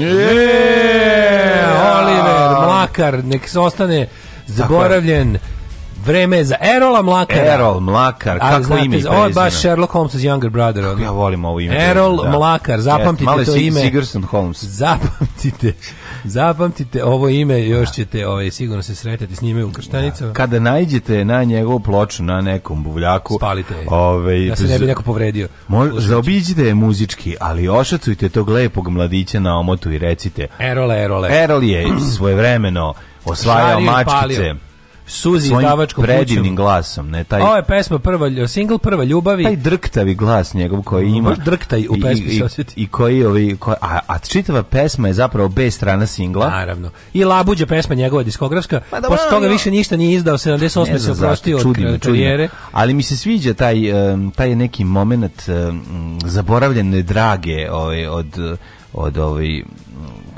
Yeah, Oliver, Mlakar, nek se ostane zaboravljen. Vreme je za Erola Mlakara. Erol Mlakar, kako Ali, znate, ime i prezime. je baš Sherlock Holmes' younger brother. Kako ja volim ovo ime. Erol da. Mlakar, zapamtite Jest, to si, ime. Sigurdsson Holmes. Zapamtite. Zapamtite ovo ime, još ćete ovaj, sigurno se sretati s njime u krštanicama. Da. Kada najđete na njegovu ploču na nekom buvljaku, spalite je. Ovaj, da se ne bi neko povredio. Moj, zaobiđite je muzički, ali ošacujte tog lepog mladića na omotu i recite Erole, Erole. Erol je svojevremeno osvajao Žario mačkice. Palio Suzi izdavačkom predivnim glasom, ne taj. Ovo je pesma prva, single prva ljubavi. Taj drktavi glas njegov koji mm, ima. drktaj u pesmi i, se I koji ovi koji, a, a čitava pesma je zapravo B strana singla. Naravno. I Labuđa pesma njegova diskografska. Pa da, Posle da, toga no. Da. više ništa nije izdao 78 se oprostio od čudim, karijere. Ali mi se sviđa taj taj neki momenat zaboravljene drage ovaj od od ovaj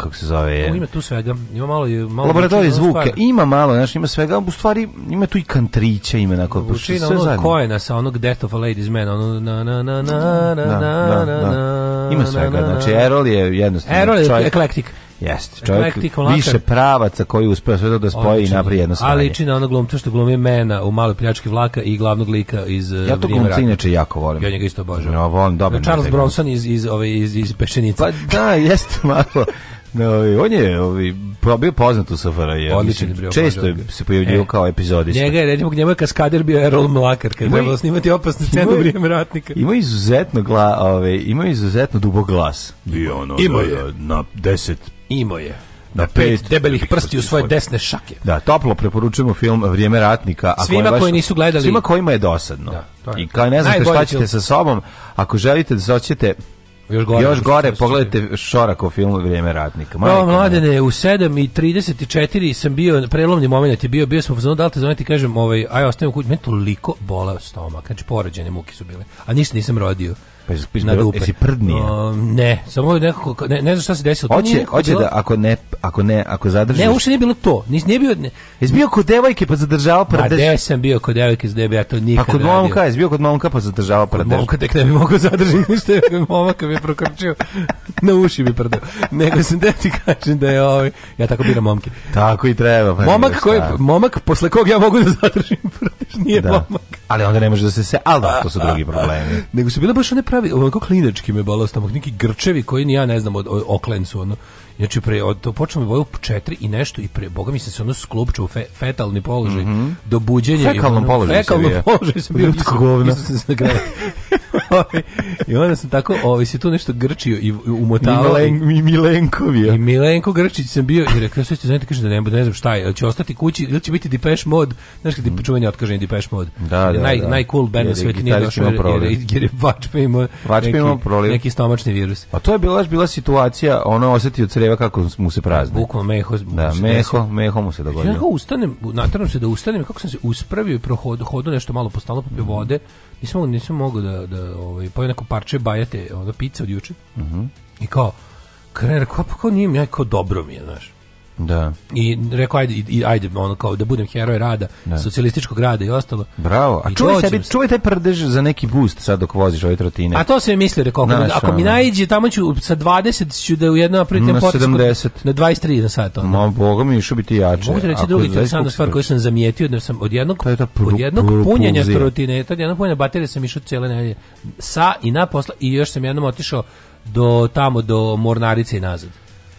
kako se zove je. Ima tu svega. Ima malo malo laboratorij znači, zvuka. Ima malo, znači ima svega, u stvari ima tu i kantrića, ima na kod sve zajedno. na sa onog Death of a Ladies Man, ono na na na na na da, na da, da. na. Ima svega, znači Erol je jednostavno Erol je eklektik. Jeste, čovjek više pravaca koji uspeo sve to da spoji i napravi jedno stanje. Ali liči na onog glumca što glumi mena u maloj pljački vlaka i glavnog lika iz Ja eh, to glumca inače jako volim. Ja njega isto obožavam. Ja volim, dobro. Charles Bronson iz iz ove iz iz Pešenice. Pa da, jeste malo. No, ovaj, on je ovi, ovaj, bio poznat u SFRJ. Često je se pojavljivao e. kao epizodista. Njega je, recimo, njemu je kaskader bio Errol Mlakar, kad je trebalo snimati opasne scene u vrijeme ratnika. Ima izuzetno, gla, ove, ima izuzetno dubog glas. Bio ono, ima da, je. na deset. Imao je na pet, pet debelih prsti u svoje desne šake. Da, toplo preporučujemo film Vrijeme ratnika. Ako svima baš, koji nisu gledali. Svima kojima je dosadno. Da, je I kao ne znate šta ćete film. sa sobom, ako želite da se oćete Još gore, još gore pogledajte Šorakov film Vrijeme ratnika. Majka, o, mladene, u 7 i 34 sam bio, prelomni moment je bio, bio sam u fazonu, da li te zovem kažem, ovaj, aj, ostavim u kući, meni toliko bolao stomak, znači porođene muke su bile, a ništa nisam rodio. Pa jesi na dupe. Jesi prdnije? Uh, ne, samo nekako ne, ne znam šta se desilo. Hoće, hoće da ako ne ako ne ako zadržiš. Ne, uopšte nije bilo to. Nis nije bio ne. Jesi bio kod devojke pa zadržavao prdež. gde sam bio kod devojke iz debe, ja to nikad. Pa kod momka, jesi bio kod momka pa zadržavao prdež. Momka tek ne bi mogao zadržati ništa, momak me prokrčio. na uši bi prdeo. Nego sam da ti kažem da je ovaj ja tako biram momke. Tako i treba. Pa momak koji momak posle kog ja mogu da zadržim prdež, nije da. momak. Ali onda ne može da se se, al da, to su drugi problemi. Nego su bile baš one pravi pravi, ovako klinački me bolao stomak, neki grčevi koji ni ja ne znam od, od oklen ono. Znači pre od to počnemo boju 4 i nešto i pre boga mi se se ono sklopčio fe, fetalni položaj mm -hmm. do buđenja fekalnom i ono, položaju fekalnom položaju se bio govna. Ovaj, I onda sam tako, ovaj, se tu nešto grčio i umotavao. I, Milen, i I Milenko Grčić sam bio i rekao, sve ste znate, kaže da ne, ne znam šta je, ili će ostati kući, ili će biti Depeche mod, znaš kada je mm. čuvanje otkaženje Depeche mod. Da, da, Naj, da. Najcool band na svetu nije došao, jer, jer, jer je Vačpe imao neki, neki stomačni virus. A to je bila, bila situacija, ono osetio creva kako mu se prazne. Bukvalno meho. Da, meho, meho mu se dogodilo. Ja kako ustanem, natrnem se da ustanem, kako sam se uspravio i prohodo, hodo nešto malo postalo popio vode, nisam, nisam mogu da, da ovaj, pojem neko parče bajate, onda pizza od juče. Mm -hmm. I kao, krener, kao, pa kao nije mi, ja kao dobro mi je, znaš. Da. I rekao ajde, i, ajde ono kao da budem heroj rada, da. socijalističkog rada i ostalo. Bravo. A čuj sebi, čuvaj taj prdež za neki boost sad dok voziš ove trotine. A to se mi misli rekao, Naš, ako mi naiđe tamo ću sa 20 ću da u jedno napravim na 70. na 23 na sat onda. Ma boga mi išao biti jače. Mogu ti reći drugi interesantna stvar koju sam zamijetio, da sam od jednog je pru, od jednog pru, punjenja trotine, tad jednog punjenja baterije sam išao cele nedelje sa i na posla i još sam jednom otišao do tamo do Mornarice i nazad.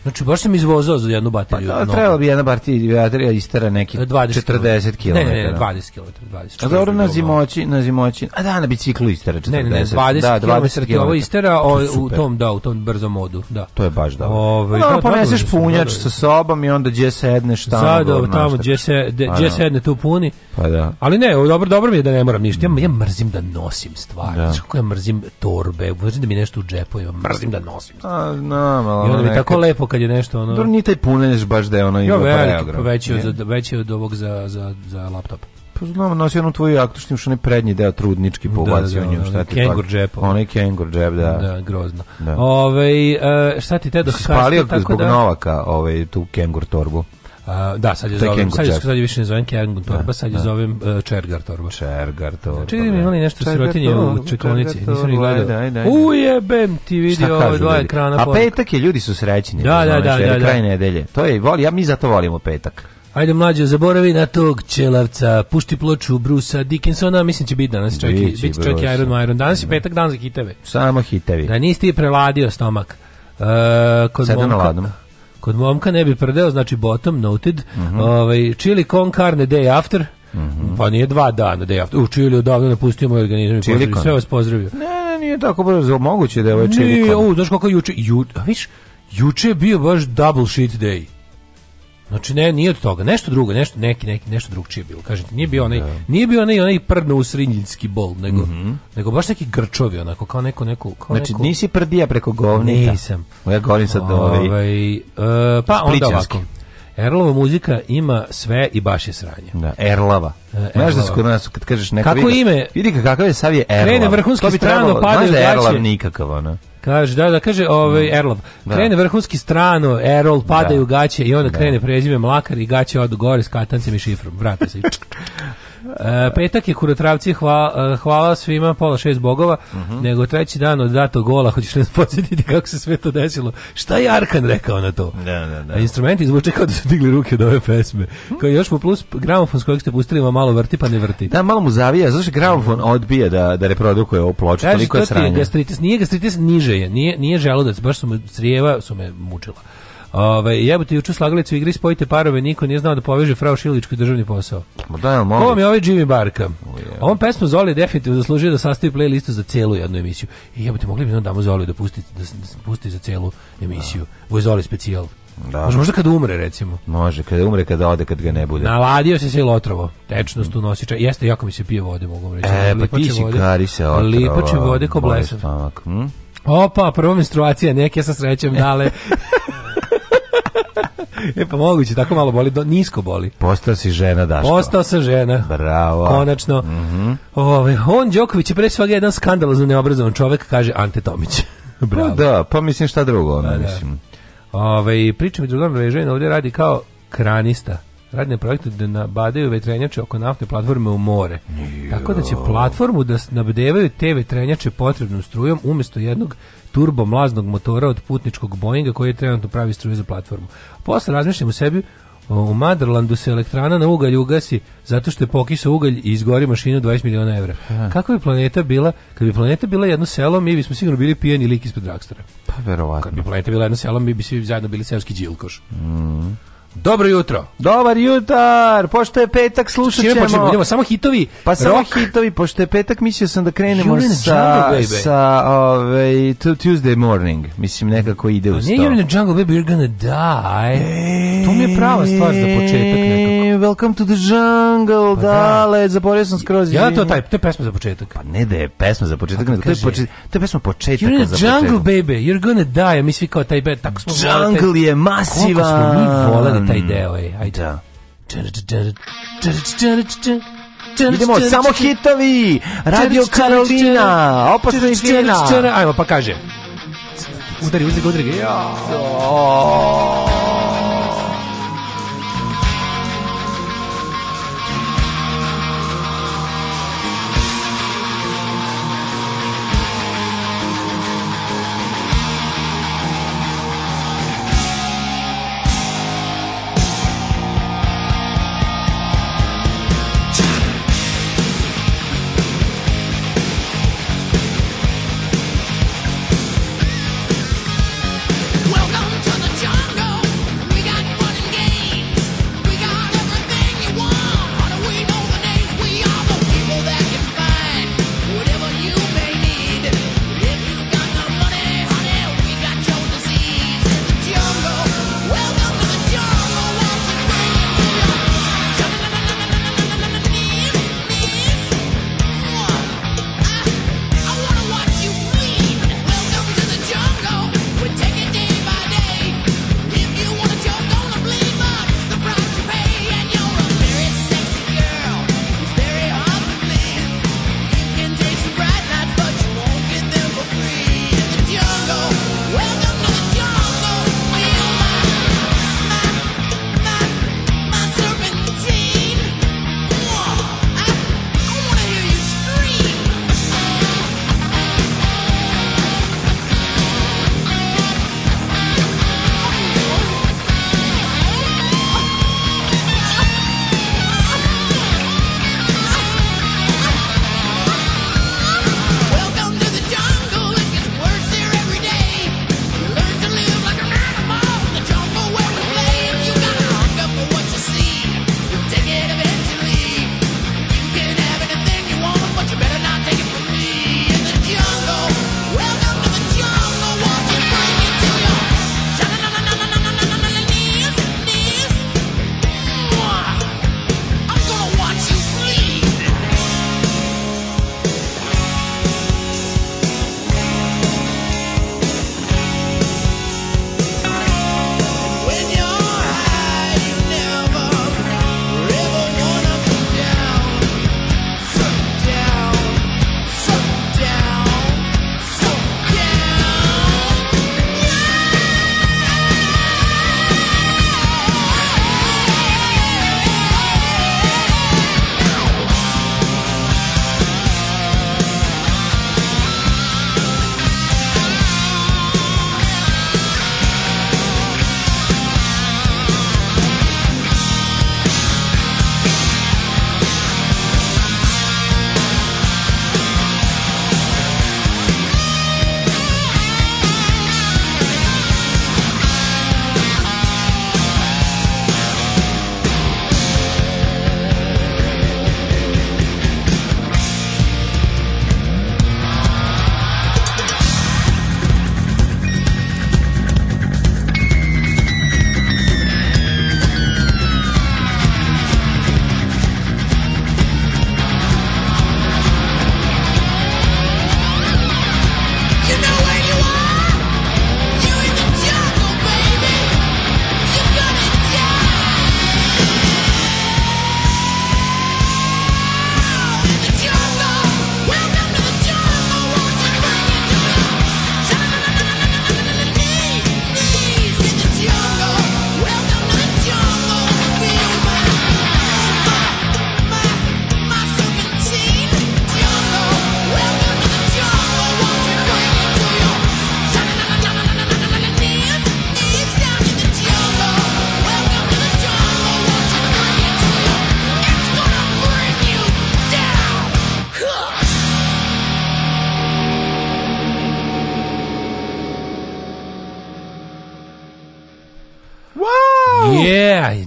Znači, baš sam izvozao za jednu bateriju. Pa, da, trebalo bi jedna baterija istera neki 40 km. Ne, ne, ne, 20 km. 20, a dobro, na zimoći, na zimoći, a da, na biciklu istera 40. Ne, ne, ne 20, da, 20 km. Ovo istera o, to u tom, da, u tom brzo modu. Da. To je baš da. Ove, ovaj, pa da, da, poneseš punjač sa sobom i onda gdje sedneš tamo. Sad, tamo, tamo gdje, se, gdje sedne tu puni. Pa da. Ali ne, dobro, dobro mi je da ne moram ništa. Ja, ja mrzim da nosim stvari. Da. Kako ja mrzim torbe, mrzim da mi nešto u džepu, ja mrzim da nosim stvari. A, no, malo, I onda mi tako lepo kad je nešto ono. Dobro, nije taj puneneš baš da je ono ima Ja, Veći od, veći od ovog za, za, za laptop. Pa znam, nosio jednu tvoju jaktu, što ne onaj prednji deo trudnički pobacio da, da, da nju, da, šta da, ti Kengur džep. Onaj kengur džep, da. Da, grozno. Da. Ove, e, šta ti te dok... Spalio tako da... zbog da... Novaka ovaj, tu kengur torbu da, sad je zovem, Kengur sad je, sad je više ne zovem Kengun da, torba, da, sad je da. zovem uh, Čergar torba. Čergar torba. Čekaj, mi znači, da. imali nešto čergar sirotinje to, u čekonici, nisam ni gledao. Ujebem ti vidio ove dva ekrana. A petak je, ljudi su srećni. Da, da, da, da, da. Kraj nedelje. To je, voli, ja mi zato volimo petak. Ajde mlađe, zaboravi na tog čelavca, pušti ploču Brusa Dickinsona, mislim će biti danas čovjek, Bići, biti čovjek Iron Myron. Danas je da. petak dan za hiteve. Samo hitevi. Da nisi ti preladio stomak. Uh, kod Sedam na ladom. Kod momka ne bi prdeo, znači bottom noted. Mm -hmm. ovaj, chili con carne day after. Mm -hmm. Pa nije dva dana day after. U Čiliju odavno napustio moj organizam. i Sve vas pozdravio. Ne, ne, nije tako brzo. Moguće da je ovaj čili Nije, u, znaš kako juče... Ju, a viš, juče je bio baš double shit day. Znači ne, nije od toga, nešto drugo, nešto neki neki nešto drugčije bilo. Kažete, nije bio onaj, da. nije bio onaj onaj prdno usrinjinski bol, nego mm -hmm. nego baš neki grčovi onako kao neko neko kao Znači neko... nisi prdija preko govnita. Nisam. Ja govorim sad ovaj. ovaj uh, pa onda ovako. Erlova muzika ima sve i baš je sranje. Da, Erlava. E, znaš da se kod nas, kad kažeš neko... Kako vidi, ime? Vidi kakav je Savije Erlava. Krene vrhunski strano, padaju gaće. Znaš da Erlav nikakav, ona? Kaže, da, da, kaže, ovaj, mm. Erlov, da. krene vrhunski strano, Erol, padaju da. gaće i onda da. krene prezime Mlakar i gaće od gore s katancem i šifrom, vrate se. E, petak je kurotravci, hvala, e, hvala svima, pola šest bogova, uh mhm. -huh. nego treći dan od datog gola, hoćeš nas podsjetiti kako se sve to desilo. Šta je Arkan rekao na to? Da, da, da. E, instrumenti zvuče kao da su digli ruke od ove pesme. Mhm. Kao još mu plus gramofon s kojeg ste pustili ima malo vrti pa ne vrti. Da, malo mu zavija, znaš gramofon mhm. odbije da, da reprodukuje ovu ploču, Kaži, toliko je sranje. Gastritis, nije gastritis, niže je, nije, nije želudac, baš su me, crijeva su me mučila. Ove, jebote juče slagalicu u igri spojite parove, niko nije znao da poveže Frau Šiličku državni posao. Ma da, jel mogu? Ovo mi je ovaj Jimmy Barka. Yeah. Ovom pesmu Zoli definitivno zaslužio da sastavi playlistu za celu jednu emisiju. I jebate, mogli bi da damo Zoli da pusti, da, da pusti za celu emisiju. Da. Ovo je Zoli specijal. Da. Može, možda kada umre, recimo. Može, kada umre, kada ode, kad ga ne bude. Naladio se se otrovo. Tečnost u nosiča. Jeste, jako mi se pije vode, mogu reći. E, pa ti si kari se otrovo. Lipače vode ko blesan. Hm? Opa, prva menstruacija, neke sa srećem dale. e pa moguće, tako malo boli, do, nisko boli. Postao si žena, Daško. Postao sam žena. Bravo. Konačno. Mm -hmm. Ove, on Đoković je pre svega jedan skandalozno neobrazovan čovek, kaže Ante Tomić. Pa Bravo. Pa da, pa mislim šta drugo, ona, da, da, mislim. Da. Ove, priča mi drugom, žena ovdje radi kao kranista radne projekte da nabadaju vetrenjače oko naftne platforme u more. Jo. Tako da će platformu da nabdevaju te vetrenjače potrebnom strujom umjesto jednog turbomlaznog motora od putničkog Boeinga koji je trenutno pravi struju za platformu. Posle razmišljam u sebi, u Maderlandu se elektrana na ugalj ugasi zato što je pokisao ugalj i izgori mašinu 20 miliona evra. Kako bi planeta bila, kad bi planeta bila jedno selo, mi bismo sigurno bili pijeni lik ispred rakstora. Pa verovatno. Kad bi planeta bila jedno selo, mi bi svi zajedno bili seoski đilkoš. Mm. Dobro jutro. Dobar jutar. Pošto je petak, slušat ćemo. idemo samo hitovi. Pa samo hitovi, pošto je petak, mislio sam da krenemo Julian sa, jungle, sa ovaj, Tuesday morning. Mislim, nekako ide u sto. Nije jungle, baby, you're gonna die. E, to mi je prava stvar za početak nekako. Welcome to the jungle, pa da. dale, da. zaboravio sam skroz. Ja to taj, to je pesma za početak. Pa ne da je pesma za početak, pa nego to je, početak, to je pesma početak za in jungle, baby, you're gonna die. mislim kao taj bed, tako smo Jungle volali, je masivan. Koliko smo mi volali Mm. taj deo, ej, ajde. Da. Idemo, samo hitovi! Radio Karolina! Opasno i fina! Ajmo, pa kaže. Udari, udari, udari. Jao!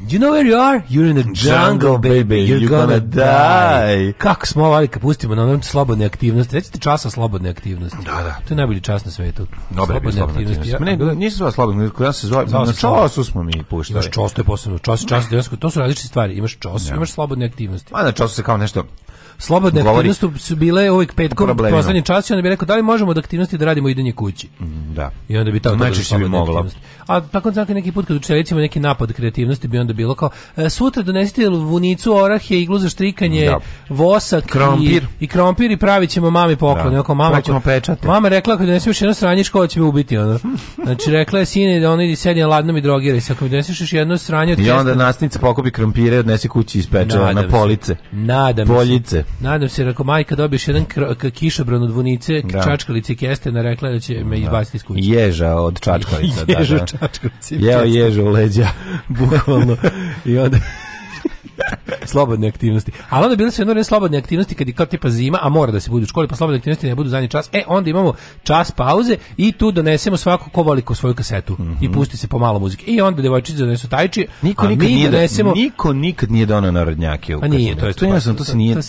Do you know where you are? You're in the jungle, baby. You're, You're gonna, gonna die. die. Kako smo ovali kad pustimo na onom slobodne aktivnosti. Recite časa slobodne aktivnosti. Da, da. To je najbolji čas na svetu. Dobre, slobodne, slobodne aktivnosti. Ja, ne, nisam zva slobodne, se zva, na času smo mi puštali. Imaš čos, to je posebno. Čos, čas, to su različite stvari. Imaš čos, ja. imaš slobodne aktivnosti. A na času se kao nešto slobodne govori, aktivnosti su bile uvijek petkom poslednji čas i onda bi rekao da li možemo od aktivnosti da radimo idenje kući. Mm, da. I onda bi tako znači bi mogla. A tako znači neki put kad učite recimo neki napad kreativnosti bi onda bilo kao e, sutra donesite vunicu, orahe, iglu za štrikanje, da. vosak krompir. I, i krompir i pravićemo mami poklon. Da. Oko mama ćemo pečati. Mama rekla ako doneseš još jedno sranje škola će me ubiti ona. Znači rekla je sine da oni sedi na ladnom i drogira i ako mi doneseš još jedno sranje od I onda nasnica pokupi krompire i odnesi kući ispeče na police. Nadam Poljice. Nadam se, ako majka dobiješ jedan kišobran od vunice, da. čačkalice i keste, narekla da će me da. izbaciti iz kuće. Ježa od čačkalica. Da, ježa da, da. čačkalice. Jeo ježa u leđa, bukvalno. I onda... slobodne aktivnosti. Ali onda bile su jedno slobodne aktivnosti kad je kao tipa zima, a mora da se bude u školi, pa slobodne aktivnosti ne budu zadnji čas. E, onda imamo čas pauze i tu donesemo svako ko voli svoju kasetu mm -hmm. i mhm. pusti se pomalo muzike. I onda devojčice donesu tajči, niko a nikad mi nije donesemo... Niko nikad nije donao narodnjake u pa kasetu. to je to, to, to, to, se nije... To,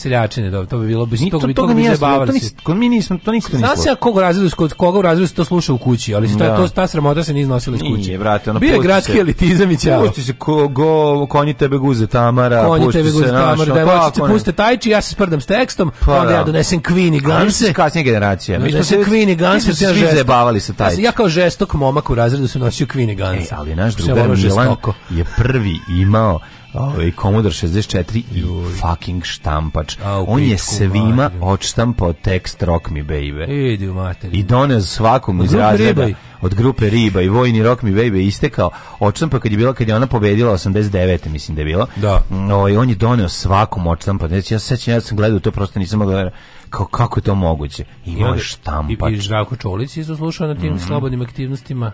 to, to bi bilo... bez Ni, to, to, bi, to, nije, to, nis, kod mi nismo, to niko Zna se koga razredu, kod koga u razredu se to sluša u kući, ali se da. to, ta sramota se nije iznosila iz kuće. Nije, brate, ono, Bio je gradski elitizam i ćao. Pusti se, ko, go, konji tebe guze, Tamara, da, oni tebe guzit kamar, da vočice pa, puste tajči, ja se sprdam s tekstom, pa, onda ja da. donesem Queen i Ganse. kasnije generacija. Mi smo se Queen i Ganse, ja svi zajebavali sa tajči. E, ja kao žestok momak u razredu sam nosio Queen i Ganse. E, ali naš drugar Milan je prvi imao ovaj ah. Commodore 64 i fucking štampač. On je svima mariju. odštampao tekst Rock Me Baby. Idi u materiju. I doneo svakom iz razreda od grupe Riba i vojni Rock Me Baby istekao. Odštampa kad je bila kad je ona pobedila 89 mislim da je bila. Da. No, mm, ovaj, i on je doneo svakom odštampa. Znači ja sećam ja sam gledao to prosto nisam mogao da kao kako je to moguće? I on, je štampač. I, i Žravko Čolić je slušao na tim mm -hmm. slobodnim aktivnostima.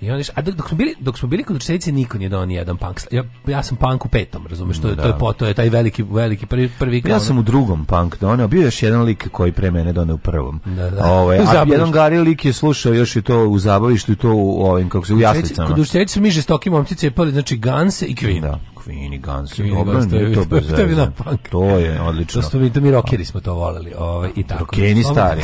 I onda, a dok, dok, smo bili, dok smo bili kod Ručenice, niko nije dao jedan punk. Ja, ja sam punk u petom, razumeš, to je, da. to je, da. po, to je taj veliki, veliki prvi, prvi kao. Ja sam u drugom punk doneo, bio je još jedan lik koji pre mene doneo u prvom. Da, da. Ove, ovaj, a jedan gari lik je slušao još i to u zabavištu i to u ovim, kako se, u jaslicama. Kod Ručenice su mi žestoki momci cepali, znači Ganse i Queen. Da. Queen i Guns. Queen Dobro, to je to To je To je odlično. To smo mi, to mi rockeri smo to voleli, ovaj i tako. Rockeri stari.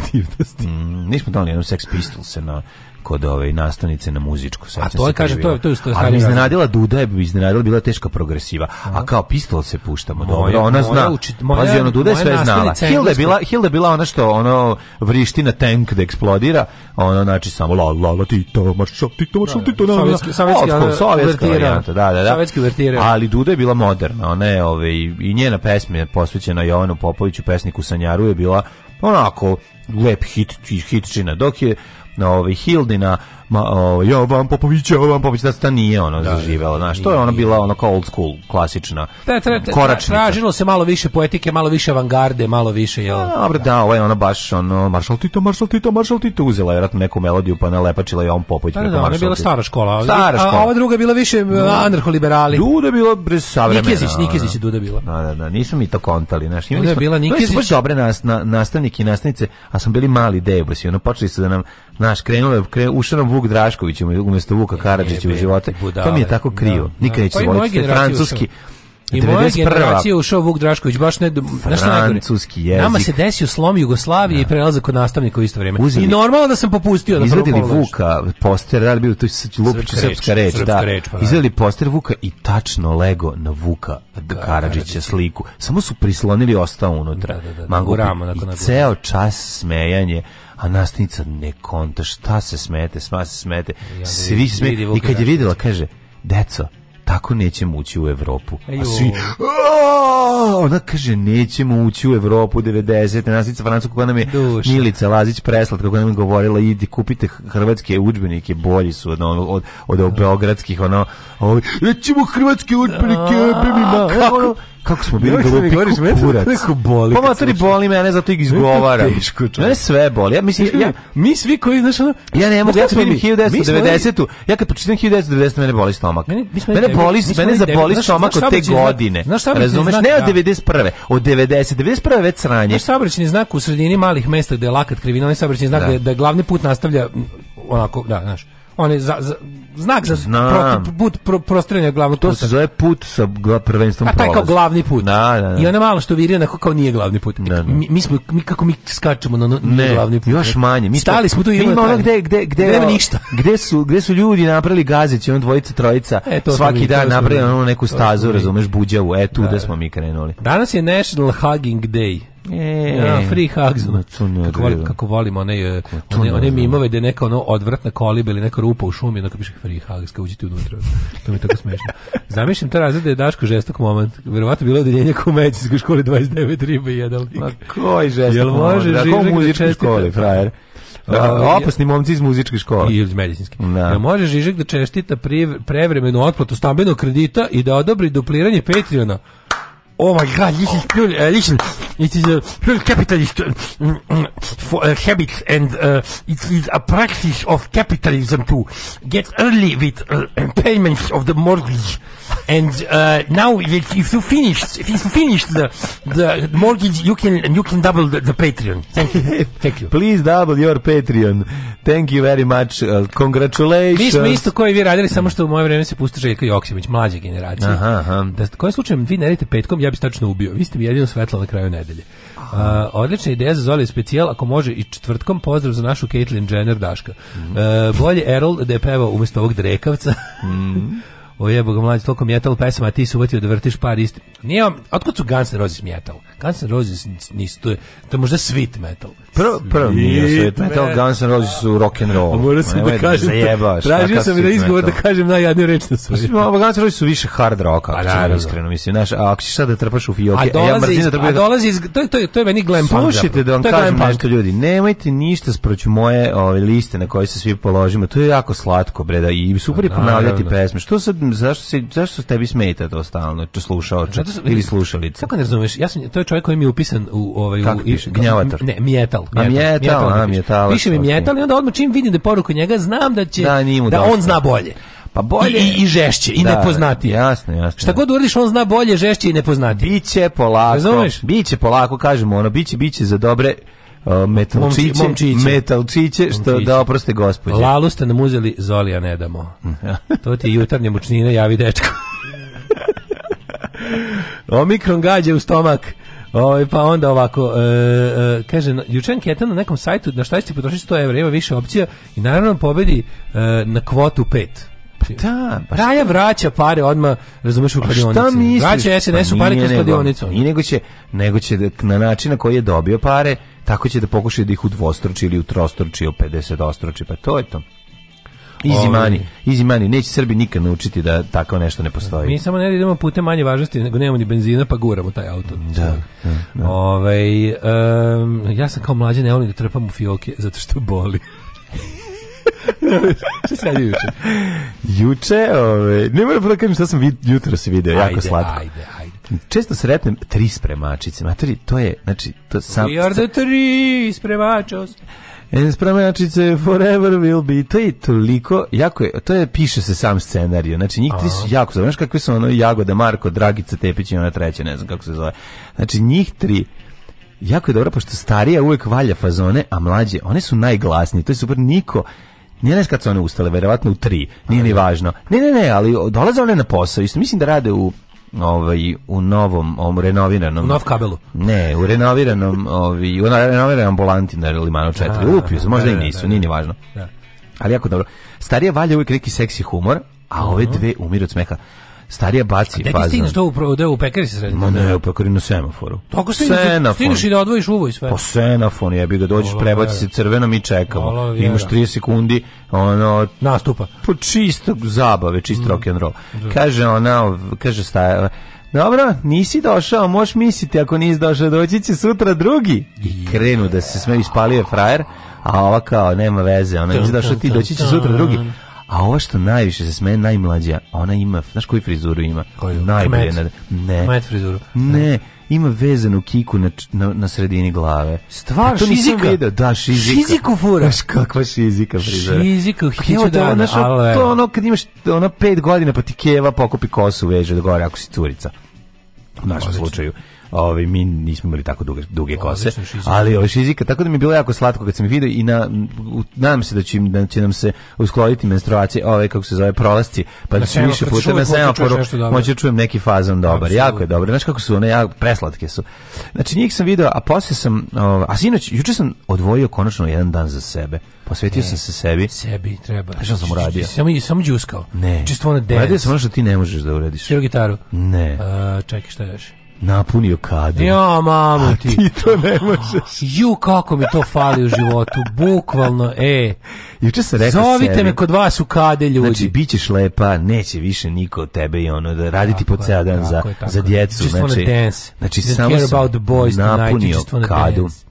Mm, nismo dali jednom Sex Pistols na kod ove ovaj, nastavnice na muzičku. Sećam a to je, kaže, to je, to što je iznenadila Duda, je iznenadila, bila teška progresiva. A kao pistol se puštamo, moja, dobro, ona zna. Uči, moja, Pazi, ono, Duda je sve znala. Hilda je, bila, Hilda je bila ona što ono vrišti na tank da eksplodira, ono znači samo la la la ti to maršal, ti to maršal, ti to da, da, na. Sovjetski, sovjetski, da, da, da. Sovjetski uvertira. Ali Duda je bila moderna, ona je ove, ovaj, i njena pesma je posvećena Jovanu Popoviću, pesniku Sanjaru je bila onako lep hit, hitčina dok je na ovaj Hildina ma, o, Jovan Popović, Jovan Popović, da sta nije ono da, da, da. zaživela, znaš, to je ona bila ono kao old school, klasična da, tra, tra, koračnica. Tražilo se malo više poetike, malo više avangarde, malo više, je Da, dobro, da, ovaj, ona baš, ono, Maršal Tito, Maršal Tito, Maršal Tito, uzela je vratno neku melodiju, pa nalepačila on Popović. Pa da, da, ona je bila stara škola. Stara škola. A, ova druga bila više da. Eh, anarholiberali. Duda je bila brez savremena. Nikezić, Nikezić je Duda bila. Da, da, da, nisu mi to kontali, znaš. Duda je bila Nikezić. Baš dobre nas, na, nastavnike i nastavnice, a sam bili mali debus i ono, počeli su da nam, naš krenulo je, ušao nam Vuk Drašković umesto Vuka e, Karadžića u životu. To mi je tako da. krivo. Da. Nikad neću pa voliti francuski. I moja generacija ušao Vuk Drašković, baš ne, znaš što jezik. Nama se desio slom Jugoslavije ja. i da. prelazak kod nastavnika u isto vrijeme. I normalno da sam popustio. Na izvedili Vuka, poster, ali bio to lupić srpska reč, da. Reč, pa, izvedili poster Vuka i tačno lego na Vuka da, Karadžića sliku. Samo su prislonili ostao unutra. Da, da, da, Mangupi, i ceo čas smejanje a nastavnica ne konta šta se smete, sva se smete, svi se smete. I kad je videla, kaže, deco, tako nećemo ući u Evropu. A svi, ona kaže, nećemo ući u Evropu 90. Naslica Francuska koja nam je Duša. Milica Lazić preslat, kako nam je govorila, idi kupite hrvatske udžbenike, bolji su od, od, od, od beogradskih, ono, ovi, ovaj, nećemo hrvatske udžbenike, jebe mi, ma kako? kako smo bili glupi kurac. Neko boli. Pa materi boli mene, zato ih izgovaram. Teško, mene sve boli. Ja mislim ja, mi svi koji znaš ono, ja ne mogu ja sam 1990-u. Ja kad pročitam 1990 mene boli stomak. Mene, mene zaboli, mene zaboli stomak od te godine. Razumeš? Ne od 91. Da. Od 90. 91. već sranje. Naš saobraćeni znak u sredini malih mesta gde je lakat krivina, kriminalni saobraćeni znak da. da glavni put nastavlja onako, da, znaš onaj za, za, znak za Znam. put pro, prostrenja glavnog puta. To se zove put sa gla, prvenstvom prolaza. A taj kao glavni put. Da, da, da. I ona malo što viri onako kao nije glavni put. Da, da. Mi, mi, smo, mi kako mi skačemo na, na ne, glavni put. Još manje. Mi Stali smo tu i ima ono gde, gde, gde, nema ništa. gde, su, gde su ljudi napravili gazić, on dvojica, trojica, e, to svaki mi, dan napravili ono neku stazu, razumeš, buđavu, e tu da, da smo mi krenuli. Danas je National Hugging Day. E, a, e. free hugs. Kako, volim, kako volim one, e, one, one mimove da je neka ono odvratna koliba ili neka rupa u šumi, onako piše free hugs, kao uđite unutra. to mi je tako smešno. Zamišljam ta razred da je Daško žestok moment. Verovatno bilo odeljenje ko u medicinskoj školi 29 riba i jedan lik. Ma koji žestok Jel može da, Žižek da čestite? Školi, frajer. Da, opasni momci iz muzičke škole. Ili iz medicinske. Da. Ja, može Žižek da čestita prevremenu otplatu stambenog kredita i da odobri dupliranje Patreona. oh my god, this is pure, uh, listen, it is a pure capitalist uh, mm, mm, for, uh, habits and uh, it is a practice of capitalism to get early with uh, payments of the mortgage. and uh, now if, if you finished if you finished the, the mortgage you can you can double the, the Patreon thank you thank you please double your Patreon thank you very much uh, congratulations mi smo isto koji vi radili samo što u moje vreme se pusti Željko Joksimić mlađa generacija aha, aha. da kojim slučajem vi ne radite petkom ja bih tačno ubio vi ste mi jedino svetlo na kraju nedelje uh, odlična ideja za Zoli specijal ako može i četvrtkom pozdrav za našu Caitlyn Jenner Daška mm -hmm. bolje Errol da je pevao umjesto ovog drekavca mm -hmm. o jebo ga mlađi, toliko metal pesama, a ti se uvatio da vrtiš par isti. Nije vam, otkud su Guns N' Roses metal? Guns N' Roses nisu, to je, to je možda sweet metal. Prvo, prvo nije sweet metal, Guns N' Roses su rock and roll. A moram sam da kažem, zajebaš, tražio sam da izgovor da metal. da kažem najjadniju reč na sweet. Mislim, Guns N' Roses su više hard rock, ako pa ćemo da iskreno, mislim, znaš, a ako ćeš sad da trpaš u fioke, a, e, ja mrzim da trpaš... A da- dolazi iz, to, to, to je meni glam punk. Slušajte da vam kažem nešto ljudi, nemojte ništa sproću moje ove ovaj, liste na koje se svi položimo, to je jako slatko, bre, da, i super je pa ponavljati pesme. Što sad zašto se zašto tebi smeta to stalno to slušao če, ili slušali kako ne razumeš ja sam to je čovjek koji mi je upisan u ovaj kako u piše, gnjavatar ne mjetal a mjetal a mjetal piše mi mjetal i onda odmah čim vidim da je poruka njega znam da će da, da on zna bolje pa bolje i, i žešće i da, nepoznatije. Jasno, jasno. Šta god uradiš, on zna bolje, žešće i nepoznatije. Biće polako. Razumeš? Biće polako, kažemo, ono biće biće za dobre metalčiće, momčiće. metalčiće što momčiće. da oproste gospodje. Lalu ste nam uzeli, Zolija ne damo. to ti je jutarnja mučnina, javi dečko. Omikron gađe u stomak. Oj, ovaj, pa onda ovako, e, e, kaže, juče anketa na nekom sajtu na šta ćete potrošiti 100 evra, ima više opcija i naravno pobedi e, na kvotu 5 kupio. Znači, da, pa Raja vraća pare odma, razumeš u kladionicu. Šta misliš? Vraća SNS u pa pare kroz kladionicu. I nego će, nego će da- na način na koji je dobio pare, tako će da pokuša da ih udvostruči ili utrostruči ili 50 ostruči, pa to je to. Izimani, ovaj. izimani, neće Srbi nikad naučiti da tako nešto ne postoji. Mi samo ne da idemo putem manje važnosti, nego nemamo ni benzina, pa guramo taj auto. Da. da, da. Ove, ovaj, um, ja sam kao mlađe ne volim da trpam u fioke, zato što boli šta se radi juče? Juče, ove, ne moram da kažem šta sam vid, jutro se video, jako slatko. Ajde, ajde. Često sretnem tri spremačice, materi, to je, znači, to sam... We are the tri spremačos. En spremačice forever will be. To je toliko, jako je, to je, piše se sam scenarijo Znači, njih tri su jako, znaš kakvi su ono Jagoda, Marko, Dragica, Tepić i ona treća, ne znam kako se zove. Znači, njih tri, jako je dobro, pošto starija uvek valja fazone, a mlađe, one su najglasnije, to je super, niko Nije znaš kad su one ustale, verovatno u tri, nije ni važno. Ne, ne, ne, ali dolaze one na posao, isto mislim da rade u ovaj u novom ovom renoviranom u nov kabelu ne u renoviranom ovaj u renoviranom ambulanti na Limanu 4 lupio se možda i da, nisu da, nije ni da. važno da. ali jako dobro starije valja uvijek neki seksi humor a ove dve umiru od smeha starija baci fazu. Gde stigneš to u, da u pekari se sredi? Ma ne, u pekari na semaforu. Tako stigneš, da- stigneš i da odvojiš uvoj sve. Po pa senafon, jebi ga, dođeš, prebaci se crveno, mi čekamo. Imaš 30 da. sekundi, ono... Nastupa. Po čistog zabave, čist mm. rock'n'roll. Da. Kaže ona, kaže staja... Dobro, nisi došao, možeš misliti ako nisi došao, doći će sutra drugi. I krenu da se sme ispalio frajer, a ova kao, nema veze, ona nisi došao ti, doći će sutra drugi. A ova što najviše se smeje, najmlađa, ona ima, znaš koju frizuru ima? Koju? Najbolje. Kmet. Ne. Kmet frizuru. Ne ima vezanu kiku na, na, na sredini glave. Stvar, to šizika? Video. Da, šizika. Šiziku fura. Znaš kakva šizika frizura. Šizika, pa hiću da ono, ali... To ono kad imaš ono pet godina pa ti keva pokupi kosu veže do gore ako si curica. U našem slučaju. Ovaj mi nismo imali tako duge duge kose, ali ovo ovaj, šizika, tako da mi je bilo jako slatko kad sam ih video i na nadam se da će da će nam se uskladiti menstruacije, ovaj kako se zove prolasci, pa da ćemo više puta na semaforu moći da čujem neki fazon dobar. Absolutno. Jako je dobro. Znaš kako su one, ja preslatke su. Znači njih sam video, a posle sam ovaj, a sinoć juče sam odvojio konačno jedan dan za sebe. Posvetio ne, sam se sebi. Sebi treba. Pa što sam uradio? Samo i samo đuskao. Ne. Čisto ono dance. Radio sam ono što ti ne možeš da uradiš. Svira gitaru. Ne. Uh, čekaj šta još napunio kadu. Ja, mamu ti. A ti to ne možeš. Ju, kako mi to fali u životu. Bukvalno, e. Juče se rekao Zovite sebi, me kod vas u kade, ljudi. Znači, bit ćeš lepa, neće više niko od tebe i ono, da raditi tako po ceo dan za, je, za djecu. Just znači, dance. Znači, samo sam napunio kadu. Dance.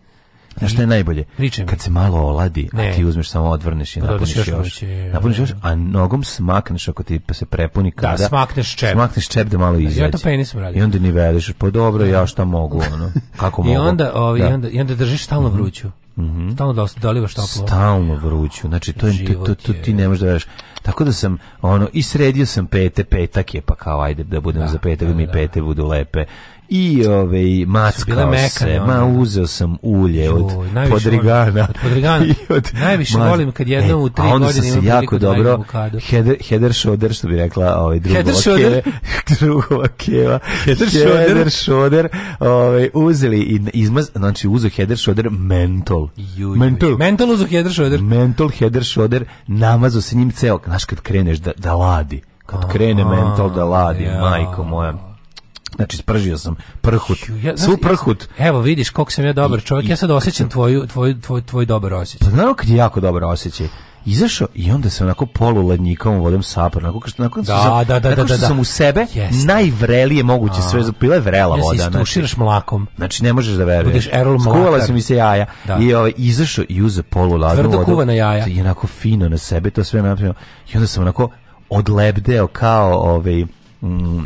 Znaš šta je najbolje? Pričem. Kad se malo oladi, ne. a ti uzmeš samo odvrneš i pa da, da, napuniš još. još je, napuniš još, a nogom smakneš ako ti pa se prepuni da, kada. Da, smakneš čep. Smakneš čep da malo izađe. Ja to penisom radim. I onda ni niveliš, pa dobro, ja šta mogu, ono. Kako mogu? I onda, ovaj, da. i onda, i onda držiš stalno mhm. vruću. Mm Stalno da dolivaš toplo. Stalno vruću. Znači to, je, to, to, to ti ne možeš da veriš. Tako da sam ono i sredio sam pete, petak je pa kao ajde da budem da, za petak da, mi da. pete budu lepe i ovaj mackao se, ma uzeo sam ulje od podrigana. Od Podrigana. od, najviše ma, volim kad jednom e, u tri godine sam se jako da dobro header, header shoulder, što bi rekla ovaj, drugo header shoulder. drugova keva, header shoulder, header shoulder ovaj, uzeli i izmaz, znači uzeo header shoulder mentol. Juj, mentol. Mentol uzeo header shoulder. Mentol header shoulder, namazo se njim ceo, znaš kad kreneš da, da ladi. Kad krene mentol da ladi, majko moja Znači spržio sam prhut. Ja, Svu prhut. Evo vidiš koliko sam ja dobar čovjek. I, ja sad osjećam tvoju tvoj tvoj tvoj dobar osjećaj. Pa Znao kad je jako dobar osjećaj izašao i onda se onako polulednjikom vodom sapor, onako kao što nakon da, sam, da, da, da nakon da, što da, da, sam u sebe Jeste. najvrelije moguće sve zapila je vrela voda. Ja znači. istuširaš mlakom. Znači ne možeš da veruješ. Budeš Erol Skuvala su mi se jaja da. i ovaj, izašao i uze poluladnu vodu. Tvrdo kuvana jaja. I onako fino na sebe to sve napravio. I onda sam onako odlebdeo kao ovaj... Mm,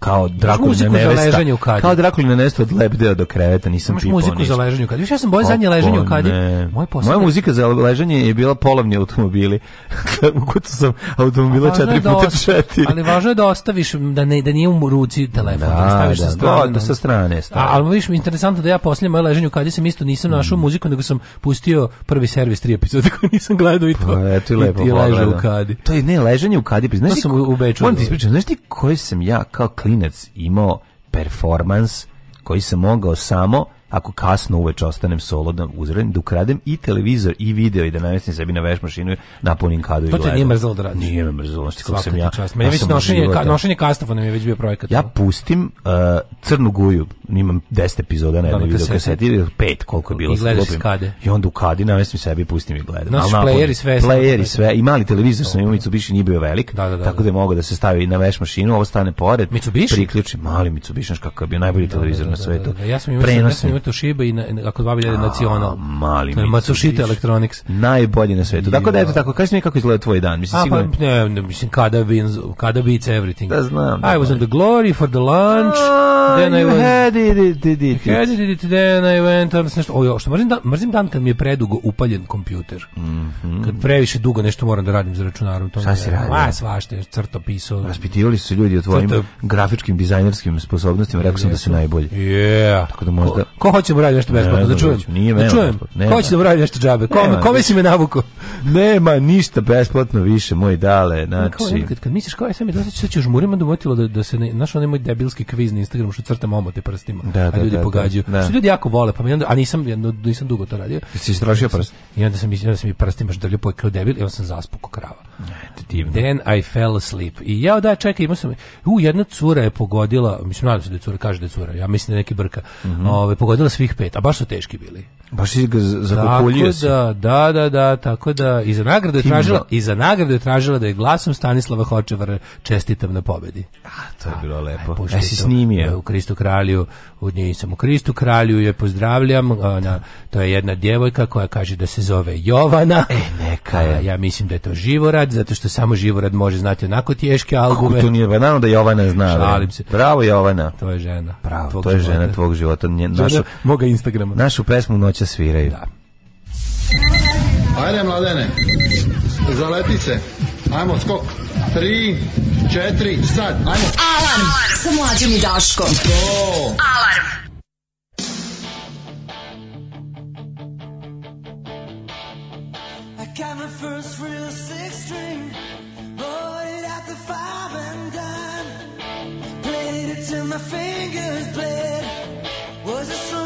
kao Drakulina nevesta. Za u kadiju. Kao Drakulina nevesta od lebdeo do kreveta, nisam pipao muziku ništa. za leženje u kadiju. Još ja sam bolje zadnje leženje u kadiju. Moje Moja muzika za ležanje je bila polovni automobili. u kutu sam automobila četiri da puta osta... četiri. Ali važno je da ostaviš, da, ne, da nije u ruci telefon. Da, da, staviš da, sa strane. Da, da. da sa strane. Stavi. A, ali vidiš, interesantno da ja poslije moje leženje u kadiju sam isto nisam našao mm. muziku, nego sam pustio prvi servis tri epizode koji nisam gledao i to. Pa, eto i lepo. I leže u kadi. To je ne, ležanje u kadi. Znaš, sam u Beču. Moram ti ispričati, znaš ti koji sam ja kao klinac imao performans koji se mogao samo ako kasno uveče ostanem solo da uzredim, da ukradem i televizor i video i da namestim sebi na veš mašinu napunim kadu i pa gledam. To te nije mrzalo da radiš? Nije me mrzalo, što kako sam ja. Čast. Meni ja već nošenje, ka, nošenje kastafona mi je već bio projekat. Ja pustim uh, Crnu guju, imam 10 epizoda na da, jednoj video kaseti, pet koliko je bilo. I gledaš iz kade. I onda u kadi namestim sebi, pustim i gledam. Noš player i sve. Player i sve. I mali televizor sam imao, Mitsubishi nije bio velik, da, da, da, tako da, da je mogao da se stavi na veš mašinu, ovo stane pored, Mitsubishi? priključi, mali Mitsubishi, kakav je bio najbolji da, televizor na svetu. Ja sam imao primjer Toshiba i ako 2000 Nacional. Mali to je Matsushita Electronics. Najbolji na svetu. Dakle, da eto da. tako, kaži mi kako izgleda tvoj dan, mislim A, pa, sigurno. Pa, ne, ne, mislim, kada wins, kada beats everything. Da znam. Da, I was in the glory for the lunch. Ah, then I was, had it, it, it, it. Had it, it, then I went on nešto. Ojo, što mrzim dan, mrzim dan kad mi je predugo upaljen kompjuter. Mm -hmm. Kad previše dugo nešto moram da radim za računarom. To Šta si radio? A, svašta, crtopisao. Raspitivali su ljudi o tvojim grafičkim dizajnerskim sposobnostima, rekao sam da su najbolji. Yeah. Tako da možda... Ko, ko hoće da radi nešto besplatno, da čujem. Nije da čujem. Ko hoće da radi nešto džabe? Kome kome si me navuko? Nema ništa besplatno više, moj dale, znači. Kad, kad misliš kao ja e, sam i dosta ćeš žmurima da motilo da da se ne, znaš onaj moj debilski kviz na Instagramu što crtam omote prstima, da, da, a ljudi da, da, pogađaju. Da, Što ljudi jako vole, pa mi onda a nisam nisam dugo to radio. Si istrošio prst. I onda sam mislio da se mi prstima što lepo kao debil, ja sam zaspuko krava. Then I fell asleep. I ja da čekaj, imao sam u jedna cura je pogodila, mislim nadam se da cura kaže da cura. Ja mislim da neki brka. Mm -hmm. Ove izgledalo svih pet, a baš su teški bili. Baš iz ga zakokulio Da, da, da, da, tako da, i za nagradu je tražila, i za nagradu je tražila da je glasom Stanislava Hočevara čestitam na pobedi. A, to je bilo lepo. Aj, ja e, si snimio. U Kristu Kralju, u njej sam u Kristu Kralju, je pozdravljam, ona, da. to je jedna djevojka koja kaže da se zove Jovana. E, neka je. A, ja mislim da je to Živorad, zato što samo Živorad može znati onako teške albume. Kako to nije banano pa da Jovana zna. Šalim se. Bravo Jovana. To je žena. Bravo, to je žena tvog života. Nje, naša, moga Instagrama. Našu pesmu noća sviraju. Da. Ajde, mladene, zaleti se. Ajmo, skok. Tri, četiri, sad, ajmo. Alarm, Alarm. sa mlađom i Daškom. To. Alarm. got my first real six string. Bought at the five and dime. Played it till my fingers bled. Was it so?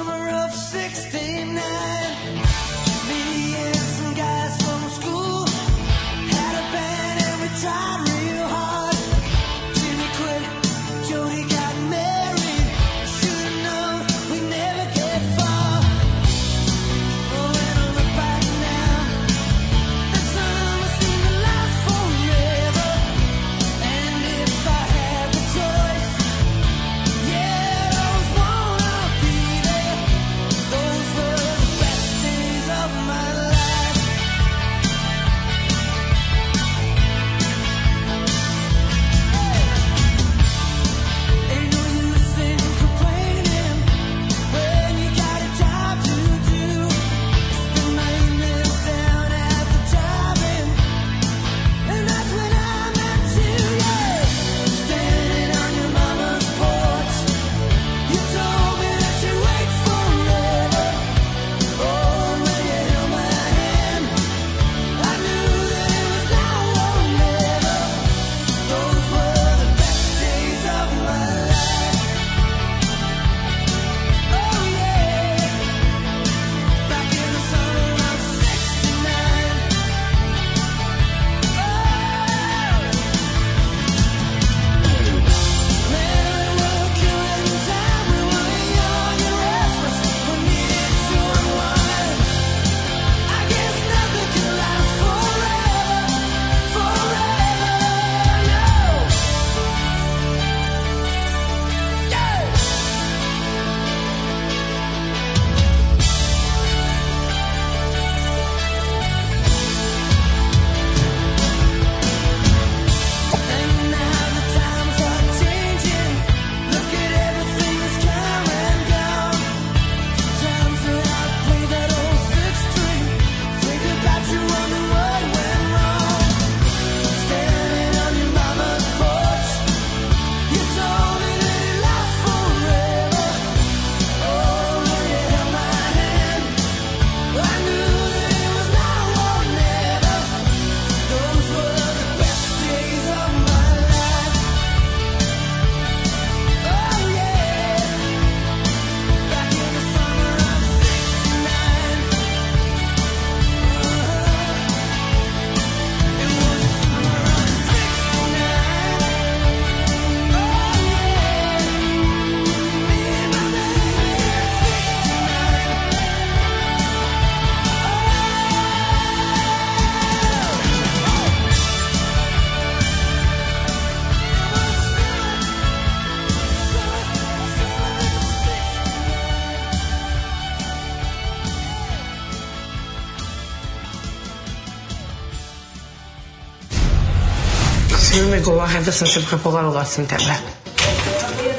pregovarati da sam se prepolovila sam tebe.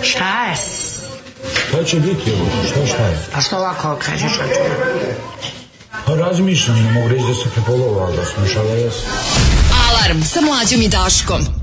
Šta je? Šta pa će biti ovo? Šta šta je? Pa što ovako kažeš od tebe? Pa razmišljam, ne mogu reći da se prepolovila, da sam šala jesam. Alarm sa mlađom i Daškom.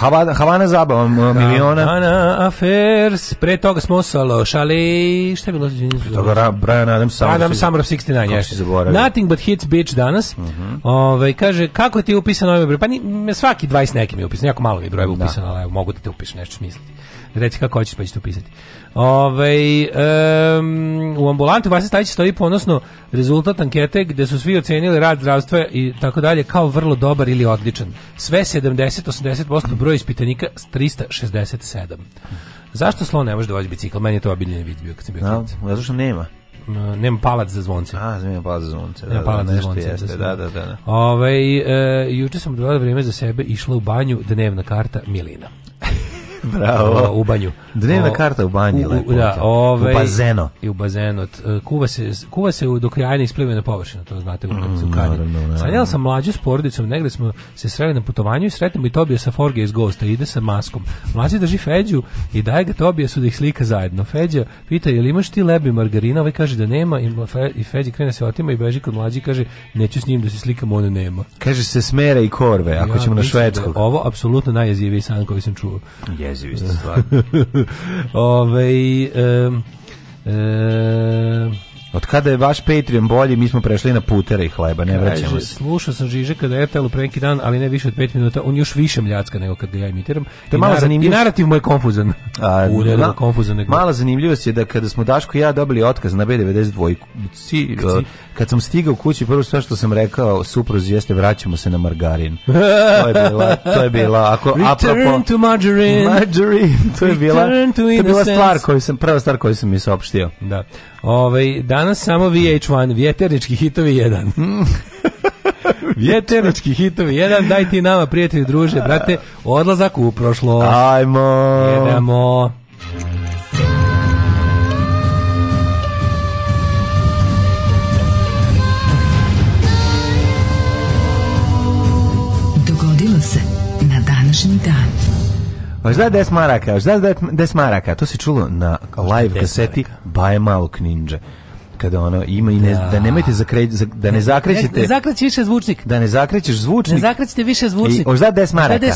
Havana, Havana zabava miliona. Havana Affairs, pre toga smo solo, šali, šta je bilo? Pre toga Brian Adams Summer. Adam Summer of 69, ješće. Nothing but hits bitch danas. Mm -hmm. Ove, ovaj, kaže, kako ti je upisan ovaj broj? Pa ni, svaki 20 neki je upisan, jako malo mi je broj da. upisano, da. ali mogu da te upiš nešto smisliti. Reci kako hoćeš pa ćeš to pisati. Ove, um, u ambulanti Vasa Stajić stoji ponosno rezultat ankete gde su svi ocenili rad zdravstva i tako dalje kao vrlo dobar ili odličan. Sve 70-80% broja ispitanika 367. Zašto slo ne može da vozi bicikl? Meni je to obiljeni vid bio kad sam bio no, Zato što nema nema palac za zvonce. A, nema palac za zvonce. Da, nema da, palac da, za zvonce. Jeste, da, da, da, da. da, da. Ove, e, juče sam dva vreme za sebe išla u banju dnevna karta Milina. Bravo. u banju. Dnevna karta u banji, u, lepo. Da, ovaj, u bazeno. I u bazeno. E, kuva se, kuva se do krajine isplive na površinu, to znate u mm, u Sanjala sam mlađu s porodicom, negde smo se sreli na putovanju i sretimo i Tobija sa Forge iz Ghosta, ide sa maskom. Mlađi drži Feđu i daje ga Tobija su da ih slika zajedno. Feđa pita, jel imaš ti lebi margarina? Ovaj kaže da nema i, fe, i Feđi krene se otima i beži kod mlađi kaže, neću s njim da se slikam, on nema. Kaže se smera i korve, ako ja, ćemo na švedsku. Da, ovo apsolutno najjeziviji san koji sam čuo. Yes jezivi ste stvarno. Ove, um, um, od kada je vaš Patreon bolji, mi smo prešli na putera i hleba, ne vraćamo se. Slušao sam Žiže kada je RTL u preki dan, ali ne više od 5 minuta, on još više mljacka nego kad ga ja imitiram. To I, malo narativ, zanimljiv... I narativ mu je konfuzan. A, u, ne, konfuzan nego. Mala zanimljivost je da kada smo Daško i ja dobili otkaz na B92, kad sam stigao u kući, prvo sve što sam rekao supruzi jeste vraćamo se na margarin. To je bila, to je bila ako Return apropo, to margarine. margarine to je bila, to je bila stvar koju sam, prva stvar koju sam mi saopštio. Da. Ovaj danas samo VH1, vjeternički hitovi 1. Vjeternički hitovi 1, daj ti nama prijatelji druže, brate, odlazak u prošlost. Ajmo. Jedemo. Hoćeš da 10 maraka, hoćeš da maraka. To se čulo na live kaseti Baje malog ninja kad ono ima i ne, da. da nemojte za, da ne zakrećete. Ne, zakreći više zvučnik. Da ne zakrećeš zvučnik. Ne zakrećete više zvučnik. I ožda 10 maraka. Ožda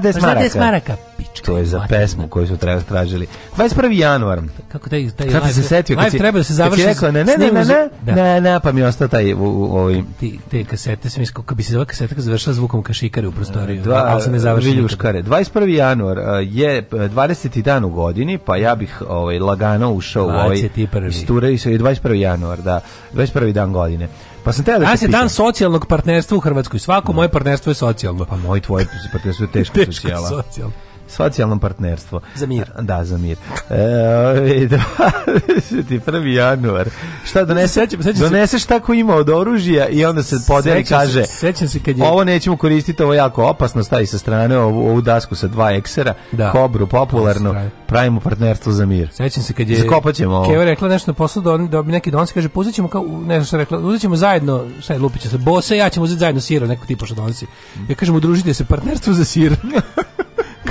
10 maraka. Ožda 10 Pička. To je za pesmu koju su treba tražili. 21. januar. Kako taj taj Kako se setio kad treba da se završi. rekla, ne, ne, ne, ne, ne, da. ne, ne, pa mi ostao taj ovaj ti te kasete se mislio kako bi se zvala kaseta završila zvukom kašikare u prostoriju. E, dva, ali se ne završi. Viljuškare. 21. januar e, je 20. E, dan u godini, pa ja bih ovaj lagano ušao u ovaj. 21. Sture i 21 januar, da, 21. dan godine. Pa sam da te da se dan socijalnog partnerstva u Hrvatskoj. Svako no. Da. moje partnerstvo je socijalno. Pa moj tvoj partnerstvo je teško, teško socijalno socijalno partnerstvo. Za mir. Da, za mir. E, 21. januar. Šta donese? Sećam, sećam doneseš tako ima od oružja i onda se podeli kaže. Sećam se kad je Ovo nećemo koristiti, ovo je jako opasno, stavi sa strane ovu, ovu dasku sa dva eksera, da. kobru popularno, pravimo partnerstvo za mir. Sećam se kad je Zakopaćemo ovo. Keva rekla nešto na poslu da on da bi neki don se kaže puzećemo pa kao ne znam šta rekla, uzećemo zajedno, šta je lupiće se, bose ja ćemo uzeti zajedno sira, neko tipa što donosi. Ja kažem udružite se partnerstvo za sir.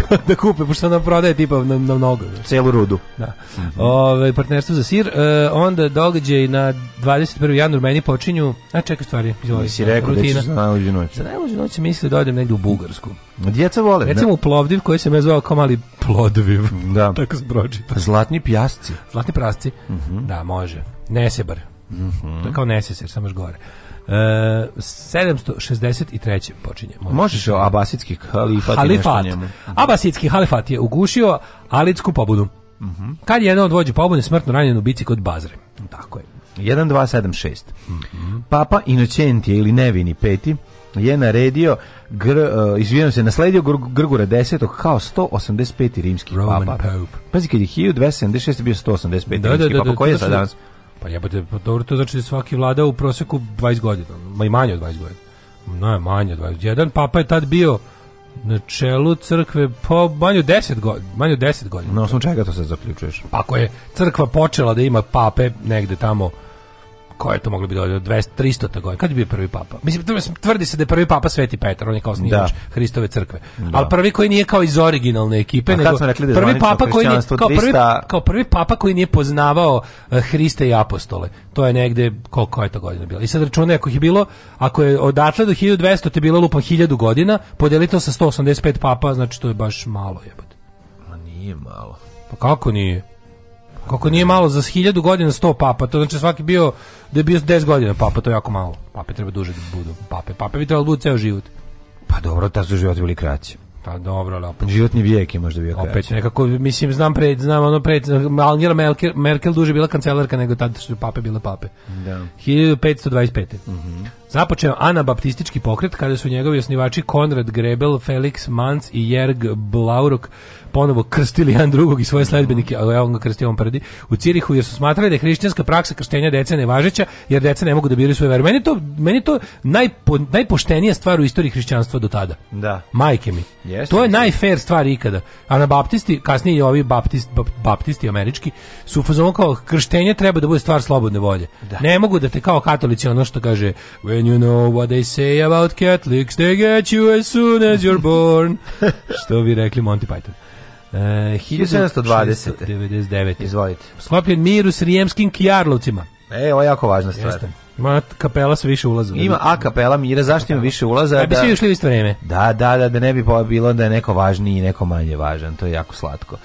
da kupe, pošto nam prodaje tipa na, na mnogo. Celu rudu. Da. Mm -hmm. Ove, partnerstvo za sir. E, onda događaj na 21. januar meni počinju... A čekaj stvari, izvoli. si rekao da ćeš na najluđu noć. Za najluđu noć misli da odem negdje u Bugarsku. Djeca vole. Recimo ne? u Plovdiv koji se me zvao kao mali Plodviv. Da. Tako se pročita. Zlatni pjasci. Zlatni prasci. Mm -hmm. Da, može. Nesebar. Mm -hmm. To je kao neseser, samo još gore. 763. E, počinje. Možeš o Abasidski halifat, halifat. Abasidski Abasitski halifat je ugušio Alidsku pobunu. Mm -hmm. Kad je jedan od vođa pobune smrtno ranjen u bici kod Bazre. Tako je. 1276. Mm -hmm. Papa Inocentije ili Nevini peti je naredio gr, uh, se, nasledio gr, Grgura 10. kao 185. rimski Roman papa. Pope. Pazi, kad je 1276 bio 185. Da, rimski da, da, papa, da, koji je sad danas? Pa jebote, pa dobro to znači da svaki vlada u proseku 20 godina, ma i manje od 20 godina. No, manje od 20. Jedan papa je tad bio na čelu crkve po manje od 10 godina, manje od 10 godina. Na osnovu čega to se zaključuješ? Pa ako je crkva počela da ima pape negde tamo koje to moglo biti da do 200 300 tako kad je bio prvi papa mislim tvrdi se da je prvi papa Sveti Petar on je kao osnivač da. Hristove crkve da. ali prvi koji nije kao iz originalne ekipe nego da prvi papa koji nije kao prvi, kao prvi papa koji nije poznavao e, Hrista i apostole to je negde koliko je to godina bilo i sad računaj ako je bilo ako je odatle do 1200 te je bilo lupa 1000 godina podelito sa 185 papa znači to je baš malo jebote ma nije malo pa kako nije Kako ako nije malo za 1000 godina 100 papa, to znači svaki bio da je bio 10 godina papa, to je jako malo. Pape treba duže da budu. Pape, pape bi trebalo da budu ceo život. Pa dobro, ta su život bili kraći. Pa dobro, ali opet. Životni vijek je možda bio kraći. Opet nekako, mislim, znam pred, znam ono pred, Angela Merkel, Merkel duže bila kancelarka nego tada što su pape bile pape. Da. 1525. Mm -hmm. Započeo anabaptistički pokret kada su njegovi osnivači Konrad Grebel, Felix Manz i Jerg Blaurok ponovo krstili jedan drugog i svoje sledbenike, ali ja on ga krstio on prdi, u Cirihu jer su smatrali da je hrišćanska praksa krštenja dece nevažeća jer deca ne mogu da biraju svoju veru. Meni to, meni to najpo, najpoštenija stvar u istoriji hrišćanstva do tada. Da. Majke mi. Yes, to je najfair stvar ikada. A Anabaptisti, kasnije i ovi baptist, baptisti američki, su u kao krštenje treba da bude stvar slobodne volje. Da. Ne mogu da te kao katolici ono što kaže When you know what they say about Catholics, they get you as soon as you're born. što bi rekli Monty Python. E, 1720. 99. Izvolite. Sklopljen mir u srijemskim kijarlovcima. E, ovo je jako važna stvar. Jeste. Ima kapela se više ulaza. Ima a kapela Mira, zašto ima više ulaza? Da bi svi ušli u isto vreme. Da, da, da, da ne bi bilo da je neko važniji i neko manje važan. To je jako slatko.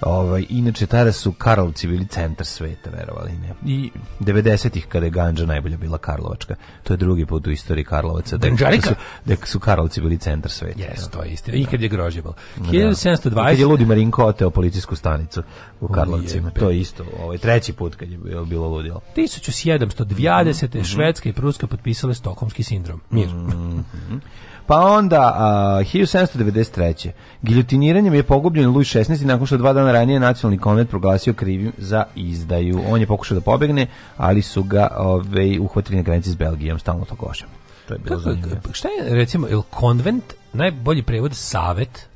Ovaj inače tada su Karlovci bili centar sveta, verovali ne. I 90-ih kada je Ganđa najbolja bila Karlovačka. To je drugi put u istoriji Karlovaca da, da su da su Karlovci bili centar sveta. Jeste, da. to je istina. I kad je grožđe bilo. 1720 da. kad je Ludi Marinko oteo policijsku stanicu u Karlovcima. To je isto, ovaj treći put kad je bilo ludilo. 1720 mm -hmm. Švedska i Pruska potpisale Stokholmski sindrom. Mir. Mm -hmm. Pa onda, a, 1793. Giljotiniranjem je pogubljen Luj 16. nakon što dva dana ranije nacionalni konvent proglasio krivim za izdaju. On je pokušao da pobegne, ali su ga ove, ovaj, uhvatili na granici s Belgijom, stalno to gošem. To je bilo Kako, Šta je, recimo, il konvent, najbolji prevod, savet,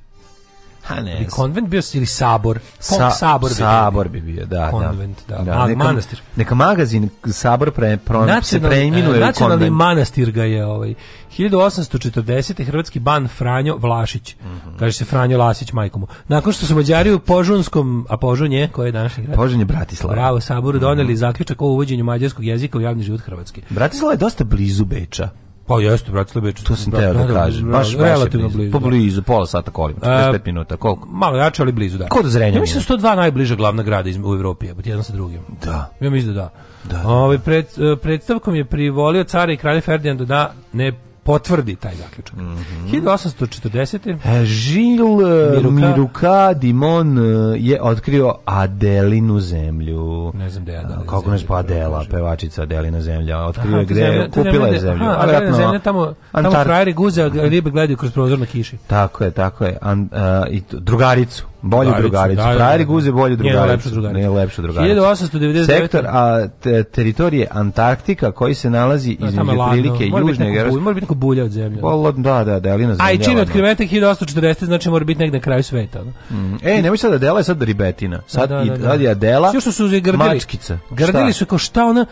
Ha pa ne. Bi konvent bio ili sabor? Sa, sabor, bi sabor bi bio, da, da. konvent, da. da. da. neka, manastir. Neka magazin sabor pre, pro, nacionalni, se preiminuje Nacionalni konvent. manastir ga je ovaj. 1840. hrvatski ban Franjo Vlašić. Mm -hmm. Kaže se Franjo Lasić majkomu. Nakon što su Mađari u Požunskom, a Požunje, koje je današnji grad? Požunje Bratislava. Bravo, saboru mhm. doneli mm -hmm. zaključak o uvođenju mađarskog jezika u javni život Hrvatske. Bratislava je dosta blizu Beča. Pa jeste, brate, Slebeč. To sam da, teo da, da, da kažem. Da, baš, baš relativno blizu. Po pa blizu, pola sata kolima, 45 e, minuta, koliko? Malo jače, ali blizu, da. Kod Zrenjanina. Ja mislim 102 najbliža glavna grada u Evropi, pa jedan sa drugim. Da. Ja mislim da da. da. Ove, pred, e, predstavkom je privolio cara i kralja Ferdinanda da ne potvrdi taj zaključak. Mm -hmm. 1840. Žil e, Miruka, Miruka Dimon e, je otkrio Adelinu zemlju. Ne znam da je Adelina e, Kako ne zna Adela, pevačica Adelina zemlja. Otkrio je gde, zemlja, kupila je zemlju. Aha, Adelina zemlja, tamo, tamo frajeri guze, ribe gledaju kroz prozor na kiši. Tako je, tako je. And, uh, i drugaricu Bolje drugaricu. Da, da, Frajeri da, da. guze bolju drugaricu. Nije lepša drugarica. Nije lepša drugarica. 1899. Sektor a, te, teritorije Antarktika koji se nalazi da, prilike mora južne grane. Mora biti neko bulja od zemlje. Polo, pa, da, da, da, zemlja. A i čim je otkrivete 1840, znači mora biti negde na kraju sveta. Da? Mm. E, nemoj sad Adela je sad ribetina. Sad da, da, da, da. i sad je Adela. što su uzeli grdili. Mačkica. Grdili su kao šta ona,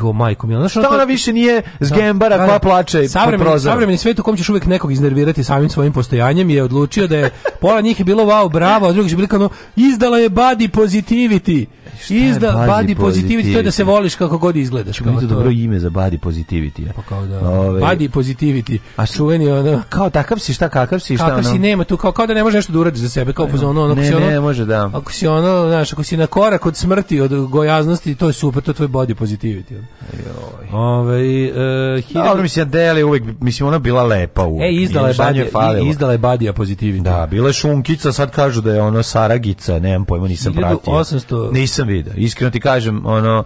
jo majko mi, znači ona više nije zgembara da. da, koja da. plače savremeni, po Savremeni svet u kom ćeš uvek nekog iznervirati samim svojim postojanjem je odlučio da je pola njih je bilo wow, bravo, a drugi je bilo kao izdala je body positivity. E, Izda body, body positivity, to je da se voliš kako god izgledaš. Čemo to dobro ime za body positivity. Ja. Pa kao da. Ove... Body positivity. A čuveni ono. Kao takav si, šta kakav si, šta kakav ono? si nema tu kao kao da ne može nešto da uradiš za sebe, kao ono, ono, ono, ne, si ono, ne, može da. Ako si ono, znaš, ako si na korak od smrti, od gojaznosti, to je super, to je tvoj body positivity živjeti. Ove, e, da, hiljadu... Dobro, mislim, Adele uvijek, mislim, ona bila lepa uvijek. E, izdala je, badija, je izdala je badija pozitivita. Da, bila je šunkica, sad kažu da je ona Saragica, nemam pojma, nisam 1800... pratio. Nisam vidio, iskreno ti kažem, ono...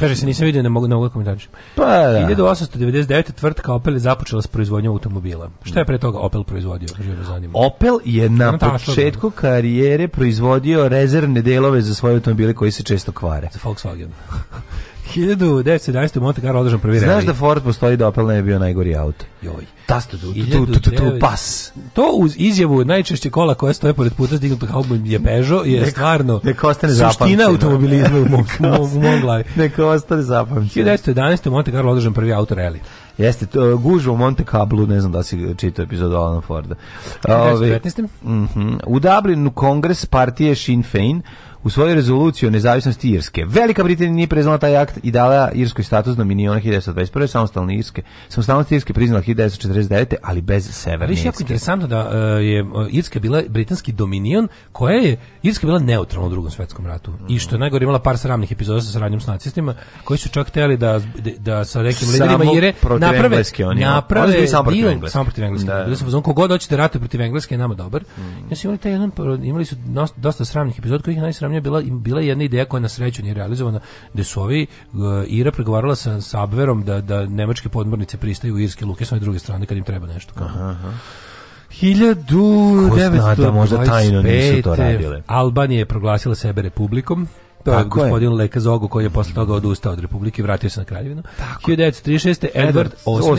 Kaže se, nisam vidio na mogu na ovom komentarju. Pa da. 1899. tvrtka Opel je započela s proizvodnjom automobila. Šta je pre toga Opel proizvodio? Zanima. Opel je na početku karijere proizvodio rezervne delove za svoje automobile koji se često kvare. Za Volkswagen. 1917. u Monte Carlo održan prvi Znaš da Ford postoji da Opel ne bio najgori auto? Joj. Tasto tu, tu, tu, tu, tu, pas. To uz izjavu najčešće kola koje stoje pored puta sdignutog haubom je Peugeot je nek, stvarno nek ostane suština automobilizma u mom, u mom glavi. Neka ostane zapamćeno. 1911. u Monte Carlo održan prvi auto rally. Jeste, to, e, gužva u Monte Cablu, ne znam da si čitao epizod Alana Forda. Ove, uh, uh, u Dublinu kongres partije Sinn Féin u svojoj rezoluciji o nezavisnosti Irske. Velika Britanija nije priznala taj akt i dala Irskoj status dominiona 1921. samostalne Irske. Samostalnost Irske priznala 1949. ali bez Severne Irske. jako interesantno da e, je e, Irska bila britanski dominion koja je Irska bila neutralna u drugom svetskom ratu. Mm. I što je najgore imala par sramnih epizoda sa saradnjom s nacistima koji su čak hteli da, da, da sa nekim liderima Ire naprave, oni, naprave oni samo protiv Engleske. Samo protiv Engleske. Da. Bili su kogod hoćete rate protiv Engleske je nama dobar. Mm. Ja su imali, taj jedan, imali su dosta sramnih epizoda koji ih najsramnije je bila, bila jedna ideja koja na sreću nije realizovana, da su ovi uh, Ira pregovarala sa Sabverom da, da nemačke podmornice pristaju u irske luke sa one druge strane kad im treba nešto. Kao. Aha, aha. 1925. Da možda tajno nisu to radile. Albanija je proglasila sebe republikom. To pa Tako je gospodin je. Leka Zogu koji je posle toga odustao od Republike i vratio se na kraljevinu. Tako. 1936. Edward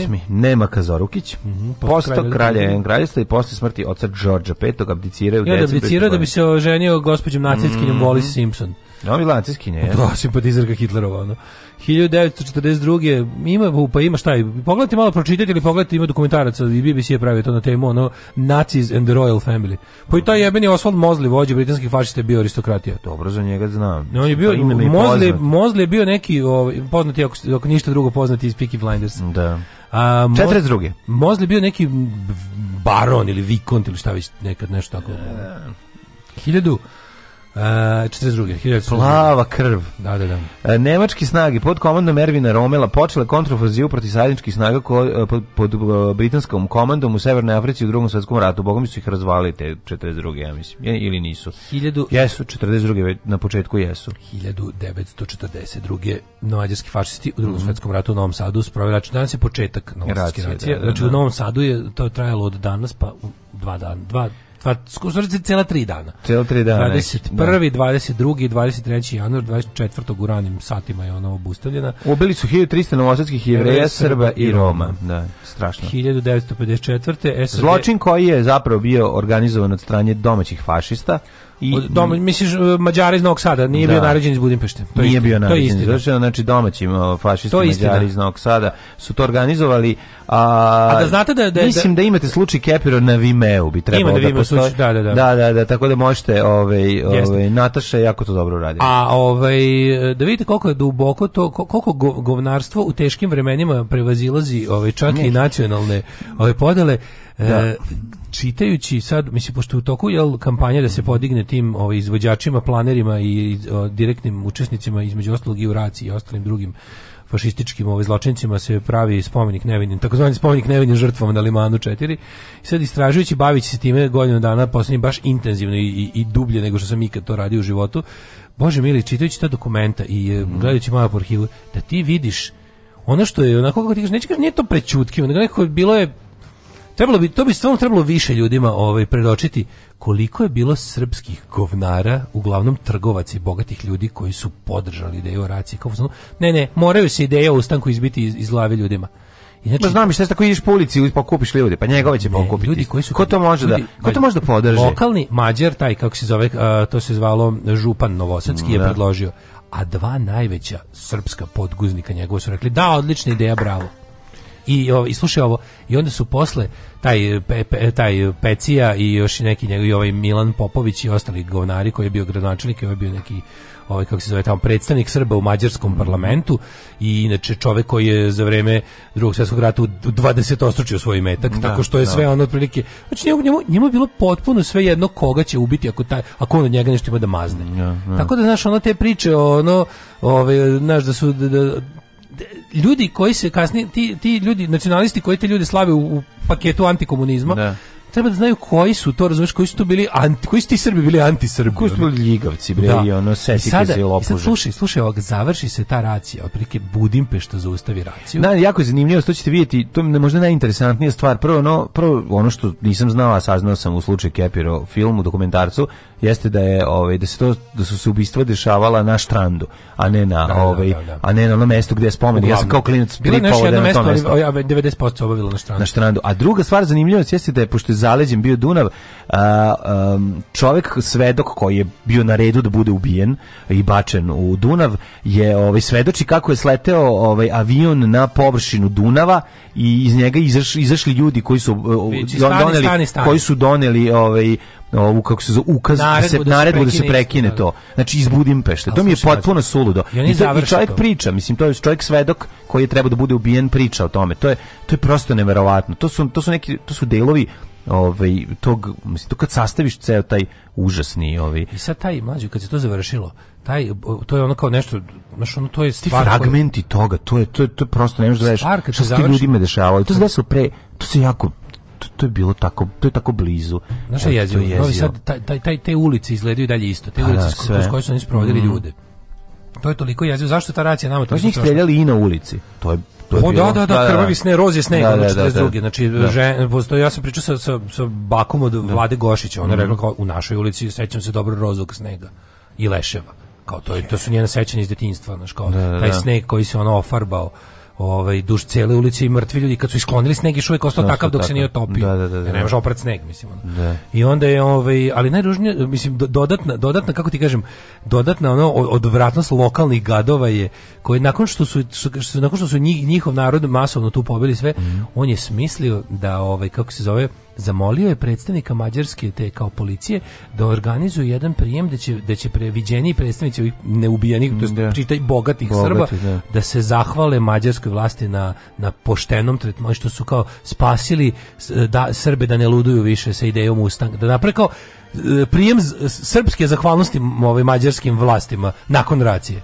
VIII. Nema Kazorukić. Mm -hmm, Posto kralja kraljevstva i posle smrti oca Đorđa V. abdiciraju ja, da abdicirao da bi se oženio gospođom nacijskinjom mm -hmm. Wallis Simpson. Da, Novi lacijskinje, je. Da, simpatizarka Hitlerova, ono. 1942. Ima, pa ima šta, pogledajte malo, pročitajte ili pogledajte, ima dokumentaraca i BBC je pravio to na temu, ono, Nazis and the Royal Family. Pa i taj jebeni Oswald Mosley, vođe britanskih fašista, je bio aristokratija. Dobro, za njega znam. On je pa bio, Mosley, Mosley je bio neki, ovaj, poznati, ako, ako ništa drugo, poznati iz Peaky Blinders. Da. A, Moz, 42. Mozli bio neki baron ili vikont ili šta već nekad nešto tako. E, 1000 Uh, 42. Plava krv. Da, da, da. E, nemački snage pod komandom Ervina Romela počele kontrofaziju protiv sajedničkih snaga ko, e, pod, pod e, britanskom komandom u Severnoj Africi u drugom svetskom ratu. Bogom su ih razvalili te 42. ja mislim. Je, ili nisu? 1000... Jesu, 42. na početku jesu. 1942. Novađarski fašisti u drugom mm -hmm. ratu u Novom Sadu spravili. Znači, danas je početak Novosadske racije. Da, da, da. Znači, u da. Novom Sadu je to je trajalo od danas pa dva dana, dva pa skoro cela 3 dana. Cela 3 dana. 21. Da. 22. 23. januar, 24. u ranim satima je ona obustavljena. Ubili su 1300 novosadskih jevreja, Srba i Roma. Da, strašno. 1954. SRD... Zločin koji je zapravo bio organizovan od strane domaćih fašista, I, Od doma, misliš, e, Mađara iz Novog Sada, nije da. bio naređen iz Budimpešte. To nije bio naređen iz znači domaći fašisti Mađari iz Novog Sada su to organizovali. A, a da znate da, da Mislim da, imate slučaj Kepiro na Vimeo bi trebalo da, da Slučaj, Da, da, da. Da, da, da, tako da možete, ovaj, ovaj, Nataša jako to dobro radi. A ovaj, da vidite koliko je duboko to, koliko govnarstvo u teškim vremenima prevazilazi ovaj, čak ne. i nacionalne ove ovaj, podele. Da. E, čitajući sad, mislim, pošto u toku je kampanja da se podigne tim ovaj, izvođačima, planerima i o, direktnim učesnicima, između ostalog i u raciji i ostalim drugim fašističkim ovaj, zločincima se pravi spomenik nevinim, takozvani spomenik nevinim žrtvama na Limanu 4. I sad istražujući, bavići se time godinu dana, poslednji baš intenzivno i, i, i, dublje nego što sam ikad to radio u životu, Bože mili, čitajući ta dokumenta i mm. gledajući malo po arhivu, da ti vidiš ono što je onako kako ti kažeš, neću kažeš, nije to prećutkivo, nego nekako bilo je Trebalo bi, to bi stvarno trebalo više ljudima ovaj, predočiti koliko je bilo srpskih govnara, uglavnom trgovaca i bogatih ljudi koji su podržali ideju o raciji. Kao, ne, ne, moraju se ideje o ustanku izbiti iz, iz glave ljudima. Inače, pa znam šta se tako ideš po ulici pa kupiš ljudi, pa njegove će pokupiti. Ljudi koji su ko to može da- ljudi, da ko to može da podrži? Lokalni mađar taj kako se zove, a, to se zvalo župan Novosadski je da. predložio, a dva najveća srpska podguznika njegova su rekli da odlična ideja, bravo i, i slušaj ovo, i onda su posle taj, pe, pe, taj Pecija i još i neki njegovi ovaj Milan Popović i ostali govnari koji je bio gradonačelnik i ovaj bio neki ovaj kako se zove tamo predstavnik Srba u mađarskom mhm. parlamentu i inače čovek koji je za vreme drugog svetskog rata u 20 ostručio svoj metak da, tako što je da. sve on otprilike znači njemu, njemu, njemu je bilo potpuno sve jedno koga će ubiti ako taj ako on od njega nešto ima da mazne. Ja, ja. Tako da znaš ono te priče ono ovaj znaš da su da, da ljudi koji se kasnije ti, ti ljudi nacionalisti koji te ljude slave u, u paketu antikomunizma da treba da znaju koji su to, razumeš, koji su to bili anti, koji su ti Srbi bili anti antisrbi. Koji su bili ljigavci, bre, da. i ono setike se lopuže. I sad slušaj, slušaj, ovog, završi se ta racija, otprilike Budimpešta zaustavi raciju. Da, jako je zanimljivo, što ćete vidjeti, to je možda najinteresantnija stvar. Prvo no prvo ono što nisam znao, a saznao sam u slučaju Kepiro filmu, dokumentarcu, jeste da je ovaj da se to da su se ubistva dešavala na štrandu, a ne na da, da ovaj da, da, a ne na onom mestu gde je spomen. Ja sam kao klinac bilo nešto jedno da mesto, ali ja ovaj, 90% obavilo na strandu. Na štrandu. A druga stvar zanimljiva jeste da je pošto je zaleđen bio Dunav, a, um, čovjek svedok koji je bio na redu da bude ubijen i bačen u Dunav je ovaj svedoči kako je sleteo ovaj avion na površinu Dunava i iz njega izašli, izašli ljudi koji su Vići, stani, doneli stani, stani. koji su doneli ovaj ovu kako se zove ukaz da naredbu se, da naredbu da se prekine da. to. Znači iz Budimpešte. To mi je potpuno suludo. I, to, i čovjek to. priča, mislim to je čovjek svedok koji je trebao da bude ubijen priča o tome. To je to je prosto neverovatno. To su to su neki to su delovi ovaj tog mislim to kad sastaviš ceo taj užasni ovaj i sad taj mlađi kad se to završilo taj to je ono kao nešto znači ono to je Ti fragmenti koja... toga to je to je, to je prosto ne možeš da veš šta se ljudima dešavalo to se desilo pre to se jako to, to je bilo tako, to je tako blizu. Znaš što je jezivo? Je Novi Sad, taj, taj, te ulice izgledaju dalje isto. Te pa ulice da, s koje su oni sprovodili mm. ljude. To je toliko jezivo. Zašto ta racija nama? Pa to je njih streljali i na ulici. To je To o, da da, da, da, da, krvavi da. sne, roz je sneg, da, da, da, da. Znači, žen, postoji, ja sam pričao sa, sa, sa bakom od Vlade Gošića, ona je mhm. rekla kao, u našoj ulici sećam se dobro rozog snega i leševa. Kao to, je, to su njena sećanja iz detinjstva, znaš, kao, taj sneg koji se ono ofarbao ovaj duž cele ulice i mrtvi ljudi kad su isklonili sneg i uvijek ostao takav dok tako. se nije otopio. Da, da, da, da. E, ne može oprat sneg, mislim ono. da. I onda je ovaj ali najružnije mislim dodatna dodatna kako ti kažem dodatna ono odvratnost lokalnih gadova je koji nakon što su, što, nakon što su njih, njihov narod masovno tu pobili sve, mm on je smislio da ovaj kako se zove zamolio je predstavnika Mađarske te kao policije da organizuje jedan prijem da će, da će previđeni predstavnici ovih neubijenih, to je da. čitaj bogatih Bogati, Srba, da. da. se zahvale mađarskoj vlasti na, na poštenom tretmanu, što su kao spasili da, Srbe da ne luduju više sa idejom ustanka da napreko e, prijem srpske zahvalnosti ovim mađarskim vlastima nakon racije.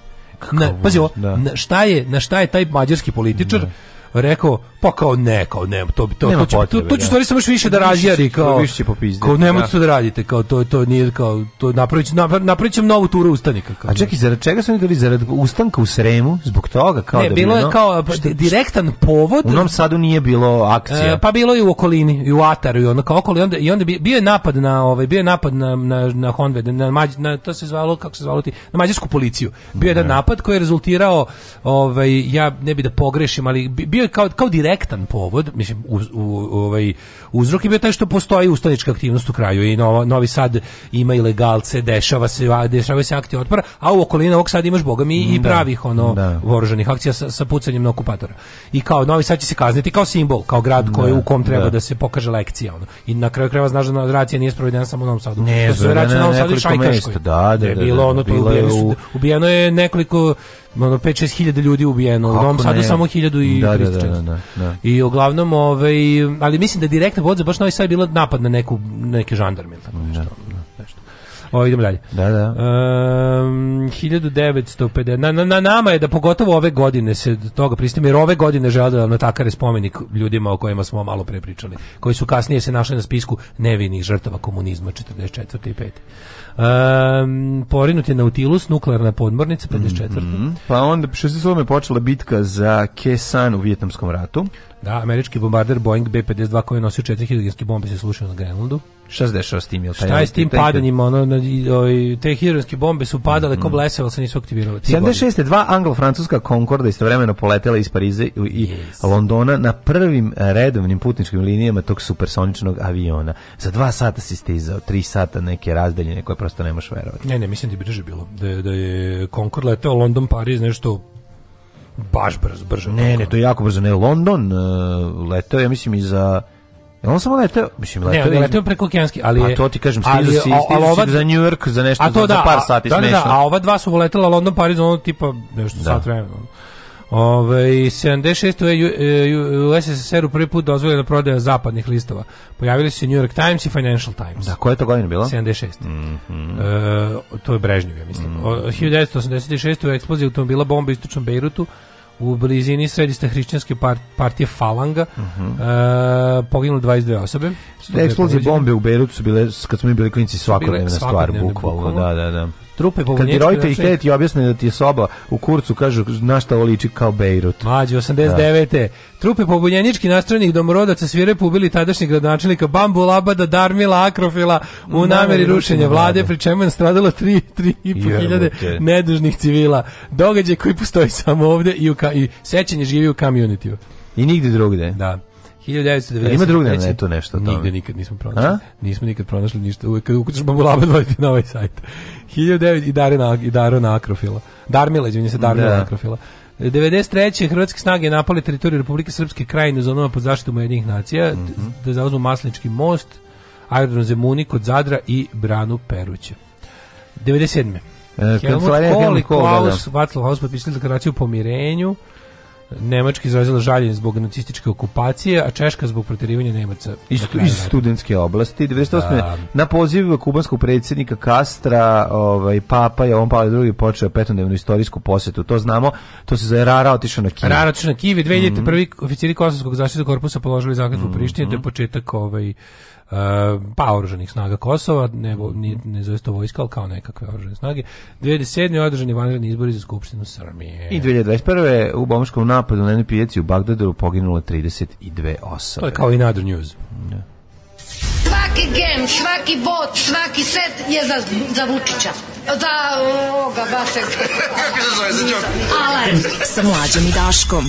Na, pazi ovo, da. na šta je, na šta je taj mađarski političar ne da rekao pa kao ne, kao ne, to to Nema to, će, potrebe, to, to, da. stvari samo još više da razjari kao više popizditi. Kao nemojte da. to da radite, kao to to nije kao to napravić napravić novu turu ustanika kao. A čekaj, zarad čega su oni dali zarad ustanka u Sremu zbog toga kao ne, da bilo je kao direktan povod. U Novom Sadu nije bilo akcija. E, pa bilo je u okolini, i u Ataru i onda kao okolo i onda i onda bio je napad na ovaj bio je napad na na na Honved, na, na to se zvalo kako se zvalo ti, na mađarsku policiju. Bio je jedan da. napad koji je rezultirao ovaj ja ne bih da pogrešim, ali bio bio kao kao direktan povod, mislim u, u, ovaj uzrok je bio taj što postoji ustanička aktivnost u kraju i novo, Novi Sad ima ilegalce, dešava se dešavaju se akcije otpora, a u okolini ovog Sada imaš bogami i da, pravih ono da. Voruženih akcija sa, sa pucanjem na okupatora. I kao Novi Sad će se kazniti kao simbol, kao grad koji da, u kom treba da. da. se pokaže lekcija ono. I na kraju krajeva znaš da racija nije sprovedena samo u Novom Sadu. Ne, što da su racija u Novom Sadu i Šajkaškoj. Da, da, da, da, bilo da, ono to ubijeno, ubijeno je nekoliko ono 5-6 hiljada ljudi ubijeno, Kako u Novom Sadu samo 1000 i da, da, da, da, da. I uglavnom, ovaj, ali mislim da direktna voda baš na ovaj sad bila napad na neku, neke žandarme. Tako nešto, da. nešto. O, idemo dalje. Da, da. Um, 1950. Na, na, na nama je da pogotovo ove godine se toga pristimo, jer ove godine žele da nam natakare spomenik ljudima o kojima smo malo pre pričali, koji su kasnije se našli na spisku nevinih žrtava komunizma 44. i 5. Um, porinut je Nautilus, nuklearna podmornica, 54. Mm -hmm. Pa onda, 67. je počela bitka za Kesan u Vjetnamskom ratu. Da, američki bombarder Boeing B-52 koji je nosio četiri hidrogenske bombe se slušao na Grenlandu. Šta se dešava s tim? Šta je s tim padanjima? Ono, na, oj, ovaj, te hidrogenske bombe su padale mm. ko blese, ali se nisu aktivirale. 76. dva anglo-francuska Concorde istovremeno poletela iz Parize i yes. Londona na prvim redovnim putničkim linijama tog supersoničnog aviona. Za dva sata si stizao, tri sata neke razdaljine koje prosto ne možeš verovati. Ne, ne, mislim da bi brže bilo. Da, da je Concorde letao London-Pariz nešto Baš brzo, brzo. Ne, ne, to je jako brzo. Ne, London uh, letao, ja mislim, i za... Je on samo leteo, mislim leteo. Ne, leteo preko okeanski, ali pa je. A to ti kažem, stiže si, ova, za New York za nešto a to za, da, za par sati smešno. Da, da, da a ova dva su voletela London, Pariz, ono tipa nešto da. sat vremena. Ove, 76. u e, e, SSSR-u prvi put dozvoljena prodaja zapadnih listova. Pojavili su New York Times i Financial Times. Da, koja je to godina bila? 76. Mm -hmm. e, to je Brežnjev, ja mislim. Mm -hmm. 1986. u eksploziji automobila bomba u istočnom Beirutu u blizini središta hrišćanske partije Falanga uh mhm. -huh. e, poginulo 22 osobe. Eksplozije bombe u Beirutu su bile, kad smo mi bili klinici, svakodnevna stvar, bukvalno. Da, da, da. Trupe pobunjeničke. Kad bi roditelji da objasne da ti je soba u kurcu, kažu na šta ovo liči kao Bejrut. Mađi, 89. Da. Trupe pobunjenički nastrojenih domorodaca svire pobili tadašnjeg gradonačelnika Bambu Labada Darmila Akrofila u nameri rušenja vlade, pri čemu je stradalo 3 3500 hiljade nedužnih civila. Događaj koji postoji samo ovde i, u, i sećanje živi u community I nigde drugde. Da. 1990. Ima drugdje na netu nešto tamo. Nigde nikad nismo pronašli. A? Nismo nikad pronašli ništa. Uvek kad ukućaš babulaba dvojite na ovaj sajt. 1900 i Darina i Darona Akrofila. Darmila, izvinite se, Darmila da. Akrofila. 93. hrvatske snage napale teritoriju Republike Srpske krajine za zonama pod zaštitom jednih nacija mm -hmm. da zauzmu Maslenički most, aerodrom Zemuni kod Zadra i branu Peruće. 97. E, Helmut Kohl i Klaus da. Václav Haus potpisali deklaraciju o pomirenju. Nemački izrazila žaljenje zbog nacističke okupacije, a Češka zbog protjerivanja Nemaca. Isto iz dakle, studentske oblasti 98. Da. na poziv kubanskog predsjednika Kastra, ovaj papa je on pa drugi počeo petodnevnu istorijsku posetu. To znamo, to se za Rara otišao na Kivi. Rara otišao na Kivi. 2001. Mm -hmm. prvi oficiri kosovskog zaštitnog korpusa položili zakletvu mm -hmm. u mhm. Prištini, to je početak ovaj Uh, pa oruženih snaga Kosova, ne, ne, ne zove to vojska, ali kao nekakve oružene snage. 2007. održani vanredni izbori za Skupštinu Srbije. I 2021. u bombaškom napadu na jednoj pijaci u Bagdadu poginulo 32 osobe. To je kao i Nadr News. Ja. Da. Svaki gem, svaki bot, svaki set je za, za Vučića. Za da, ovoga vašeg... Kako se zove? Za Alarm sa mlađom i Daškom.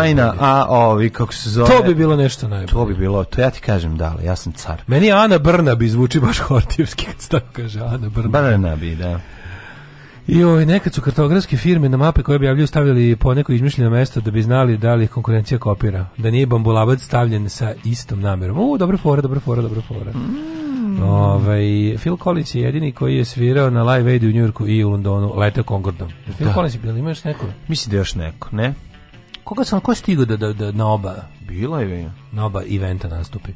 tajna, a ovi, kako se zove... To bi bilo nešto najbolje. To bi bilo, to ja ti kažem, dale, ja sam car. Meni Ana Brna bi zvuči baš hortivski kad se tako kaže, Ana Brna. Brnabi. bi, da. Joj, nekad su kartografske firme na mape koje objavljuju stavili po neko izmišljeno mesto da bi znali da li konkurencija kopira. Da nije bambulavac stavljen sa istom namerom. U, dobra fora, dobra fora, dobra fora. Mm. Ove, ovaj, Phil Collins je jedini koji je svirao na live Aid u Njurku i u Londonu, letao Concordom. Phil da. Collins je bilo, ima još neko? Mislim da još neko, ne? Koga sam, ko je stigao da, da, da, na oba? Bila je Vinja. Na oba eventa nastupi.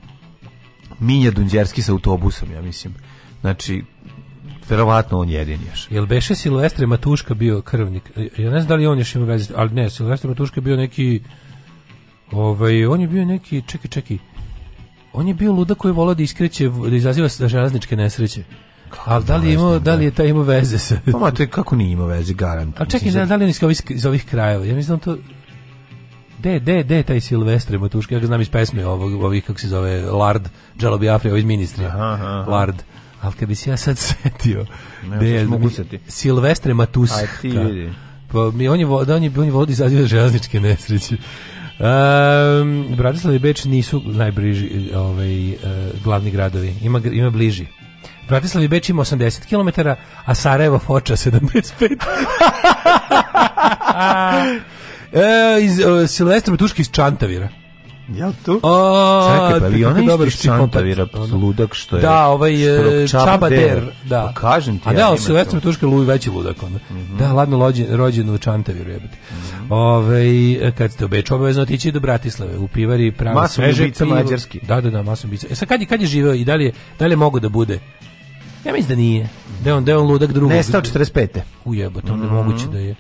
Minja Dunđerski sa autobusom, ja mislim. Znači, verovatno on jedin još. Jel beše Silvestre Matuška bio krvnik? Ja ne znam da li on još ima veze, ali ne, Silvestre Matuška bio neki ovaj, on je bio neki, čekaj, čekaj, on je bio luda koji volao da iskreće, da izaziva železničke nesreće. Al da li, ima da li je taj ima veze sa... Pa ma, to kako ni ima veze, garant. Ali čekaj, da, da li je iz ovih krajeva? Ja mislim da to De, de, de, taj Silvestre Matuški, ja ga znam iz pesme ovog, ovih, kako se zove, Lard, Dželo Biafre, ovo iz ministrija, Lard. Ali kad bi se ja sad setio, ne, de, mogu seti. Silvestre Matuska. Aj, ti vidi. Pa, mi, on, je, da, on, je, on je vodi izaziva želazničke nesreće. Um, Bratislava i Beč nisu najbliži ovaj, uh, glavni gradovi. Ima, ima bliži. Bratislava i Beč ima 80 km, a Sarajevo Foča 75. E, iz, e, Silvestra Tuški iz Čantavira. Jel tu? A, Čekaj, pa i onaj dobar iz Čantavira, ludak što je... Da, ovaj e, Čabader, da. Pa kažem ti. A da, ja, Silvestra Tuška Luj veći ludak onda. Mm -hmm. Da, ladno rođen, rođen u Čantaviru, jebate. Mm -hmm. Ove, ovaj, kad ste u obavezno otići do Bratislave, u pivari, pravo masom sveže bica mađarski. Da, da, da, masom bica. E sad, kad je, kad je živeo i da li je, da li je mogo da bude? Ja mislim da nije. Da on, da on ludak drugog. Nestao 45. Ujebote, onda mm -hmm. moguće da je.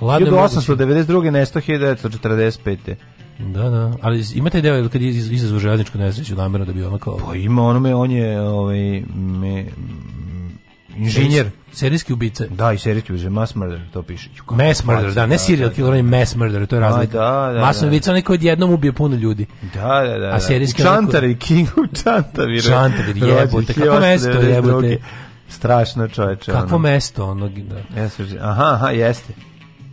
Ladne 1892. nesto 1945. Da, da. Ali imate ideju kad je izazvao železničku nesreću namerno da bi ono kao... Pa ima, ono me, on je ovaj, me, mm, inženjer. Serijski ubice. Da, i serijski ubice, mass murder, to piše. Mass murder, da, ne serial killer, da. on je mass murder, to je razlika. Da, da, mass ubice, da. onaj koji odjednom ubije puno ljudi. Da, da, da. A da. serijski... Čantari, King u Čantavir. Čantavir, jebote, kako mesto, jebote. Strašno čoveče. Kakvo mesto, ono, da. Aha, aha, jeste.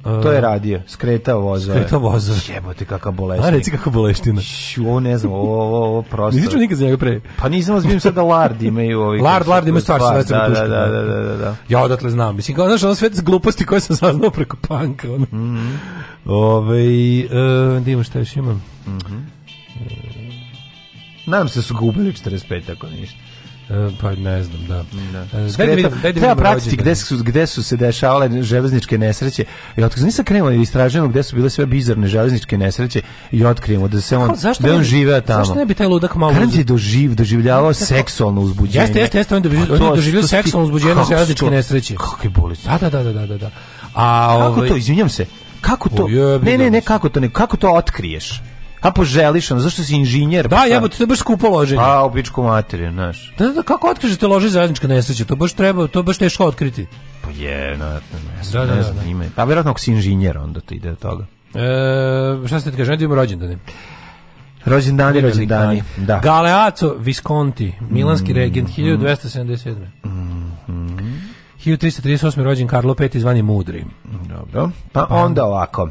To je radio, skretao vozove. Skretao vozove. Jebote kakav bolesnik. A reci kako boleština. Šu, o, ne znam, ovo, ovo, ovo prosto. Nisi čuo nikad za njega pre. Pa nisam vas sad da Lard imaju ovi. Lard, Lard imaju stvar sa Vestom Tuškom. Da, da, da, da, da. Ja odatle znam. Mislim, kao, znaš, ono sve gluposti koje sam saznao preko panka. Ono. Mm -hmm. Ove, e, da imam šta još imam. Mm -hmm. Nadam se da su ga 45, ako ništa pa ne znam, da. da. Skreta, treba pratiti gde su, gde su se dešavale železničke nesreće i otkaz nisam krenuo i istražujemo gde su bile sve bizarne železničke nesreće i otkrijemo da se on Kao, da on žive tamo. Zašto ne bi taj ludak malo Karan je doživ, doživljavao ne, seksualno uzbuđenje. Jeste, jeste, jeste, on, doživ, on je doživljavao seksualno uzbuđenje železničke nesreće. Kako je bolesti. Da, da, da, da, da. A, Kako to, izvinjam se, kako to? Ne, ne, ne, kako to, ne, kako to otkriješ? A poželiš, ono, zašto si inženjer? Da, pa ja to je baš skupo loženje. A, pa, u pičku materiju, znaš. Da, da, da kako otkrižete lože zajednička nesreća? To baš treba, to baš teško otkriti. Pa je, na, da, da, ne znam, da, da. Ime. Pa vjerojatno ako si inženjer, onda to ide od toga. E, šta ste ti kažem, idemo rođendane. Rođendani, rođendani. Da. Galeazzo Visconti, milanski mm-hmm. regent, 1277. Mm -hmm. 1338. rođen Karlo V, zvani Mudri. Dobro. pa, pa- onda ovako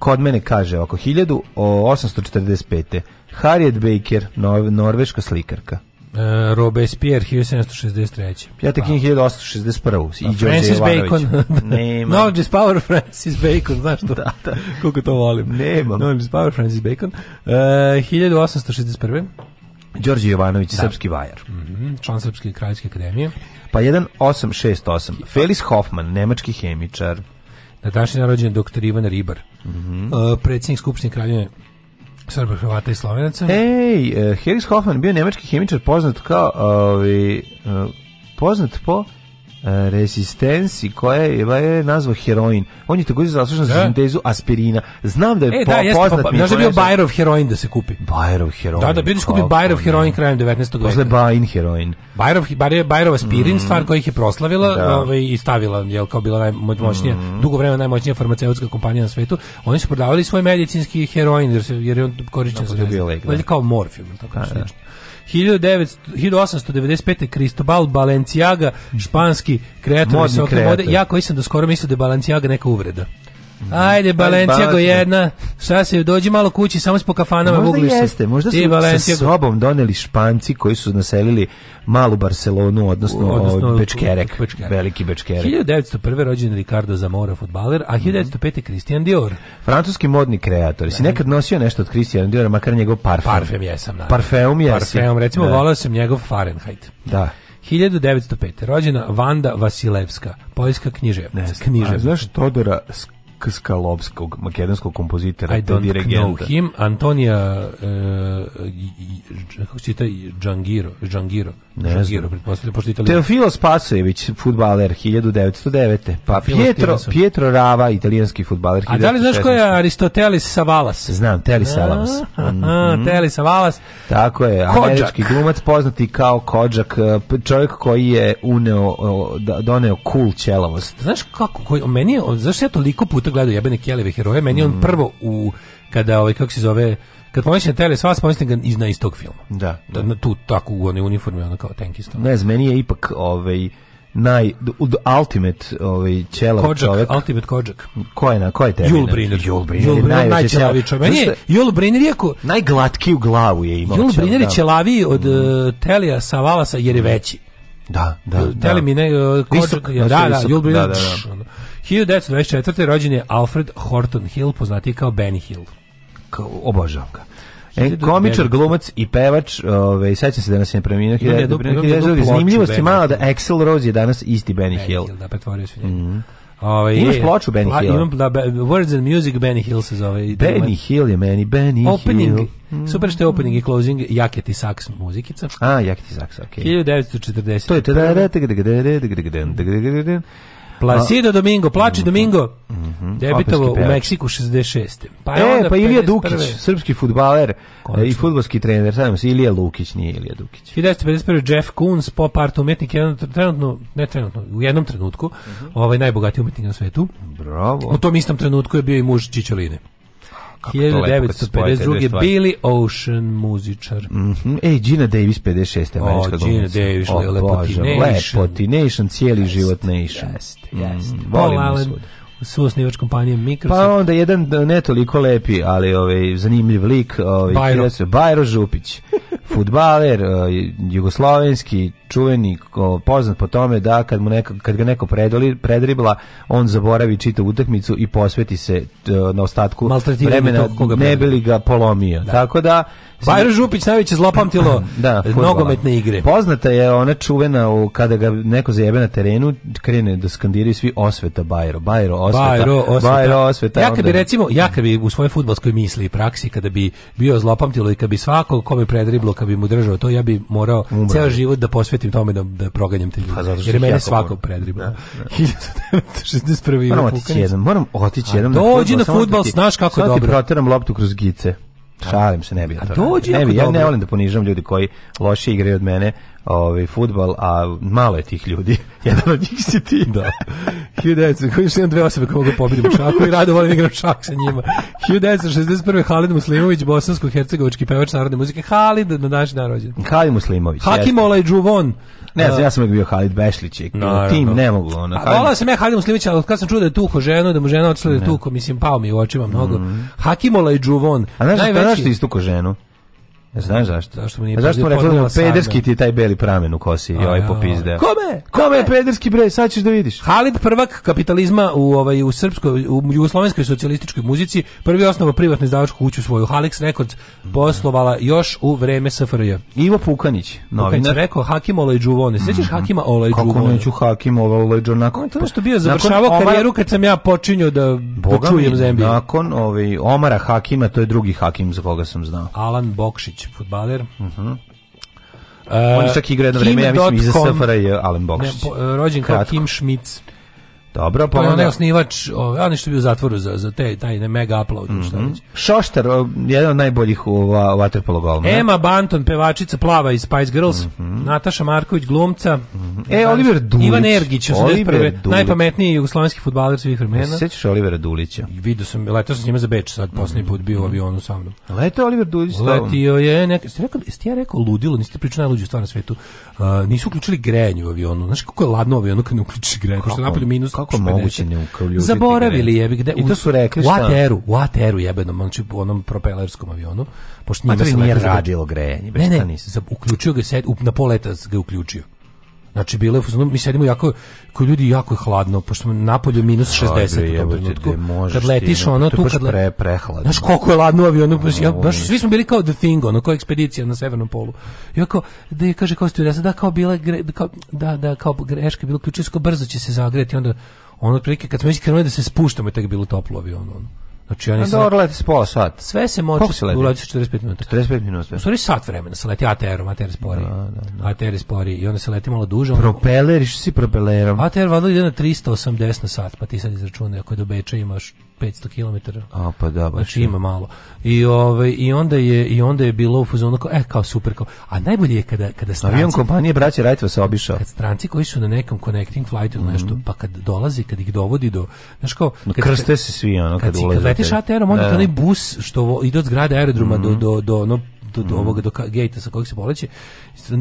kod mene kaže oko 1845. Harriet Baker, norveška slikarka. Uh, Robespierre 1763. Ja tek 1861. I Francis Bacon. Nema. Knowledge is power Francis Bacon, znaš to? da, da. Koliko to volim. Nemam. Knowledge is power Francis Bacon. E, uh, 1861. Đorđe Jovanović, da. srpski vajar. Mm -hmm, član Srpske kraljevske akademije. Pa 1868. Felix Hoffman, nemački hemičar. Na današnji narođen doktor Ivan Ribar, mm -hmm. predsjednik Skupštine Kraljevine Srba, Hrvata i Slovenaca. Ej, e, Heris Hoffman bio nemački hemičar poznat kao, ovi, ovaj, e, poznat po E, Resistenci koja je, je nazvao heroin. On je također zaslužen za sintezu da? aspirina. Znam da je e, da, po, da, jeste, poznat pa, pa Znaš da je bio Bayerov heroin da se kupi? Bayerov heroin. Da, da bio da skupi Bajerov heroin krajem 19. godina. Posle Bajin heroin. Bajerov, Bayerov aspirin, mm. stvar koja je proslavila da. ovaj, i stavila, jel, kao bila najmoćnija, mm. dugo vremena najmoćnija farmaceutska kompanija na svetu. Oni su prodavali svoj medicinski heroin, jer, se, jer je on korišćen no, pa za... Lek, da. kao morfijum, tako da, Da. 1895. Cristobal Balenciaga, španski kreator visoke mode. Ja koji sam do skoro mislio da je Balenciaga neka uvreda. Ajde, Balenciago jedna. Šta se, dođi malo kući, samo s po kafanama možda Možda jeste, možda su sa sobom doneli španci koji su naselili malu Barcelonu, odnosno, odnosno Bečkerek, Bečkerek, veliki Bečkerek. 1901. rođen Ricardo Zamora, futbaler, a 1905. Christian Dior. Francuski modni kreator. Si da. nekad nosio nešto od Christian Diora, makar njegov parfem? Parfem jesam, naravno. Parfeum jesam. Parfeum, recimo, da. volao sam njegov Fahrenheit. Da. 1905. Rođena Vanda Vasilevska, poljska književnica. Ne, književnica. znaš Todora Sk Skalovskog, makedonskog kompozitora I don't dirigenta. know him, Antonija uh, kako Džangiro, Džangiro Ne znam. Teofilo Spasojević, futbaler 1909. Pa Pietro, Pietro Rava, italijanski futbaler. A da li znaš ko je Aristoteles Savalas? Znam, Telis Savalas. Mhm. Telis Savalas. Tako je, američki glumac poznati kao Kođak, eh, čovjek koji je uneo, da, doneo cool ćelavost. Znaš kako, koji, meni je, zašto ja toliko puta gledao jebene Keleve heroje, meni je on mhm. prvo u, kada, ovaj, kako se zove, kad pomislim tele sva pomislim ga iz na istog filma. Da. da. Na tu tako u onoj uniformi ona kao tenkista. Ne, znam, meni je ipak ovaj naj ultimate ovaj ćelav Kođak, čovjek. ultimate Kođak. Ko je na koje teme? Jul Briner. Jul Briner najčelavi čovjek. Meni je Jul Briner je ko... najglatkiju glavu je imao. Jul Briner je čelavi od mm. Eh, Telija Savalasa jer je veći. Da, da. Eh, da. Teli mi ne, eh, Kođak, da da, da, da, Jul Briner. 1924. rođen je Alfred Horton Hill, poznati kao Benny Hill obožavam ga. E, komičar, glumac i pevač, ovaj sećam se da nas je preminuo. Zanimljivost je malo da Axel Rose je danas isti Benny Hill. Da, pretvorio se njega. Ovaj imaš je, ploču Benny Hill. Imam da Words and Music Benny Hill se zove. Benny Hill je meni Benny opening, Hill. Mm. Super što je opening i closing jaket i saks muzikica. A jaket i saks, Okay. 1940. To je Placido Domingo, plači mhm. Domingo. Mhm. Debitovo u Meksiku 66. Pa e, pa Ilija Dukić, srpski futbaler e, i futbolski trener, sadam se, Ilija Lukić, nije Ilija Dukić. 1951. Jeff Koons, pop art umetnik, jedan trenutno, ne trenutno, u jednom trenutku, uh mhm. -huh. ovaj najbogatiji umetnik na svetu. Bravo. U tom istom trenutku je bio i muž Čičaline. Kako 1952. Billy Ocean muzičar. Mm -hmm. Ej, Gina Davis 56. američka oh, Gina Davis, oh, Lepotination. Lepotination, cijeli yes, život nation. Jeste, mhm. jeste. Mm, Paul Allen, suosnivač kompanije Microsoft. Pa onda jedan ne toliko lepi, ali ovaj, zanimljiv lik. Ovaj, Bajro. Bajro Župić futbaler, e, jugoslovenski, čuveni, poznat po tome da kad, mu neka, kad ga neko predoli, predribla, on zaboravi čitav utakmicu i posveti se e, na ostatku vremena ne bi ga polomio. Da. Tako da, Bajro Župić najveće zlopamtilo da, nogometne igre. Poznata je ona čuvena u, kada ga neko zajebe na terenu, krene da skandiraju svi osveta Bajro, Bajro osveta, Bajro osveta. Bajro osveta ja kad bi recimo, ja kad bi u svojoj fudbalskoj misli i praksi kada bi bio zlopamtilo i kad bi svako kome predriblo, kad bi mu držao to, ja bi morao Umre. ceo život da posvetim tome da, da proganjam te ljude. Pa, zato što jer mene jako svako predriblo. 1961. Da, da. Moram otići jedan, moram otići jedan. Dođi da- na fudbal, znaš kako je dobro. Sad ti proteram loptu kroz gice. Šalim se, ne bi. A dođi ne bi, ja ne volim da ponižam ljudi koji loše igraju od mene ovaj fudbal, a malo je tih ljudi. Jedan od njih si ti. da. Hugh Dance, koji su dve osobe koje mogu da pobediti u šaku i rado volim da igram šak sa njima. Hugh Dance, 61. Halid Muslimović, bosansko-hercegovički pevač narodne muzike. Halid na naš dan Halid Muslimović. Hakim Olajđuvon. Ne znam, da. ja sam bio Halid Bešlić, no, tim no. ne mogu. Ono, A volao sam ja Halid Muslimića, ali kad sam čuo da je tuho ženu, da mu žena odsla da je tuko, mislim, pao mi u očima mnogo. Mm. Hakimola i Džuvon. A znaš, najveći... znaš ti istuko ženu? Ja znaš zašto? Zašto mu nije pa zašto mu rekla da da. pederski ti taj beli pramen u kosi i ovaj popizde. Kome? Kome je pederski bre? Sad ćeš da vidiš. Halid prvak kapitalizma u ovaj u srpskoj u jugoslovenskoj socijalističkoj muzici, prvi osnova privatnu izdavačku kuću svoju Halix Records poslovala još u vreme SFRJ. Ivo Pukanić, novinar. Pukanić rekao Hakim Olaj Olajđuvone. Sećaš mhm. Hakima Olajđuvone? Kako neću Hakim Olaj Olajđuvone? Nakon to što bio završavao karijeru kad sam ja počinjao da počujem da zemlju. Nakon ovaj Omara Hakima, to je drugi Hakim za koga sam znao. Alan Bokšić Ivković, futbaler. Uh mhm. -huh. Uh, On je čak igra jedno vreme, ja mislim, iza SFRA i Alen Bokšić. Ne, po, rođen kao Kim Schmitz. Dobro, pa onda... osnivač, ovaj, ništa bio u zatvoru za, za te, taj ne, mega upload, mm -hmm. Šoštar, jedan od najboljih u waterpolo golma. Ema Banton, pevačica plava iz Spice Girls, mm -hmm. Nataša Marković, glumca. Mm -hmm. E, Oliver Dulić. Ivan Ergić, 81. najpametniji jugoslovenski futbaler svih vremena. E, sećaš Olivera Dulića? I vidio sam, letao sam s njima za Beč sad, posljednji put bio u mhm. avionu sa mnom. Letao Oliver Dulić Letio je, neka, ste rekao, jeste ja rekao ludilo, niste pričali najluđu stvar na svetu. Uh, nisu uključili grejanje u avionu. Znaš kako je ladno u avionu kad ne uključiš grejanje, Što napolju minus kako je moguće ne ukaljutiti? Zaboravili jebi gde. I to su rekli šta? U Ateru, u Ateru jebenom, on u onom propelerskom avionu, pošto njima se nije radilo grejanje. Ne, ne, uključio ga se, na poleta ga uključio. Znači bile, mi sedimo jako koji ljudi jako je hladno pošto napolju minus 60 u tom trenutku. Kad letiš ono tu kad pre prehladno. Znaš koliko je hladno u avionu, baš, ja, baš svi smo bili kao The Thing, ono kao ekspedicija na severnom polu. I ako da je kaže kao Kostu, ja da, da kao bila da kao, da da kao greška bilo ključinsko brzo će se zagreti onda ono otprilike kad smo već krenuli da se spuštamo i tako bilo toplo avion, avionu. Ono. Znači oni sad... leti pola sat. Sve se moči. Kako se leti? Uleti 45 minuta. 45 minuta. U stvari sat vremena se leti ATR-om, ATR spori. Da, da, da. ATR spori i onda se leti malo duže. Onda... Propeleriš si propelerom. ATR valjda ide na 380 na sat, pa ti sad izračunaj ako do Beča imaš 500 km. A pa da, baš. Znači ima malo. I ovaj i onda je i onda je bilo u fazonu kao e kao super kao. A najbolje je kada kada stranci avion kompanije braće Rajtva se obišao. Kad stranci koji su na nekom connecting flightu ili mm -hmm. nešto, mhm. pa kad dolazi, kad ih dovodi do znači kao kad, krste se svi ono kad, kad ulaze. Kad letiš aterom, onda da. onaj bus što ide od zgrade aerodroma mm -hmm. do do do no, do, do ovoga do gejta sa kojeg se poleće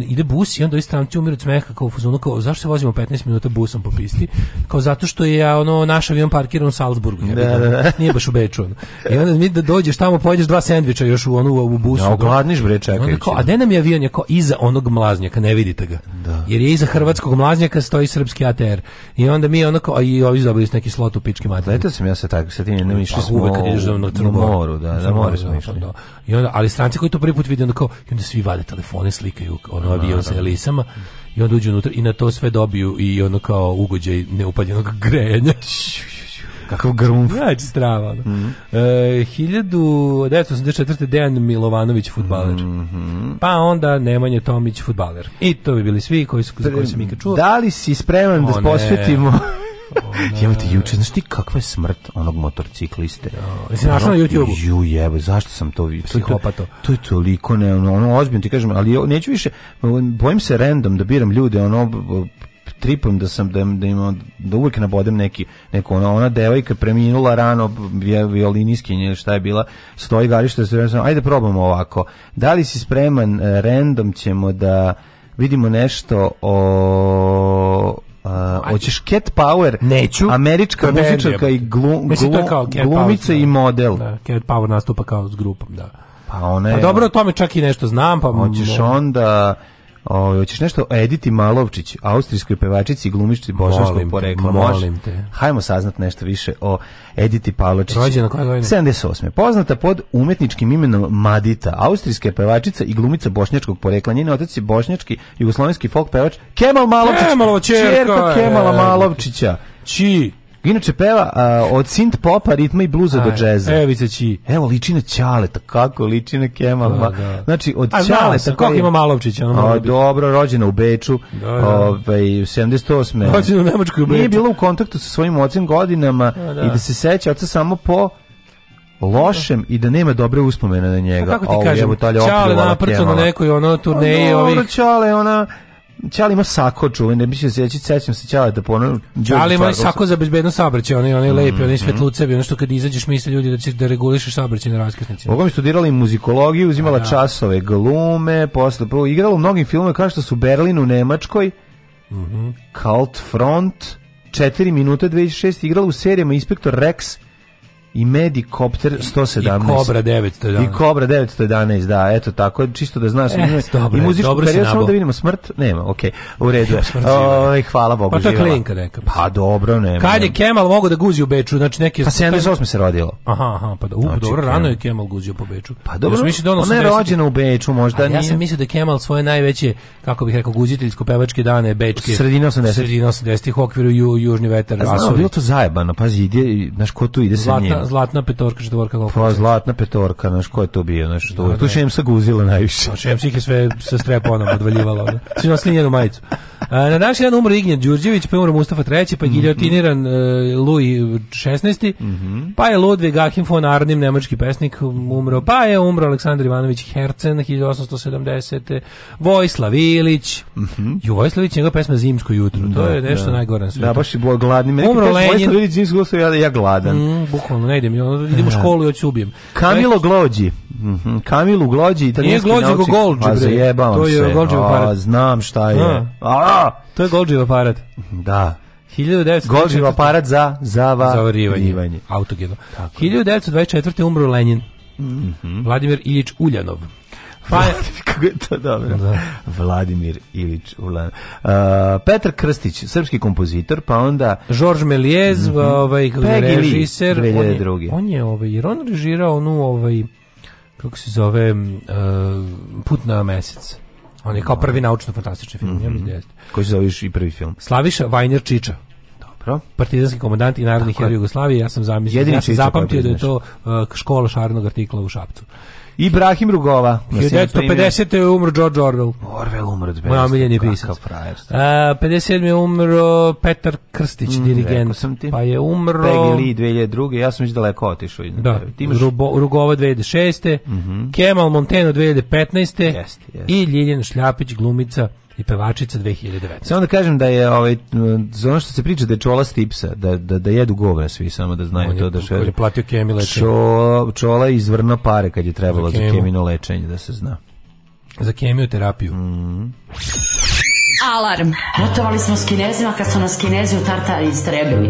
ide bus i onda ovi stranci umiru od smeha kao u fuzonu, kao zašto se vozimo 15 minuta busom po pisti? Kao zato što je ono, naš avion parkiran u Salzburgu. Da, da, da. Nije baš u Beču. Ono. I onda mi da dođeš tamo, pojedeš dva sendviča još u, onu, u busu. Ja, ogladniš bre čekajući. Kao, a gde nam je avion? Je kao iza onog mlaznjaka, ne vidite ga. Da. Jer je iza hrvatskog mlaznjaka stoji srpski ATR. I onda mi je ono kao, a i ovi dobili su neki slot u pički mater. Leto sam ja se tako, sad ne, ne išli pa, smo uvek kad ideš na Crnu moru. Da, na more da, smo da, išli. Da. I onda, ali stranci koji to prvi put vide, onda kao, i onda svi vade telefone, slikaju ono avion sa elisama i onda uđu unutra i na to sve dobiju i ono kao ugođaj neupaljenog grejanja. Kakav grumf. Znači, strava. Ono. Mm -hmm. e, 1984. Dejan Milovanović, futbaler. Mm -hmm. Pa onda Nemanja Tomić, futbaler. I to bi bili svi koji su, za koji da, sam ikad čuo. Da li si spreman da o, da posvetimo... Ona... te juče, znaš ti kakva je smrt onog motorcikliste? Ja, našao na YouTube-u? Ju jebe, zašto sam to vidio? Psihopato. To, to je toliko, ne, ono, ono ozbiljno ti kažem, ali neću više, bojim se random da biram ljude, ono, tripom da sam da da im da uvek nabodem neki neko ona ona devojka preminula rano violiniskinja ili šta je bila stoji garište se ajde probamo ovako da li si spreman e, random ćemo da vidimo nešto o Uh, hoćeš Cat Power? Neću. Američka muzičarka i glu, Mislim, kao glumica Power, i da. model. Da, Cat Power nastupa kao s grupom, da. Pa ona pa je... A dobro, o tome čak i nešto znam, pa... Hoćeš onda... Ovaj hoćeš nešto o Editi Malovčić, austrijskoj pevačici, glumišci bošnjačkog porekla. Molim te. Hajmo saznat nešto više o Editi Paločić. Rođena koje godine? 78. Poznata pod umetničkim imenom Madita, austrijska pevačica i glumica bošnjačkog porekla. Njen otac je bošnjački jugoslovenski folk pevač Kemal Malovčić. Kemalova čerka Čerka Kemala Malovčića. Či Inače peva uh, od synth popa, ritma i bluza do džeza. Evo će. Evo ličina Ćaleta, kako ličina Kemala. Da, da. Znači od A, Ćaleta kako ima Malovčića, ono. A, dobro, rođena u Beču. Da, da. da. Ovaj 78. Rođena u Nemačkoj u Beču. Nije bila u kontaktu sa svojim ocem godinama da, da. i da se seća oca samo po lošem i da nema dobre uspomene na njega. A kako ti na Čale na nekoj ono turneji no, pa ovih. Čale ona Čali ima sako čuveni, ne bi se sjeći, sećam se Čale da ponovno... Čali ima sako za bezbedno saobraćaj, onaj, onaj mm, lepi, onaj mm-hmm. svetlucevi, ono što kad izađeš misle ljudi da će da regulišeš saobraćaj na raskrsnici. Boga mi studirali muzikologiju, uzimala A, da. časove glume, posle prvo igrala u mnogim filmovima kao što su Berlin u Nemačkoj, mm -hmm. Kalt Front, 4 minute 2006 igrala u serijama Inspektor Rex, i Medicopter 117. I Cobra 911. I Cobra 911, da, eto tako, čisto da znaš. E, ime, dobre, I muzičku dobro karijeru, samo da vidimo smrt, nema, okej, okay, u redu. je Oj, hvala Bogu, Pa to je klinka neka. Pa dobro, nema. Kad je Kemal mogao da guzi u Beču, znači neki... Pa 78 se rodilo. Aha, aha, pa da, up, znači, dobro, rano je Kemal guzio po Beču. Pa dobro, ja da ono ona je rođena u Beču, možda nije. Ja sam mislio da Kemal svoje najveće, kako bih rekao, guziteljsko-pevačke dane Bečke. Sredina 80. Sredina 80-ih, okviru ju, južni vetar. Znam, bilo to zajebano, pazi, ide, znaš ko tu ide sa njim zlatna, zlatna petorka, četvorka, koliko? Pa, zlatna petorka, znaš, ko je to bio, znaš, to, da, da. tu Šemsa guzila najviše. Pa, Šemsa ih je sve sa streponom odvaljivala, svi nosili njenu majicu. Na naš jedan umro Ignjan Đurđević, pa je umro Mustafa III, pa je mhm. giljotiniran mm -hmm. Luj XVI, mm -hmm. pa je Ludvig Achim von Arnim, nemački pesnik, umro, pa je umro Aleksandar Ivanović Hercen 1870. Vojislav Ilić, mm -hmm. Ju, Vojislavić, njegova pesma Zimsko jutro, da, to je da, nešto da. najgore na svijetu. Da, baš je bilo gladni. Me umro Lenin. Vojislav Ilić Zimsko jutro, ja, ja gladan. Mm, bukvalno, ne idem, idem u da. školu i hoću ubijem. Kamilo Glođi. Mm -hmm. Kamilu Glođi, italijanski naučnik. Nije Glođi, go Golđi, bre. Pa zajebam se. To je Golđi, znam šta je. Da. A, To je Golđiv aparat. Da. 1924. Golđiv aparat za za zavarivanje. Autogeno. 1924. umro Lenin. Mhm. Vladimir Ilić Uljanov. Pa kako je to dobro. Da. Vladimir Ilić Ulan. Uh, Petar Krstić, srpski kompozitor, pa onda Georges Méliès, mm -hmm. ovaj režiser, on je, on je ovaj jer on režirao onu ovaj kako se zove uh, Put na mesec. On je kao prvi naučno-fantastični film, mm -hmm. Koji se zove i prvi film? Slaviša Vajner Čiča. Dobro. Partizanski komandant i narodni heroj Jugoslavije, ja sam zamislio, ja sam zapamtio da je to uh, škola šarnog artikla u Šapcu. Ibrahim Rugova. 1950. je umro George Orwell. Orwell umro. Moj omiljeni pisac. A, 57. je umro Petar Krstić, mm, dirigent. Pa je umro... Peggy Lee 2002. Ja sam već daleko otišao. Da. Ti imaš... Rubo, Rugova 2006. Mm -hmm. Kemal Monteno 2015. Jest, jest. I Ljiljana Šljapić, glumica i pevačica 2019. Samo da kažem da je ovaj za ono što se priča da je Čola Stipsa, da da da jedu govna svi samo da znaju On to je, da šver. Je platio kemi lečenje. Čola, čola izvrno pare kad je trebalo za, kemu. za kemino lečenje da se zna. Za kemioterapiju. Mm. Alarm. Ratovali smo s Kinezima kad su nas Kinezi u Tartari istrebili.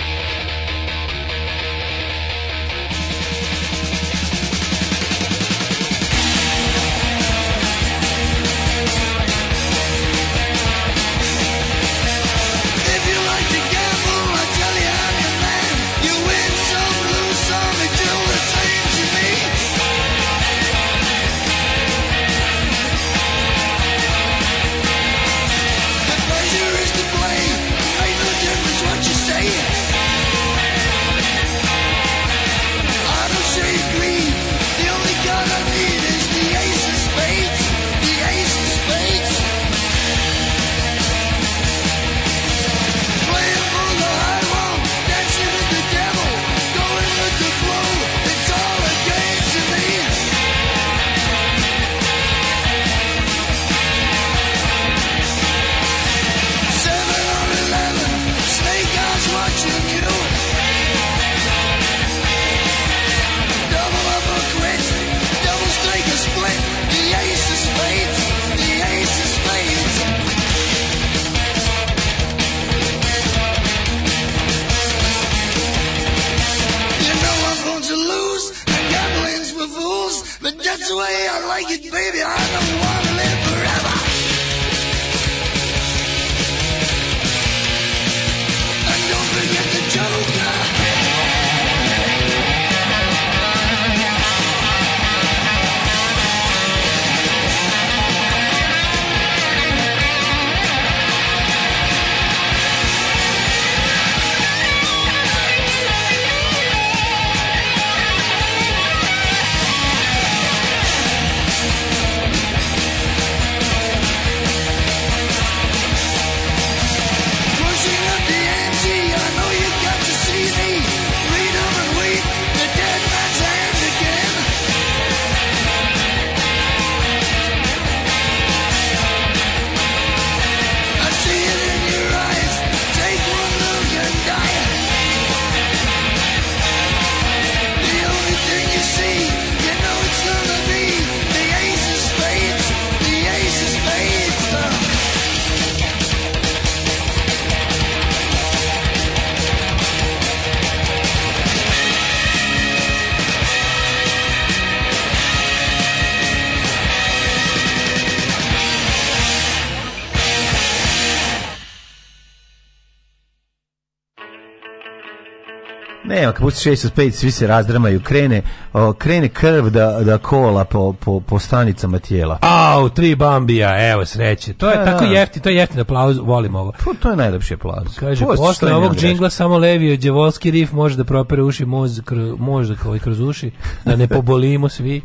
pusti 6 od 5, svi se razdramaju, krene, o, krene krv da, da kola po, po, po stanicama tijela. Au, tri bambija, evo sreće. To je da, tako da. da. jefti, to je jeftin aplauz, volim ovo. Pa, to je najlepši aplauz. Kaže, Post, posle ovog džingla samo levi od djevolski rif može da propere uši, možda kroz, možda kao ovaj, kroz uši, da ne pobolimo svi.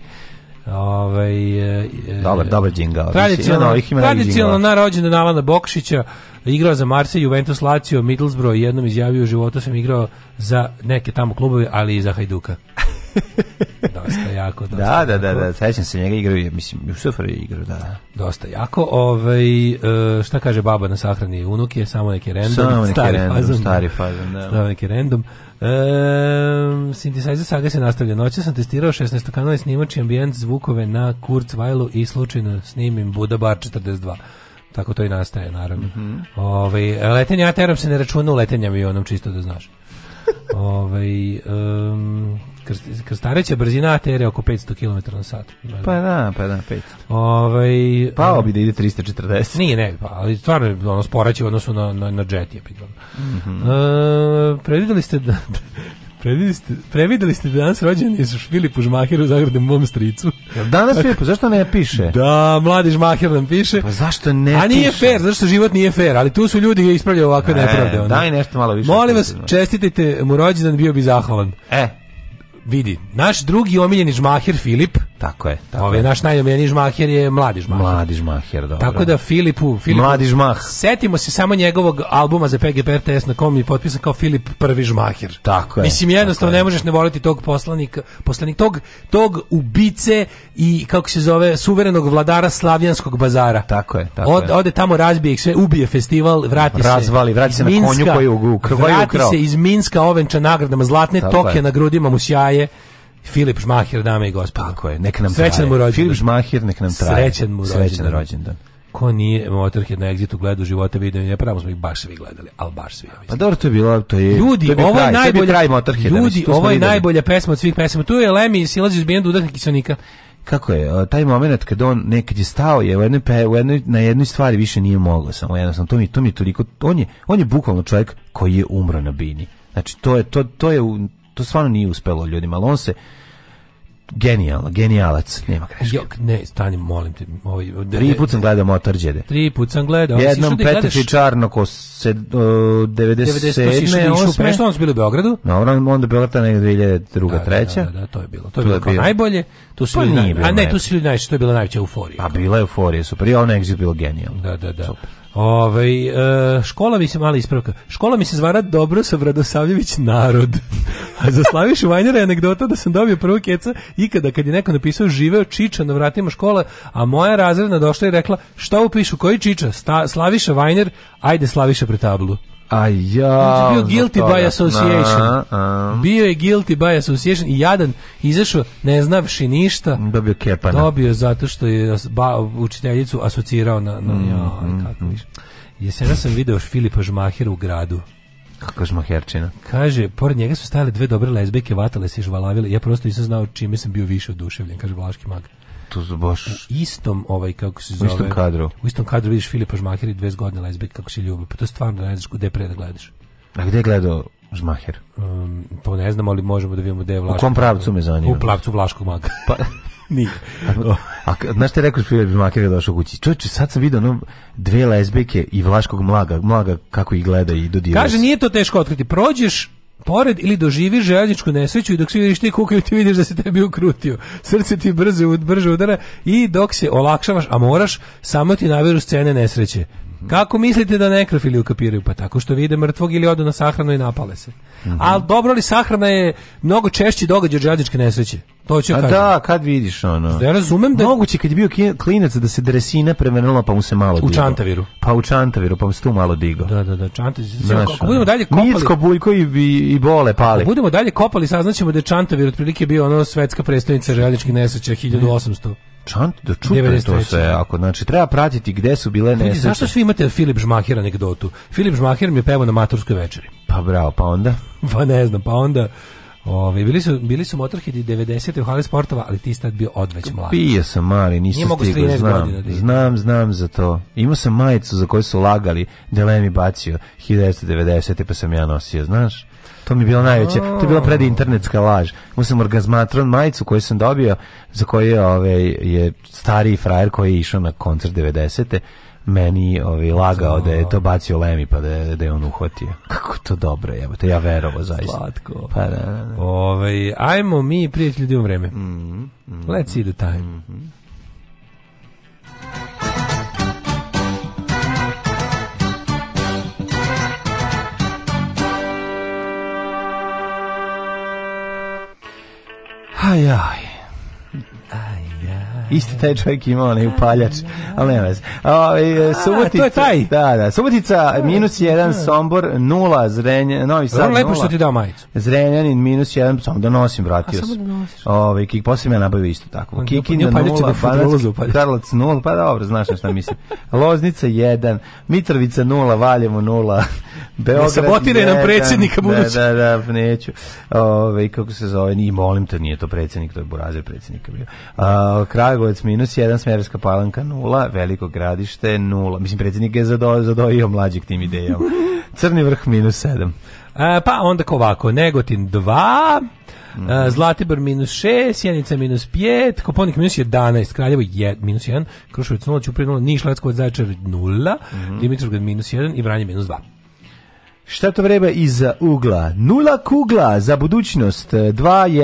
Ovaj e, e, dobar, dobar džingao. Tradicionalno, novih, ima tradicionalno na rođendan Alana Bokšića igrao za Marseille, Juventus, Lazio, Middlesbrough i jednom izjavio u životu sam igrao za neke tamo klubove, ali i za Hajduka. dosta jako, dosta da, jako. Da, da, da, sećam se njega igrao, mislim, u je igrao, da. Dosta jako, ovaj, e, šta kaže baba na sahrani, unuke, samo neki random, samo neki stari, random, fazom, da. stari fazom, da. Samo neki random. Ehm, synthesizer saga se nastavlja. Noće sam testirao 16 kanalni snimač i ambijent zvukove na Kurzweilu i slučajno snimim Buda Bar 42. Tako to i nastaje, naravno. Mm -hmm. Ove, ovaj, letenje Aterom se ne računa u letenje avionom, čisto da znaš. Ove, ovaj, um, Krstareća brzina ATR oko 500 km na sat. Pa da, pa da, 500. Ovaj pao bi um, da ide 340. Nije, ne, pa, ali stvarno je ono sporaće u odnosu na na na jet je pritom. Mm -hmm. e, predvideli ste da Prevideli ste, prevideli ste da danas rođen je Filipu Žmahiru Zagrade mom stricu. Danas Filipu, zašto ne piše? Da, mladi Žmahir nam piše. Pa zašto ne piše? A nije piše? fair, zašto život nije fair, ali tu su ljudi ispravljaju ovakve e, nepravde. Daj nešto malo više. Molim vas, čestitite mu rođendan, bio bi zahvalan. E, vidi, naš drugi omiljeni žmaher Filip, tako je, tako ovaj, je. naš najomiljeniji žmaher je mladi žmaher. Mladi žmaher, dobro. Tako da Filipu, Filipu mladi žmah. Setimo se samo njegovog albuma za PGPRTS na kom je potpisan kao Filip prvi žmaher. Tako je. Mislim jednostavno ne možeš ne voliti tog poslanika, poslanik tog tog ubice i kako se zove suverenog vladara Slavijanskog bazara. Tako je, tako Od, Ode tamo razbije ih sve, ubije festival, vrati Razvali, se. Razvali, vrati se na konju koju u Vrati se iz Minska ovenča nagradama zlatne tako toke je. na grudima mu sjaje traje. Filip Žmahir, dame i gospodo. Tako je, nek nam Srećan traje. mu rođendan. Filip Žmahir, nek nam traje. Srećan mu rođendan. Srećan rođendan ko nije Motorhead na Exitu gledao života video ne pravo smo ih baš svi gledali al baš svi pa dobro to je bilo to je ljudi to je ovo je najbolji kraj Motorheada ljudi znači, ovo je najbolja pesma od svih pesama tu je Lemi silazi iz benda udah kisonika kako je taj momenat kad on nekad je stao je u jednoj, u jednoj na jednoj stvari više nije mogao samo jednostavno to mi to mi toliko on je on je bukvalno čovjek koji je umro na bini znači to je to to je to stvarno nije uspelo ljudima, ali on se genijal, genijalac, nema greške. Jok, ne, stani, molim te. Ovaj, tri put sam gledao Motorđede. Tri put sam gledao. Jednom da Petar Čarno ko se, uh, 97. Prešlo, on su bili u Beogradu. Dobro, no, onda Beograd negdje 2002. Da, da, treća. Da, da, da, to je bilo. To je bilo, kao najbolje. Tu su pa nije bilo a ne, tu su ljudi najviše, to je bila najveća euforija. Pa bila je euforija, super. I on exit bilo genijalno. Da, da, da. Super. Ove, Ovaj e, škola mi se mali ispravka. Škola mi se zvara Dobro sa Vradosavljević narod. A za Slavišu Vajnera je anegdota da sam dobio prvu keca ikada kad je neko napisao živeo Čiča na vratima škole, a moja razredna došla i rekla šta upišu koji Čiča? Sta, Slaviša Vajner, ajde Slaviša pre tablu. A ja... Znači bio guilty by association. Na, Bio je guilty by association i jadan izašao ne znavši ništa. Dobio kepana. Da. Dobio zato što je ba, učiteljicu asocirao na... na mm, joj, mm, kako mm. Jesena sam video Filipa Žmahera u gradu. Kako Žmaherčina? Kaže, pored njega su stale dve dobre lezbijke, vatale se i žvalavile. Ja prosto nisam znao čime sam bio više oduševljen, kaže Vlaški mag to su baš... U istom, ovaj, kako se zove... U istom kadru. U istom kadru vidiš Filipa Žmaher i 20 godina lesbijka kako se ljubi. Pa to je stvarno ne znaš gde pre da gledaš. A gde gledao Žmaher? Um, to pa ne znam, ali možemo da vidimo gde je Vlaško. U kom pravcu me zanima? U pravcu Vlaškog maga. Pa... Nije. A, a, znaš te rekao Filip Žmaker je došao kući? Čovječe, sad sam vidio ono dve lesbijke i Vlaškog mlaga, mlaga kako ih gleda i dodira. Kaže, nije to teško otkriti. Prođeš pored ili doživi željezničku nesreću i dok svi vidiš ti kukaju ti vidiš da se tebi ukrutio. Srce ti brzo, brže udara i dok se olakšavaš, a moraš, samo ti naviru scene nesreće. Mhm. Kako mislite da nekrofili ukapiraju? Pa tako što vide mrtvog ili odu na sahranu i napale se. Mm -hmm. Ali dobro li sahrana je mnogo češći događaj od žadičke nesreće. To ću A kažem. da, kad vidiš ono. Ja razumem da moguće kad je bio klinac da se dresina premenula pa mu se malo digo. U čantaviru. Pa u čantaviru pa mu se tu malo digo. Da, da, da, čantaviru. Znaš, ako budemo dalje kopali. Micko Buljko i, i, Bole pali. Ako budemo dalje kopali saznaćemo da je čantavir otprilike bio ono svetska prestonica željezničkih nesreća 1800 čant da čupe to sve, ako znači treba pratiti gde su bile nesreće. Zašto svi imate Filip Žmaher anegdotu? Filip Žmahir mi je pevao na maturskoj večeri. Pa bravo, pa onda? Pa ne znam, pa onda... Ove, ovaj, bili su bili su Motorhead 90 u hali sportova, ali ti tad bio odveć mlad. Pije sam mali, nisam stigao, znam. Da znam, znam za to. Imao sam majicu za koju su lagali, Delemi bacio 1990 pa sam ja nosio, znaš? To mi je bilo najveće. To je bila oh. pred internetska laž. Mu orgazmatron majicu koju sam dobio, za koju je, ovaj, je stariji frajer koji je išao na koncert 90 meni ovaj, lagao da je to bacio Lemi pa da je, da je on uhvatio. Kako to dobro je, to ja verovo zaista. Slatko. Pa da, da, da. Ove, ajmo mi prijatelji u da vreme. Mm -hmm. Let's see the time. Mm -hmm. Ai, ai. Isti taj čovjek ima onaj upaljač, ali nema veze. Ovaj, Subotica, taj. Da, da. Subotica minus 1, Sombor 0, Zrenjan, Novi Sad 0. Lepo što ti dao majicu. Zrenjanin minus 1, samo da nosim, vratio sam. Da ovaj kik posle me nabavio isto tako. Kikinda 0, Karlac, 0, pa dobro, znaš šta mislim. Loznica 1, Mitrovica 0, Valjevo 0. Beograd. Sabotiraj nam predsjednika budući. Da, da, da, neću. Ove, ovaj, kako se zove, ni molim te, nije to predsjednik, to je Burazer predsjednika bio. A, kraj Kragovac minus 1, Smerska palanka 0, Veliko gradište 0. Mislim, predsjednik je zado, zadojio mlađih tim idejama. Crni vrh minus 7. E, pa onda ovako, Negotin 2, Mm -hmm. Zlatibor minus 6, Sjenica minus 5, Koponik minus 11, Kraljevo je, minus 1, Krušovic 0, Ćuprije 0, Niš, Leskovac, Zaječar 0, mm -hmm. Dimitrovgrad minus 1 i Vranje minus 2. Šta to vreba iza ugla? Nula kugla za budućnost 2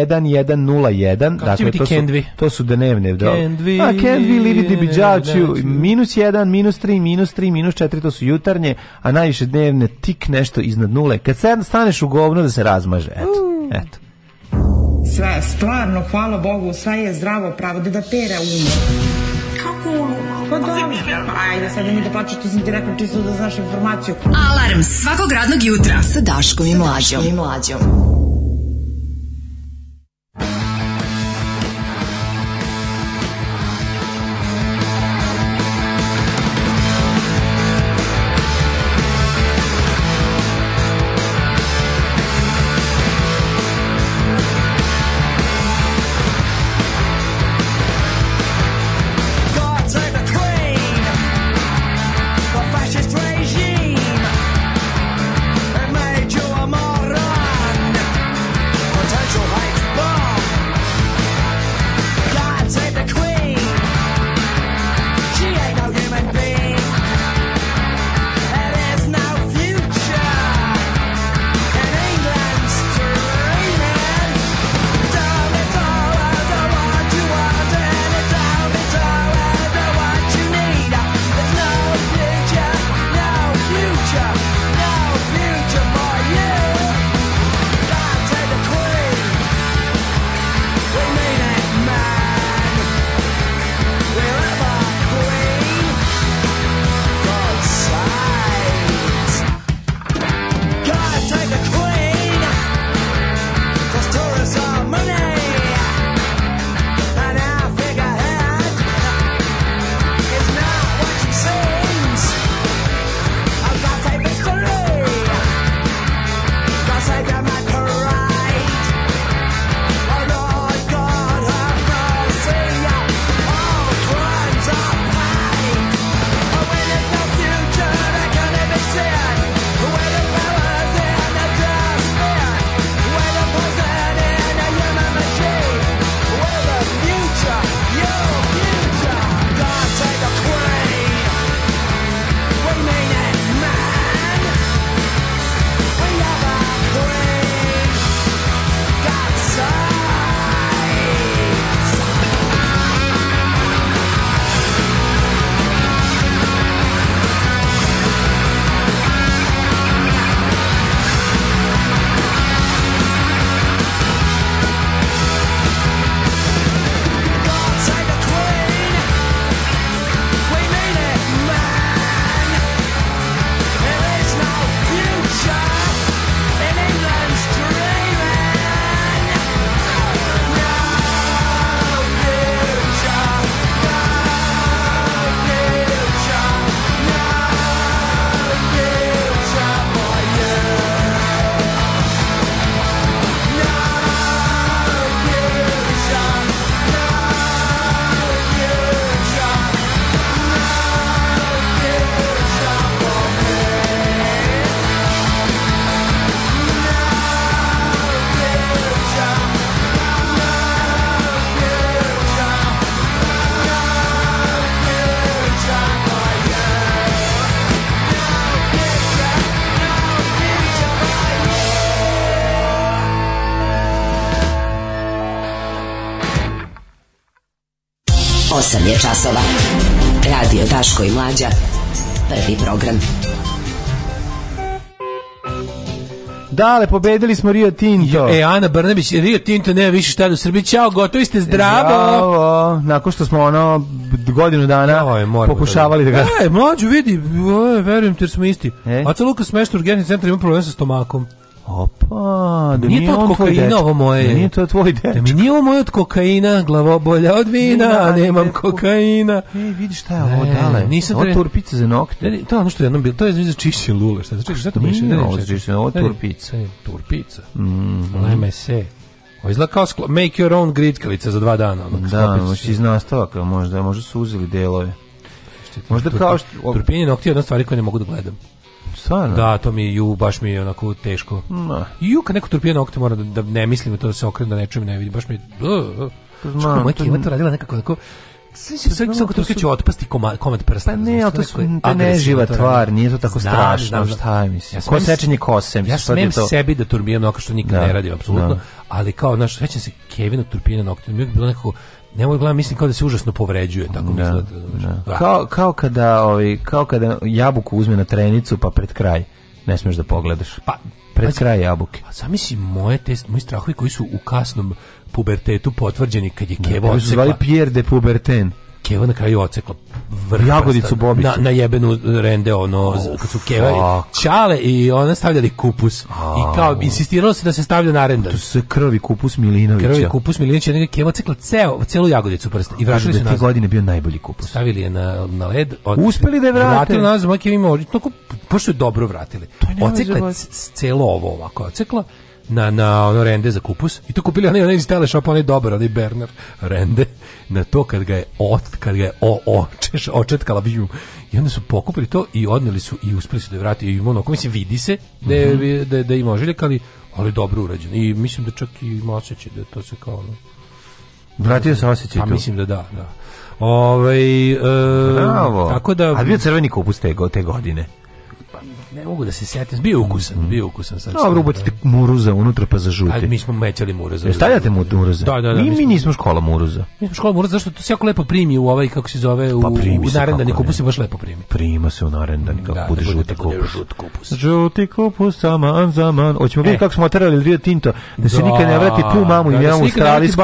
e, 1 Dakle to su Kendvi? to su dnevne, da. Kendvi. A Kendvi Libidi Bidžačiju minus 1, minus 3, minus 3, minus 4 to su jutarnje, a najviše dnevne tik nešto iznad nule. Kad se staneš u govno da se razmaže, eto. Mm. Eto. Sve, stvarno, hvala Bogu, sve je zdravo pravo da pere umo. Kako ono? Pa dobro, ajde, sad mi da plaćaš, to sam ti rekao čisto da znaš informaciju. Alarm svakog radnog jutra sa Daškom i Mlađom. Daškom i Mlađom. 8 je časova. Radio Daško i Mlađa. Prvi program. Dale, pobedili smo Rio Tinto. E, Ana Brnebić, Rio Tinto nema više šta do da Srbije. Ćao, gotovi ste, zdravo. Zdravo, nakon što smo ono godinu dana Oj, pokušavali da ga... E, mlađu, vidi, o, verujem ti jer smo isti. E? Aca Lukas Meštur, Gerni centar, ima problem sa stomakom. Opa, da nije, nije to od kokaina ovo moje. Da nije to tvoj dečko. Da mi nije ovo moje od kokaina, glavobolja od vina, ne, nemam ne, kokaina. Ne, vidi šta je ovo dale. Nisam ovo turpice za nokte. Ne, to je ono što je jednom bilo, to je za čišće lule. Šta, čekaj, šta to mišlja? Ne, ovo čišće, ovo turpica. Turpica. Mm, Leme se. Ovo izgleda kao sklo, make your own grickalica za dva dana. Ono, da, možda iz nastavaka, možda, možda su uzeli delove. Možda kao što... Turpinje nokti je jedna stvari koju ne mogu da gledam. Stvarno? Da, to mi ju baš mi je onako teško. Ma. Ju kad neko trpio nokte mora da, da ne mislim da to da se okrene da ne čujem ne vidi, baš mi uh, uh. Znam, moja kima to radila nekako tako sve se sve kako to će otpasti komad komad prsta. Pa ne, ali to su te neživa tvar, nije to tako znam, strašno, znam, znam. šta je mislim. Ja Ko sečenje kose, ja smem to... sebi da turbijem nokte što nikad da, ne radim apsolutno, da. ali kao naš srećan se Kevinu turpina nokte, mi je bilo nekako nemoj gledam, mislim kao da se užasno povređuje, tako da, mislim. Da, da. da. Kao, kao, kada, ovaj, kao kada jabuku uzme na trenicu, pa pred kraj ne smeš da pogledaš. Pa, pred pa, kraj jabuke. A pa zamisli moje test, moji strahovi koji su u kasnom pubertetu potvrđeni kad je da, Kevo odsekla. Zvali Pierre de Puberten. Keva na kraju ocekla vrh jagodicu prsta, bobicu. Na, na jebenu rende ono oh, kad su Keva čale i ona stavljali kupus oh. i kao insistiralo se da se stavlja na rendan To se krvi kupus Milinovića. Krvi kupus Milinovića, neka Keva cekla ceo celu jagodicu prst i vraćali su nas. godine bio najbolji kupus. Stavili je na na led, od, uspeli da je vrate. Vratili nas, makar ima, tako pošto je dobro vratili. Ocekla celo ovo ovako, ocekla na, na ono rende za kupus i tu kupili onaj, onaj iz teleshopa, onaj dobar, onaj Berner rende, na to kad ga je ot, kad ga je o, o, češ, očetkala bijum. I onda su pokupili to i odneli su i uspeli su da je vrati. I ono, mislim, vidi se da, je, mm -hmm. da, da ima ožiljak, ali, ali dobro urađeno. I mislim da čak i ima osjećaj da to se kao ono... Vratio se osjećaj pa, to? mislim da da, da. Ove, ovaj, e, Bravo. Tako da, A bio crveni kupus te, te godine? ne mogu da se setim, bio ukusan, mm. bio ukusan sam. Dobro, ubacite muruza unutra pa zažuti. Ajde, mi smo mećali muruza. Jel stavljate mu muruza? Da, da, da. Mi, mi, smo... nismo škola muruza. Mi smo škola muruza, zašto to se jako lepo primi u ovaj, kako se zove, u, pa primi u narendani kupus se baš lepo primi. Prima se u narendani, mm, kako da, bude, da, žuti kupus. Bude žut kupus. Žuti kupus, saman, saman. Hoćemo vidjeti e. kako smo terali Rio Tinto, da se da, nikad ne vrati tu mamu i njemu australijsku,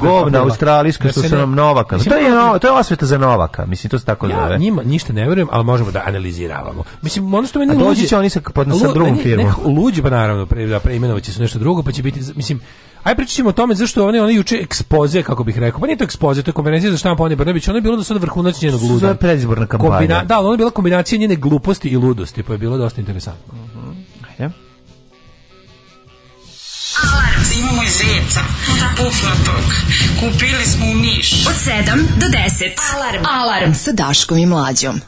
govna australijska, što se nam Novaka. To je, to je osveta za Novaka, mislim, to se tako zove. Ja njima ništa ne verujem, ali možemo da analiziravamo. Mislim, ono što meni dođe će oni sa pod pa sa drugom firmom. Luđi pa naravno pre da preimenovaće se nešto drugo, pa će biti mislim Aj pričaćemo o tome zašto oni oni juče ekspoze kako bih rekao. Pa nije to ekspoze, to je konferencija za štampu Ane Brnabić, ona je bilo da sad vrhunac njenog luda. Sve predizborna kampanja. Kombina, da, ona je bila kombinacija njene gluposti i ludosti, pa je bilo dosta interesantno. Mhm. Ajde. Alarm sa imamo i zeca, pufnatog. Kupili smo u Niš. Od 7 do 10. Alarm. Alarm sa Daškom i Mlađom.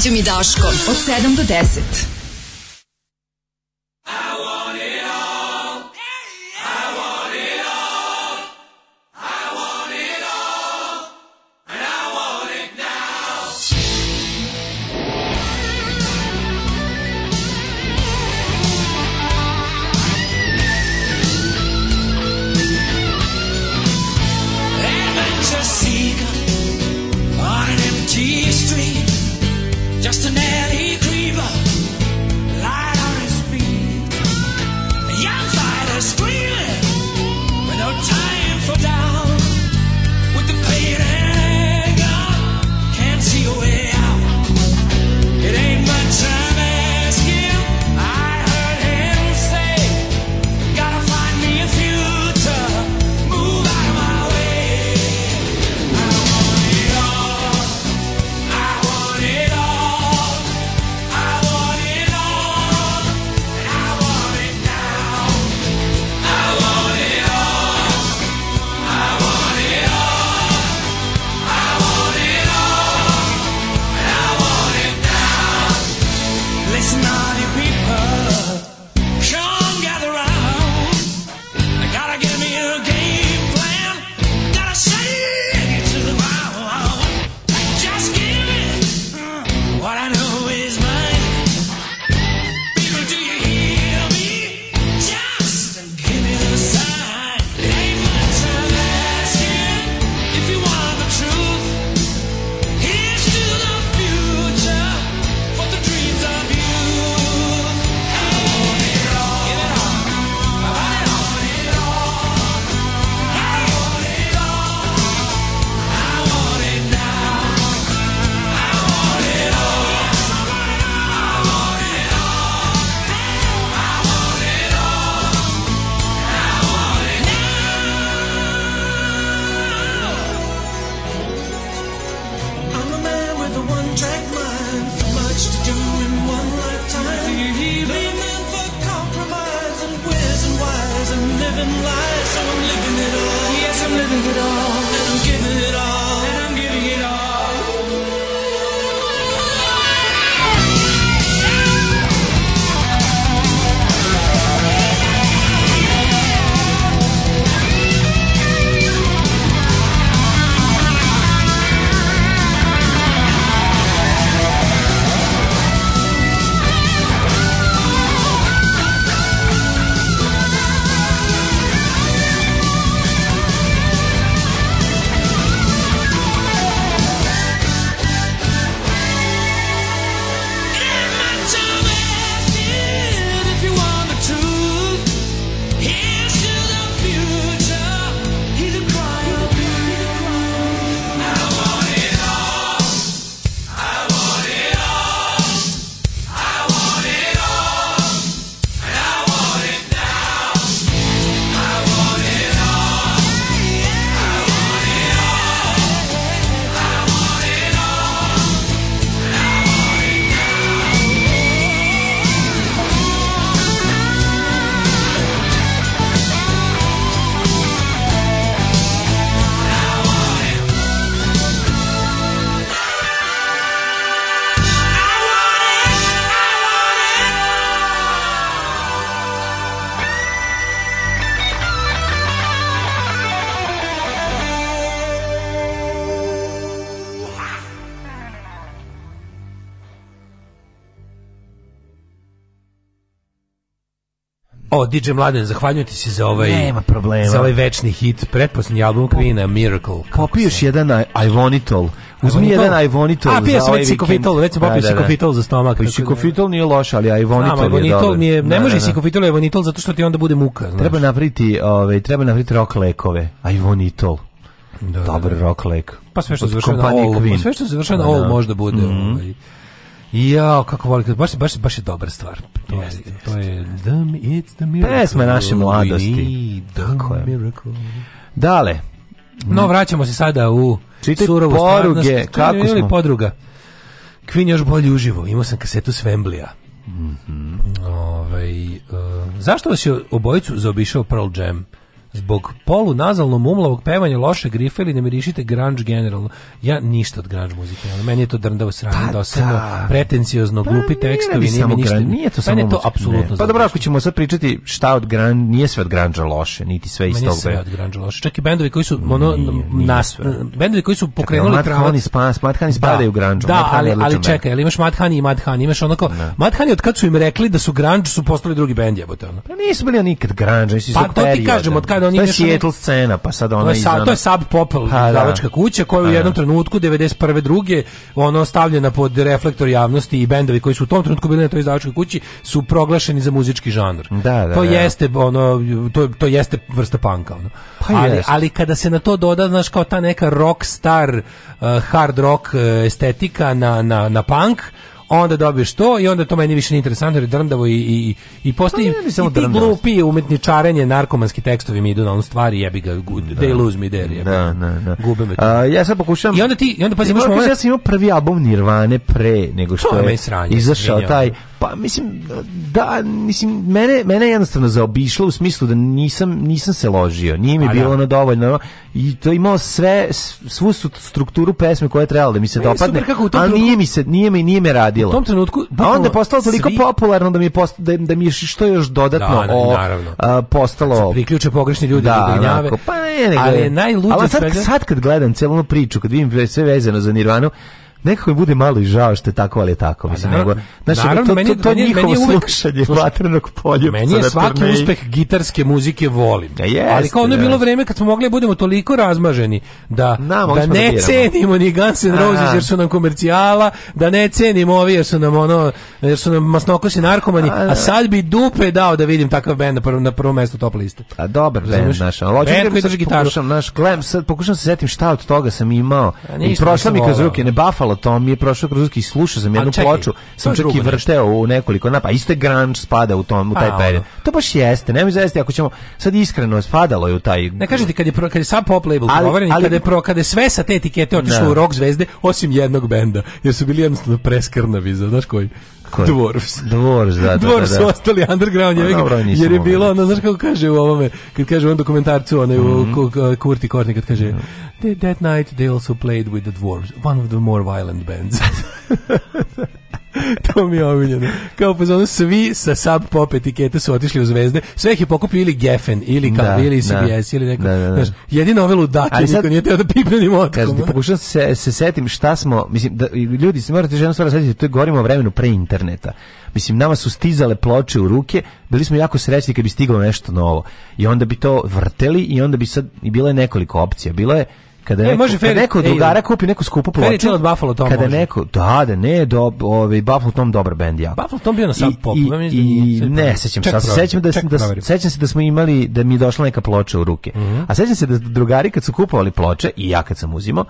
Mlađom i Daškom. Od 7 do 10. Bravo, DJ Mladen, zahvaljujem ti se za ovaj Nema problema. Za ovaj večni hit, pretposlednji album Queen-a Miracle. Popiješ jedan Ivonitol. Uzmi jedan Ivonitol. A pio sam ovaj već sikofitol, već sam popio da, da, da. sikofitol za stomak. Pa sikofitol nije loš, ali Ivonitol Znam, je Ivonitol dobar. Mi ne može da, da. sikofitol Ivonitol zato što ti onda bude muka. Znaš. Treba napriti, ovaj, treba napriti rok lekove. Ivonitol. Da, Dobar da, da. rock lek. Pa sve što završava na all, pa sve što završava na all možda bude. Mm -hmm. ovaj Ja, kako volim, baš, baš, baš je dobra stvar. To, yes, je, yes. to je the, it's the miracle. Pesma naše mladosti. Tako je. Dale. No, vraćamo se sada u Čitaj surovu poruge, stvarnost. kako smo? podruga. Kvin još bolje uživo. Imao sam kasetu Svemblija. Mm -hmm. Ove, ovaj, uh, zašto vas je obojicu zaobišao Pearl Jam? Zbog polu nazalnom umlovog pevanja loše grife ili ne mirišite grunge generalno. Ja ništa od grunge muzike, ali meni je to drndavo sranje, pa, dosadno, da da. pretenciozno, pa, glupi tekstovi, nije, mi ništa. Nije to samo to apsolutno. Pa dobro, ako ćemo sad pričati šta od grunge, nije sve od grunge loše, niti sve iz tog. Nije sve od grunge loše. Čak i bendovi koji su ono nas, bendovi koji su pokrenuli pravac. Madhani da. spadaju u grunge. Da, ali, ali čekaj, ali imaš Madhani i Madhani, imaš onako, Madhani od kad su im rekli da su grunge su postali drugi bend jebote ono. Pa nisu bili nikad grunge, nisu Pa to ti kažem, od kad sad oni... To Seattle scena, pa sad ona... iz je, to je Sub pop pa, da. izdavačka kuća, koja u pa, da. jednom trenutku, 91. druge, ono stavljena pod reflektor javnosti i bendovi koji su u tom trenutku bili na toj izdavačkoj kući, su proglašeni za muzički žanr. Da, da, to da. jeste, ono, to, to jeste vrsta panka, ono. Pa ali, jest. ali kada se na to doda, znaš, kao ta neka rock star, uh, hard rock uh, estetika na, na, na punk, onda dobiješ to i onda to meni više nije interesantno jer drndavo i, i, i postoji pa i ti drndavo. glupi umetničarenje, narkomanski tekstovi mi idu na onu stvari, jebi ga, good, da. they lose me there, jebi da, da, da. gube me. A, ja sad pokušavam... I onda ti, i onda pa imaš moment... Ja sam imao prvi album Nirvane pre nego što je, je sranje, izašao taj Pa mislim da mislim mene mene jednostavno zaobišlo u smislu da nisam nisam se ložio. Nije mi A pa da. bilo da. ono dovoljno i to imao sve svu strukturu pesme koja je trebala da mi se dopadne. ali nije mi se nije mi nije mi radilo. U tom trenutku A onda je postalo toliko svi... popularno da mi je posta, da, da mi je što još dodatno da, o, a, postalo kad se priključe pogrešni ljudi da, gnjave. Pa ne, ne, ali je najluđe sad, sad kad gledam celu priču, kad vidim sve vezano za Nirvanu, nekako mi bude malo i žao što je tako, ali je tako. Pa mislim, nego, znači, naravno, to, meni, to, to meni, njihovo meni uvijek, slušanje vatrenog poljupca. Meni je svaki uspeh gitarske muzike volim. Ja, da jest, ali kao ono je da. bilo vreme kad smo mogli da budemo toliko razmaženi da, Na, da ne da cenimo ni Guns N' Roses jer su nam komercijala, da ne cenimo ovi jer su nam ono, jer su nam masnokosi narkomani, a, a sad bi dupe dao da vidim takav band na prvom, na prvom mestu top liste. A dobar bend naš, ali hoću da drži gitaru. Pokušam, naš, gledam, sad pokušam se setim šta od toga sam imao. I prošla mi kroz ruke, ne Buffalo malo, to mi je prošao kroz i slušao sam jednu čekaj, ploču, sam čak i vrteo u nekoliko na pa je grunge spada u tom u taj period. To baš jeste, nemoj zajesti ako ćemo sad iskreno spadalo je u taj Ne kažete kad je pro, kad je sam pop label ali, ali, kad je pro kad je sve sa te etikete otišlo da. u rock zvezde osim jednog benda, jer su bili jednostavno preskrnavi, znaš koji. Dwarfs. Dwarfs, da, da, da Dwarfs da, da. ostali underground, pa je, dobro, jer je bilo, ono, znaš kako kaže u ovome, kad kaže u ovom dokumentarcu, onaj, mm -hmm. u mhm. Kurti Kortni, kad kaže, mhm. that night they also played with the Dwarfs, one of the more violent bands. to mi je omiljeno. Kao pozvano, svi sa sub pop etikete su otišli u zvezde. Sve ih je pokupio ili Geffen, ili da, Kabil, ili CBS, da, ili neko. Da, da, da. jedino ove ludake, Ali niko nije teo da pipne ni motkom. Kažete, pokušam da se, se setim šta smo, mislim, da, ljudi, se morate žena da setiti, to je govorimo o vremenu pre interneta. Mislim, nama su stizale ploče u ruke, bili smo jako srećni kad bi stiglo nešto novo. I onda bi to vrteli i onda bi sad, i bilo je nekoliko opcija. Bilo je, kada ne, neko, može Ferry, neko drugara kupi neku skupu ploču. Ferry od da Buffalo Tom kada može. neko, da, da, ne, do, ovaj, Buffalo Tom dobar bend jako. Buffalo Tom bio na sam popu. I, i, da i ne, sećam se, sećam, da, da, sećam se da smo imali, da mi je došla neka ploča u ruke. Mm -hmm. A sećam se da drugari kad su kupovali ploče, i ja kad sam uzimao,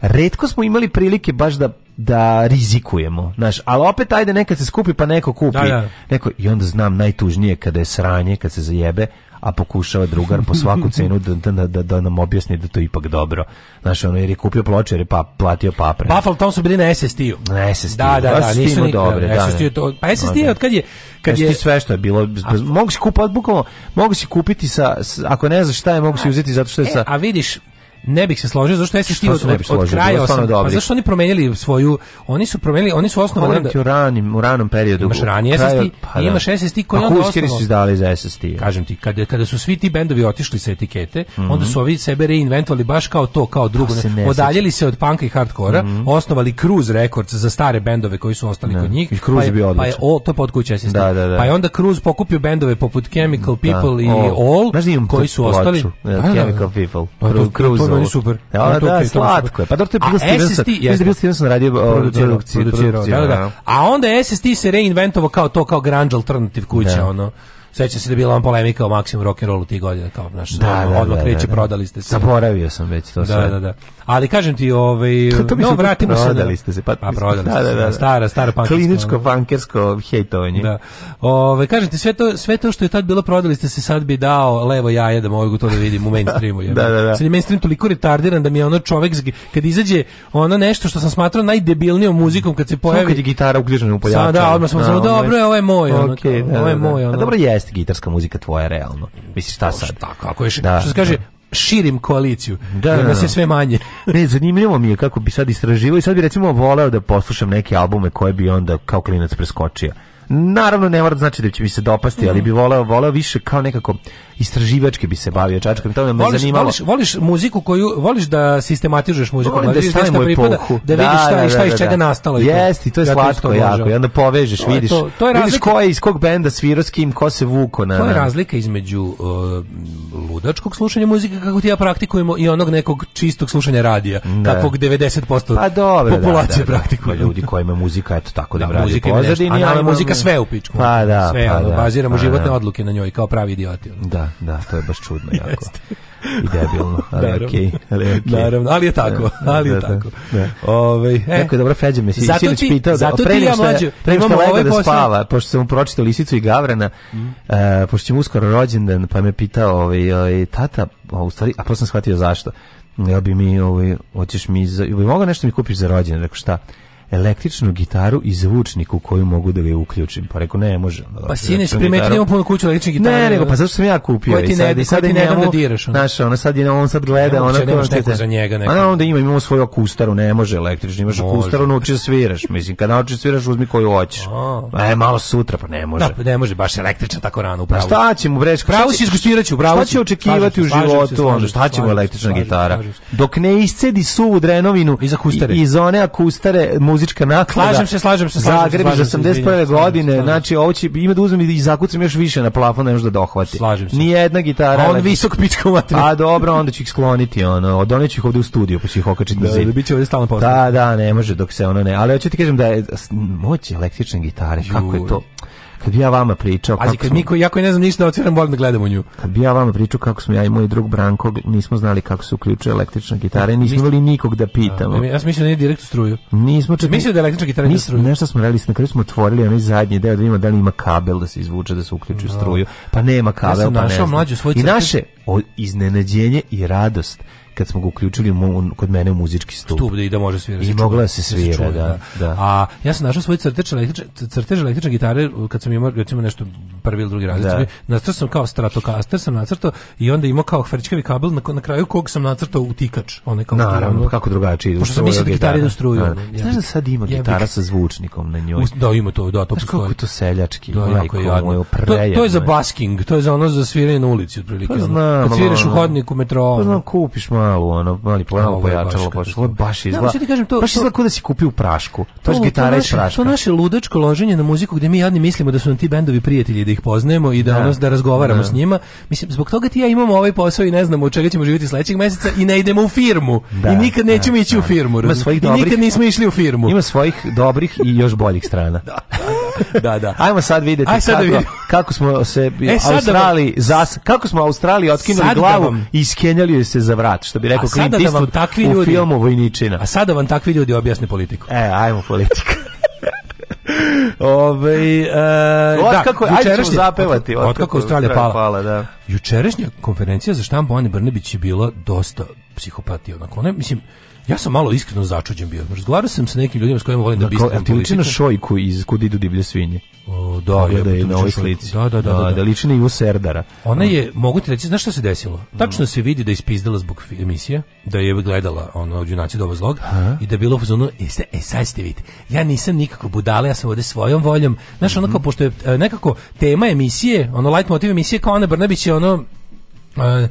redko smo imali prilike baš da da rizikujemo, znaš, ali opet ajde nekad se skupi pa neko kupi, da, da. neko i onda znam najtužnije kada je sranje, kad se zajebe, a pokušava drugar po svaku cenu da, da, da, da nam objasni da to ipak dobro. Znaš, ono, jer je kupio ploče, jer je pa, platio papre. Buffalo tamo su bili na SST-u. Na SST-u. Da, da, pa da, nisu ni, dobre, da, SST da. to, pa SST pa je da. od kad je... Kad je sve što je bilo, mogu si bukvalno, mogu si kupiti sa, ako ne znaš šta je, mogu si uzeti zato što je e, sa... A vidiš, Ne bih se složio, zašto jesi ti od, ne bih od kraja osam, pa zašto oni promenili svoju, oni su promenili, oni su osnovali da, u ranim, u ranom periodu. Imaš ranije SST, pa da. imaš SST koji onda osnovao. su izdali za SST. Kažem ti, kada, kada su svi ti bendovi otišli sa etikete, mm -hmm. onda su ovi sebe reinventovali baš kao to, kao drugo. Pa se Odaljili se od panka i hardkora, mm -hmm. osnovali Cruise Records za stare bendove koji su ostali ne. Da. kod njih. I Cruise pa je, bio odličan. Pa je, o, to pod kuće SST. Da, da, da. Pa je onda Cruise pokupio bendove poput Chemical da, People i All, koji su ostali. Pa Chemical People. Pa Cruise meni super. Ja, e, ona da, okay, slatko je. Pa dobro, to je bilo Stevenson. Mislim da Bill Stevenson da radio ovaj, produkciju. Da? Da. A onda SST se reinventovao kao to, kao grunge alternative kuća, ono. Sećam se da je bila on polemika o maksimum rock and rollu tih godina kao naš da, da, odmah da, kreće da, da. prodali ste se. Zaboravio sam već to da, sve. Da, da, Ali kažem ti, ovaj no da vratimo se prodali ste se pa, pa prodali da, da, da, da. stara stara pankersko kliničko bankersko hejtovanje. Da. Ovaj kažem ti sve to sve to što je tad bilo prodali ste se sad bi dao levo jaje da mogu to da vidim u mainstreamu. da, da, da. Sad je mainstream toliko retardiran da mi je ono čovek kad izađe ono nešto što sam smatrao najdebilnijom muzikom kad se pojavi. Kako je gitara uključena u pojačanje. Da, odmah smo samo dobro, ovo je moj, ono. Okej, ovo je moj, Dobro jeste jeste gitarska muzika tvoja realno. Misliš šta sad? Tako, kako je da, što se kaže, da. širim koaliciju. Da, jer da, nas je da. sve manje. ne, zanimljivo mi je kako bi sad istraživao i sad bi recimo voleo da poslušam neke albume koje bi onda kao klinac preskočio. Naravno ne mora da znači da će mi se dopasti, ali bi voleo, voleo više kao nekako istraživački bi se bavio čačkom, to me, voliš, zanimalo. Voliš, voliš, muziku koju, voliš da sistematizuješ muziku, da, da, vidiš šta da pripada, da vidiš šta, da, da šta da, iz čega nastalo. Jest, i to je slatko jako, i onda povežeš, vidiš, to, to je vidiš ko je iz kog benda svirao s kim, ko se vuko. Na, to je razlika između uh, ludačkog slušanja muzike, kako ti ja praktikujemo, i onog nekog čistog slušanja radija, kakvog 90% pa dobro, populacije praktikuje. Pa ljudi kojima muzika, eto tako da im radi pozadini. A muzika sve u pičku. Pa da, Sve, pa baziramo pa životne odluke na njoj, kao pravi idioti. Da, da, to je baš čudno jako. I debilno, ali naravno. Okay, ali okay. Naravno, ali je tako, da, da, ali je da, tako. Da. Ove, ovaj, e. Tako je, dobro, Feđa se si sinoć pitao, da, pre nego što, ja pre nego što ovaj da spava, pošto sam mu pročitao Lisicu i Gavrena, mm. uh, e, pošto će mu uskoro rođendan, pa me pitao, ovaj, ovaj, tata, a, u stvari, a posle sam shvatio zašto, ja bi mi, ovaj, hoćeš mi, za, bi mogao nešto mi kupiš za rođendan, rekao šta, električnu gitaru i zvučnik u koju mogu da ga uključim. Pa rekao, ne, može. Pa da sine, si primetio imamo puno kuću električne gitare. Ne, nego, pa zašto sam ja kupio? Koji ti ne, sad, sad ti ne da diraš? Ono? Znaš, ona sad, je, on sad gleda. Ne može, ona, nemaš neko za njega. Neko. A onda ima, imamo svoju akustaru, ne može električni, imaš akustaru, nauči da sviraš. Mislim, kad nauči da sviraš, uzmi koju hoćeš. E, malo sutra, pa ne može. Da, pa ne može, baš električna tako rano, upravo. Pa šta ćemo, breš? Pravo si, izgustirat ću, pravo Šta će očekivati u životu, onda, šta ćemo električna gitara? Dok ne iscedi suvu drenovinu iz akustare. Iz one akustare, muzička naklada. Slažem se, slažem se. Slažem Zagreb iz 81. godine, slažem, znači ovo će ima da uzmem i da zakucam još više na plafon nego da dohvati. Slažem se. Ni jedna gitara. A on visok pička materija. Pa A dobro, onda ću ih skloniti ono, doneću ih ovde u studiju, pa ću ih okačiti na da, zid. Da, biće ovde stalno posle. Da, da, ne može dok se ono ne. Ali hoću ti kažem da je moć električne gitare, kako je to? Kad bi ja vama pričao Pazi, kad smo... mi koji, ja ne znam ništa da otviram, volim da gledam u nju. Kad bi ja vama pričao kako smo ja i moj drug Branko nismo znali kako se uključuje električna gitara i nismo imali nikog da pitamo. Da, ja sam mislio da nije direkt u struju. Nismo čak... Mislio da je električna gitara nije struju. Nešto smo radili, na kraju smo otvorili onaj zadnji deo da vidimo da li ima kabel da se izvuče, da se uključi u no. Da. struju. Pa nema kabel, ja pa našao ne znam. Mlađu svoj I naše o, iznenađenje i radost kad smo ga uključili mu, kod mene u muzički stup. Stup da i da može svirati. Da I mogla da se svira, da, da, da, da. A ja sam našao svoj crtež električne, crtež električne gitare kad sam imao recimo nešto prvi ili drugi razred. Da. Nacrtao sam kao Stratocaster sam nacrtao i onda imao kao hrčkavi kabel na, na kraju kog sam nacrtao utikač. One kao Naravno, ono, kako drugačije. Pošto sam mislio da gitare idu struju. Znaš da sad ima jebik. gitara sa zvučnikom na njoj? Da, ima to, da, to Znaš postoji. kako je to seljački? Da, jako je jadno. To, to je za basking, to je za ono za sviranje na ulici otprilike. Pa znam, kad sviraš u hodniku metroa. Pa znam, kupiš ma malu, ono, mali pojačalo, pojačalo, pa što baš izla. Da, kažem, to, baš izla kao da si kupio prašku. To, je gitara iz praška. To naše ludačko loženje na muziku gde mi jadni mislimo da su nam ti bendovi prijatelji da ih poznajemo i da da, ono, da razgovaramo da. s njima. Mislim zbog toga ti ja imamo ovaj posao i ne znamo od čega ćemo živeti sledećeg meseca i ne idemo u firmu. Da, I nikad da, nećemo ići u da. firmu. Ima svojih dobrih. nikad nismo išli u firmu. Ima svojih dobrih i još boljih strana. da. da, da. Ajmo sad videti Aj, sad da kako, da kako smo se e, da Australiji da zas, kako smo Australiji otkinuli da glavu da vam, i skenjali joj se za vrat, što bi rekao Clint Eastwood da vam takvi ljudi, u filmu Vojničina. A sada vam takvi ljudi objasne politiku. E, ajmo politiku. Ove, e, da, kako, ajde ćemo zapevati. Od, kako Australija pala. pala da. Jučerašnja konferencija za štampu Ane Brnebić je bila dosta psihopatija. Onako, ona, mislim, Ja sam malo iskreno začuđen bio. Razgovarao sam sa nekim ljudima s kojima volim da bismo politiku. A ti liči na šojku iz Kud idu divlje svinje? O, da, je, da je na ovoj slici. Da, da, da, da. Da, da, da liči na Ivo Serdara. Ona je, mogu ti reći, znaš šta se desilo? Tačno se vidi da je ispizdala zbog emisije, da je gledala ono od junaci doba zlog i da je bilo fuzonu, jeste, e sad ste vidite, ja nisam nikako budala, ja sam ovde svojom voljom. Znaš, mm -hmm. onako, pošto je e, nekako tema emisije, ono light motiv emisije kao Ana Brnabić je ono E,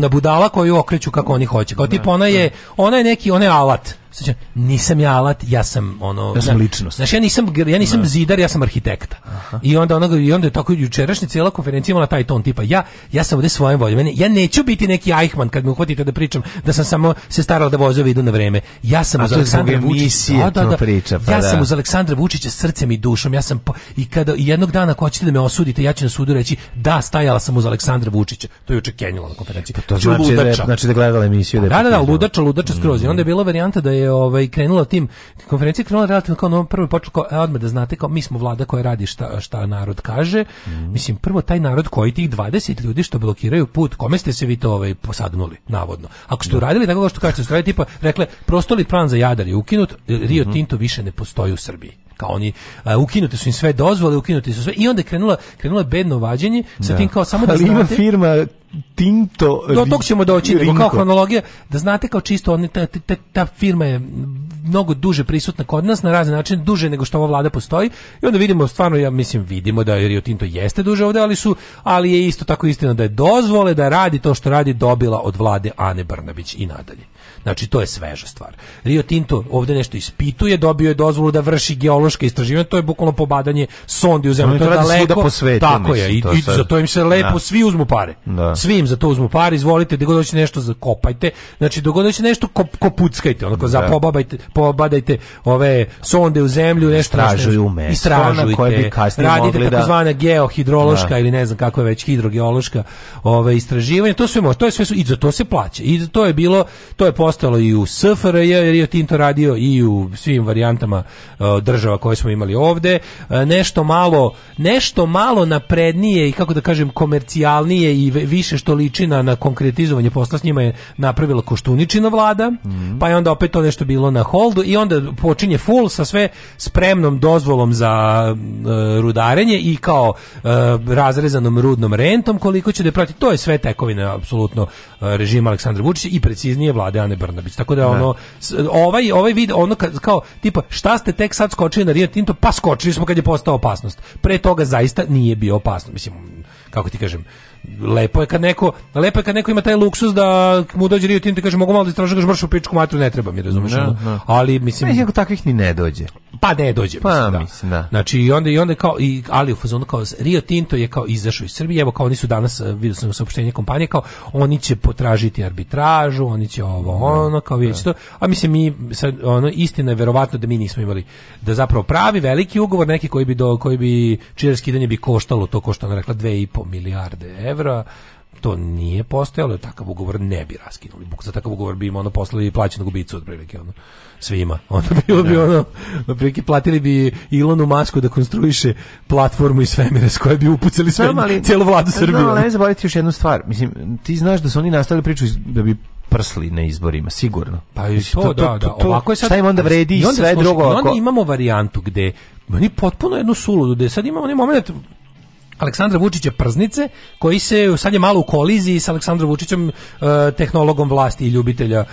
na budala koju okreću kako oni hoće. Kao da, tip ona da. je, ona je neki, ona je alat. Znači, nisam ja alat, ja sam ono... Ja sam ličnost. Znači, ja nisam, ja nisam ne. Da. zidar, ja sam arhitekta. Aha. I onda, onoga, I onda je tako jučerašnja cijela konferencija imala taj ton tipa, ja, ja sam ovdje svojom voljom. Ja neću biti neki Eichmann kad me uhvatite da pričam da sam samo se starao da vozovi idu na vreme. Ja sam uz Aleksandra Vučića. Da, da, priča, pa ja da. sam uz Aleksandra Vučića srcem i dušom. Ja sam po, i kada i jednog dana ako hoćete da me osudite, ja ću na sudu reći da stajala sam uz Aleksandra Vučića. To je juče Kenjilo na konferenciji. Pa to znači, znači, da, znači da gledala emisiju da. Da, da, da ludača, ludača mm. skroz. I onda je bila varijanta da je ovaj krenulo tim konferencija krenulo relativno kao na prvo počelo kao e, odmah da znate kao mi smo vlada koja radi šta šta narod kaže. Mm. Mislim prvo taj narod koji tih 20 ljudi što blokiraju put, kome ste se vi to ovaj posadnuli navodno. Ako ste da. uradili tako što kažete, ste tipa rekle prosto li plan za Jadar je ukinut, Rio mm -hmm. Tinto više ne postoji u Srbiji kao oni a, ukinute su im sve dozvole, ukinute su sve i onda je krenula krenula bedno vađenje sa da. tim kao samo da Ali znate, ima firma Tinto Do tog ćemo doći, nego kao hronologija da znate kao čisto oni ta, ta, ta, firma je mnogo duže prisutna kod nas na razne načine, duže nego što ova vlada postoji i onda vidimo stvarno ja mislim vidimo da Rio Tinto jeste duže ovde ali su ali je isto tako istina da je dozvole da radi to što radi dobila od vlade Ane Brnabić i nadalje. Znači, to je sveža stvar. Rio Tinto ovde nešto ispituje, dobio je dozvolu da vrši geološka istraživanja, to je bukvalno pobadanje sondi u zemlju. To je daleko, po svetu, tako je, i, to i za to im se lepo, da. svi uzmu pare. Da. Svi im za to uzmu pare, izvolite, dogod hoćete nešto zakopajte, znači dogod hoćete nešto kop, kopuckajte, onako, za da. pobabajte, pobadajte ove sonde u zemlju, nešto istražuju mesto, istražujte, koje bi kasnije da- radite mogli da. takozvana da... geohidrološka da. ili ne znam kako je već hidrogeološka ove istraživanje, to sve može, to je sve su, i za to se plaća. I to je bilo, to je postojalo i u SFRJ jer je Tinto radio i u svim varijantama uh, država koje smo imali ovde uh, nešto malo nešto malo naprednije i kako da kažem komercijalnije i više što liči na, na konkretizovanje posla s njima je napravila Koštuničina vlada mm -hmm. pa je onda opet to nešto bilo na holdu i onda počinje full sa sve spremnom dozvolom za uh, rudarenje i kao e, razrezanom rudnom rentom koliko će da prati to je sve tekovine apsolutno režima Aleksandra Vučića i preciznije vlade Ane Brnabić. Tako da, da. ono ovaj ovaj vid ono kao tipa šta ste tek sad skočili na Rio Tinto? Pa skočili smo kad je postao opasnost. Pre toga zaista nije bio opasno, mislim kako ti kažem lepo je kad neko, lepo je kad neko ima taj luksuz da mu dođe Rio Tinto i kaže mogu malo da istražujem, kaže mršu pičku matru, ne treba mi, razumeš? Da, no, no. Da. Ali mislim ne, takvih ni ne dođe. Pa ne dođe, pa, mislim, da. mislim, da. Znači i onda i onda kao i ali u fazonu kao Rio Tinto je kao izašao iz Srbije, evo kao oni su danas eh, vidio sam saopštenje kompanije kao oni će potražiti arbitražu, oni će ovo da, ono kao već to. A mislim mi sad ono istina je verovatno da mi nismo imali da zapravo pravi veliki ugovor neki koji bi do koji bi čije skidanje bi koštalo to košta ona rekla 2,5 milijarde evra evra, to nije postojalo, takav ugovor ne bi raskinuli. Buk za takav ugovor bi im ono poslali plaćenog ubicu otprilike ono svima. Onda bilo bi da. ono otprilike platili bi Ilonu Masku da konstruiše platformu iz svemira s koje bi upucali sve celu vladu Srbije. ne zaboraviti još jednu stvar. Mislim, ti znaš da su oni nastavili priču da bi prsli na izborima, sigurno. Pa i to, to, da, da. Ovako je sad, šta im onda vredi i sve drugo. Onda imamo varijantu gde oni potpuno jednu suludu, gde sad imamo onaj moment Aleksandra Vučića Prznice, koji se sad je malo u koliziji sa Aleksandrom Vučićem, eh, tehnologom vlasti i ljubitelja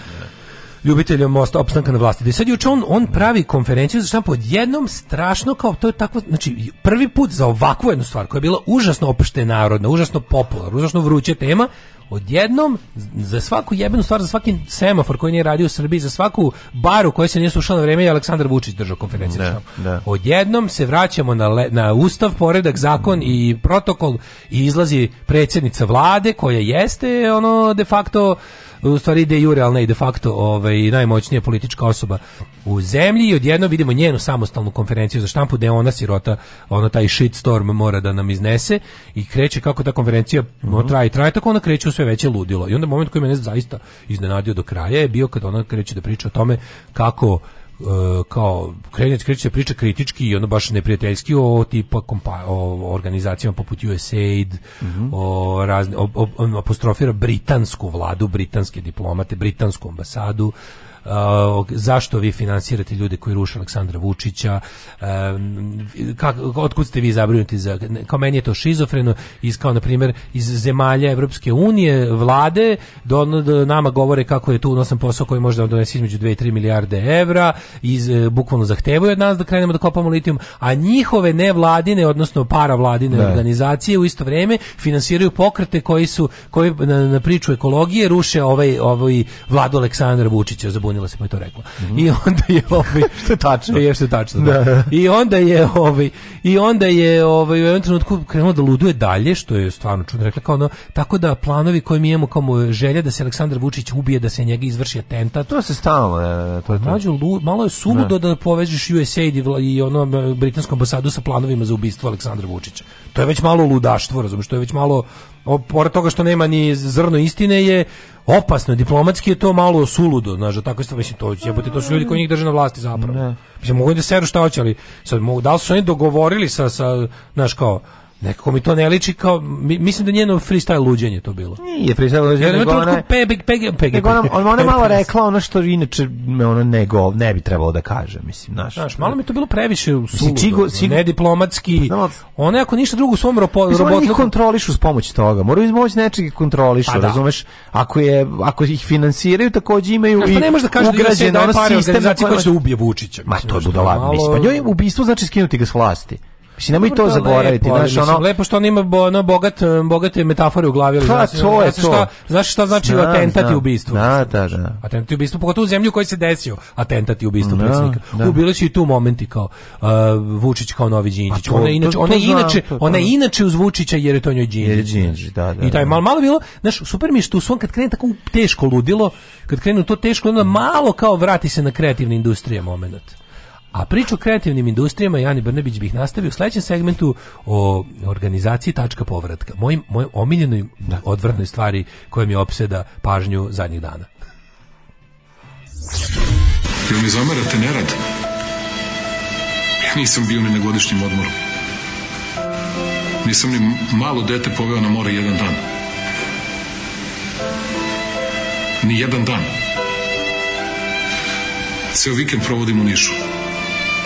ljubitelja mosta opstanka na vlasti. Da sad juče on, on pravi konferenciju za štampu odjednom strašno kao to je tako, znači prvi put za ovakvu jednu stvar koja je bila užasno opšte narodna, užasno popularna, užasno vruća tema, odjednom za svaku jebenu stvar, za svaki semafor koji nije radio u Srbiji, za svaku baru koja se nije slušala na vreme je Aleksandar Vučić držao konferenciju. Ne, ne. Da, da. Odjednom se vraćamo na, le, na ustav, poredak, zakon i protokol i izlazi predsjednica vlade koja jeste ono de facto u stvari de jure, ali ne de facto ovaj, najmoćnija politička osoba u zemlji i odjedno vidimo njenu samostalnu konferenciju za štampu gde ona sirota, ono taj shitstorm mora da nam iznese i kreće kako ta konferencija mm -hmm. traje i traje, tako ona kreće u sve veće ludilo. I onda moment koji me ne zaista iznenadio do kraja je bio kad ona kreće da priča o tome kako E, kao krenet kreće priča kritički i ono baš neprijateljski o tipa kompa, o organizacijama poput USAID, mm -hmm. o, razne, o, o, apostrofira britansku vladu, britanske diplomate, britansku ambasadu, uh, zašto vi finansirate ljude koji ruše Aleksandra Vučića, um, kak, otkud ste vi zabrinuti za, kao meni je to šizofreno, iz kao na primjer iz zemalja Evropske unije, vlade, do, do nama govore kako je tu unosan posao koji može da između 2 i 3 milijarde evra, iz, e, bukvalno zahtevaju od nas da krenemo da kopamo litijum, a njihove nevladine, odnosno paravladine ne. Da. organizacije u isto vrijeme finansiraju pokrete koji su koji na, na priču ekologije ruše ovaj, ovaj vladu Aleksandra Vučića za bunila se pa je to rekla. Mm. I onda je ovaj što je tačno. Je što je tačno. Da. da. I onda je ovaj i onda je ovaj u jednom trenutku krenuo da luduje dalje što je stvarno čudno rekla kao ono tako da planovi koje mi imamo kao želja da se Aleksandar Vučić ubije da se njega izvrši atentat. To se stalno e, to je to. Mlađu, malo je suludo da, da povežeš USAID i ono e, britansku ambasadu sa planovima za ubistvo Aleksandra Vučića to je već malo ludaštvo, razumiješ, to je već malo pored toga što nema ni zrno istine je opasno, diplomatski je to malo suludo, znaš, da tako isto mislim to jebote, to su ljudi koji njih drže na vlasti zapravo. Ne. Mislim mogu da seru šta hoće, ali sad mogu da li su oni dogovorili sa sa znaš kao Nekako mi to ne liči kao mislim da njeno freestyle luđenje to bilo. Nije freestyle luđenje. Ja, nego ona pege pege pege. Nego ona, ona, ona malo rekla ono što inače me ona nego ne bi trebalo da kaže, mislim, znaš. Znaš, malo mi to bilo previše u sulu. Sigo, sigo, ne diplomatski. Pa ona ako ništa drugo u svom robo, robotu oni kontrolišu s pomoći toga. Moraju izmoći nečega kontrolišu, A, pa da. razumeš? Ako je ako ih finansiraju takođe imaju znaš, pa i ne može da kaže ugrađen da je sistem koji se ubije Vučića. Ma to je budala, mislim. Pa njoj ubistvo znači skinuti ga s vlasti. Znači, da, mislim, nemoj to zaboraviti. Lepo, znaš, ono... lepo što on ima bo, ono, bogat, um, bogate metafore u glavi. Pa, znaš, to je znaš, to. Šta, znaš šta znači znam, atentat i ubistvo? Da, da, da. Atentat i ubistvo, pogotovo u zemlju koji se desio. Atentat i ubistvo da, predsjednika. Da. Ubili su i tu momenti kao uh, Vučić kao Novi Đinđić. Pa, ona je inače, ona inače, ona inače uz Vučića jer je to njoj Đinđić. da, da. I taj da. malo, malo bilo, znaš, super mi je što u svom kad krene tako teško ludilo, kad krenu to teško, onda malo kao vrati se na kreativnu industriju moment. A priču o kreativnim industrijama Jani Brnebić bih nastavio u sledećem segmentu o organizaciji tačka povratka. Moj, moj omiljenoj da. odvrtnoj stvari koja mi opseda pažnju zadnjih dana. Jel mi zamerate nerad? Ja nisam bio ni na godišnjem odmoru. Nisam ni malo dete poveo na more jedan dan. Ni jedan dan. Ceo vikend provodim u Nišu.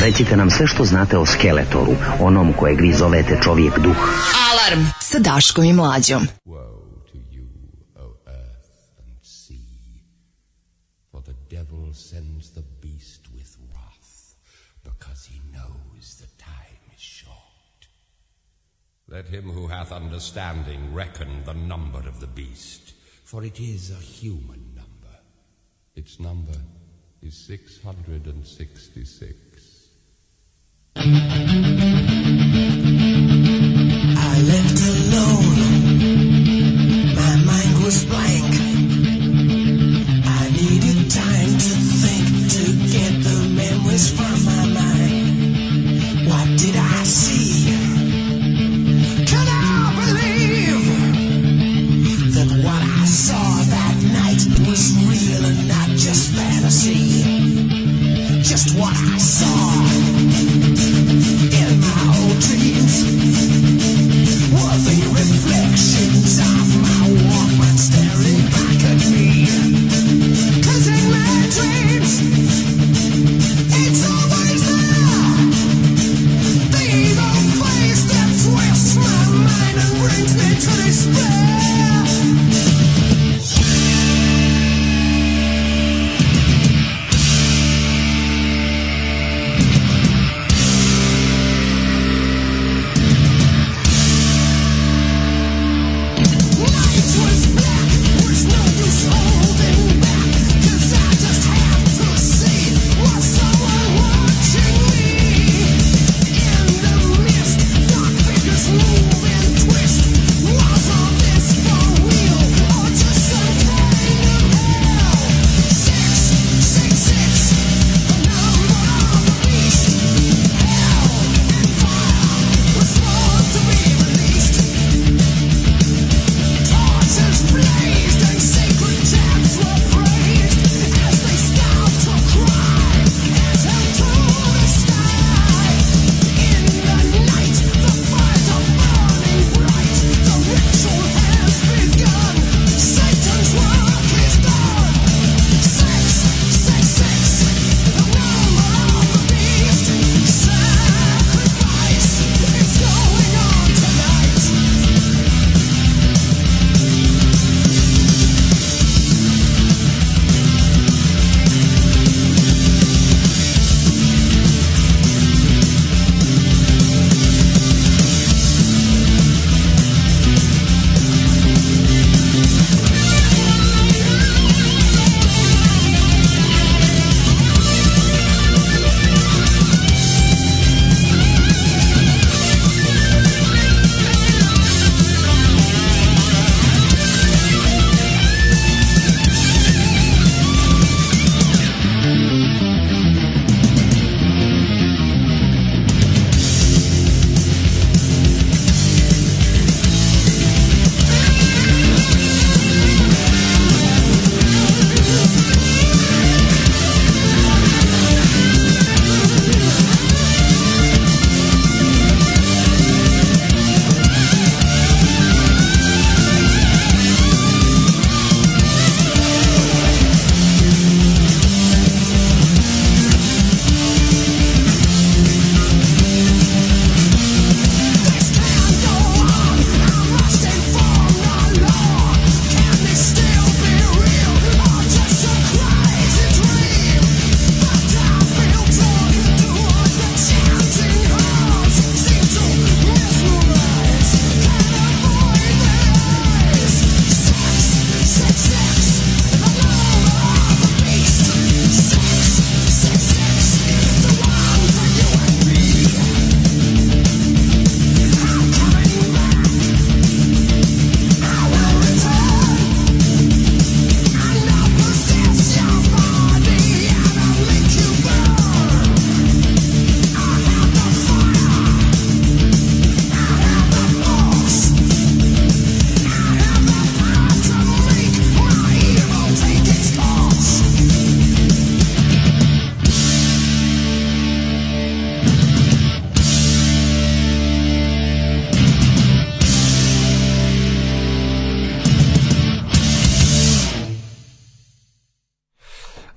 Recite nam sve što znate o Skeletoru, onom kojeg vi zovete čovjek duh. Alarm sa Daškom i Mlađom. Let him who hath understanding reckon the number of the beast, for it is a human number. Its number is 666. I left alone. My mind was blank.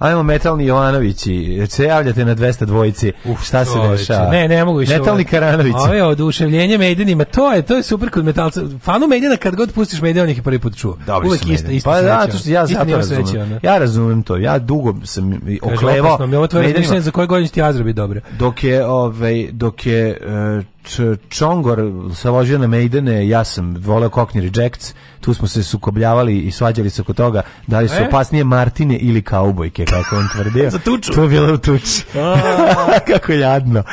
ajmo metalni Jovanovići, se javljate na 200 dvojici, šta se dešava? Ne, ne mogu više. Metalni Karanović. Ovo je oduševljenje Mejdenima, to je, to je super kod metalca. Fanu Medina kad god pustiš Medina, on ih je prvi put čuo. Dobri Uvijek isto, isto Pa da, to što ja zato razumem. Sreće, Ja razumem to, ja dugo sam oklevao. Kaže, opasno, mi ovo tvoje za koje godine ti Azra biti dobre. Dok je, ovaj, dok je, uh, Čongor se ložio na Maidene, ja sam voleo Cockney Rejects, tu smo se sukobljavali i svađali se oko toga da li su e? opasnije Martine ili kaubojke, kako on tvrdio. Za tuču. To je bilo u tuči. kako jadno.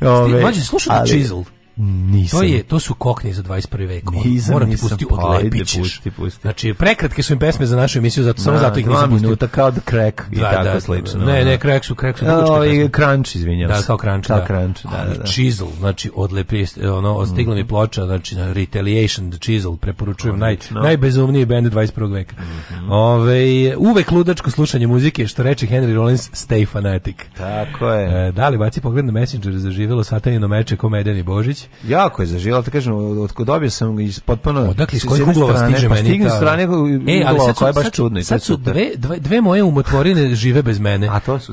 Ove, Mađe, slušaj Chisel. Nisam. To je to su kokne za 21. vek. Nisam, Moram nisam, ti pustiti pa, odlepićeš. Pusti, pusti. Znači prekratke su im pesme za našu emisiju, zato samo da, zato ih nisam pustio. minuta kao da crack i da, tako da, slično. Ne, ne, crack su, crack su. O, da, i crunch, izvinjavam da, se. Da, kao crunch, da. crunch, da, da, da. Chisel, znači odlepi, ono, stigla mi mhm. ploča, znači na Retaliation the Chisel, preporučujem naj, najbezumniji bend 21. veka. Mhm. Ove, uvek ludačko slušanje muzike, što reče Henry Rollins, stay fanatic. Tako je. E, da li baci pogled na Messenger, zaživelo satanino meče ko Božić, Vučić. Jako je zaživjela, te kažem, od kod dobio sam iz potpuno Odakle iz kojih uglova stiže pa meni stigne strane e, ali koja je baš sad, čudna. Sad su dve, dve, dve moje umotvorine žive bez mene. A to su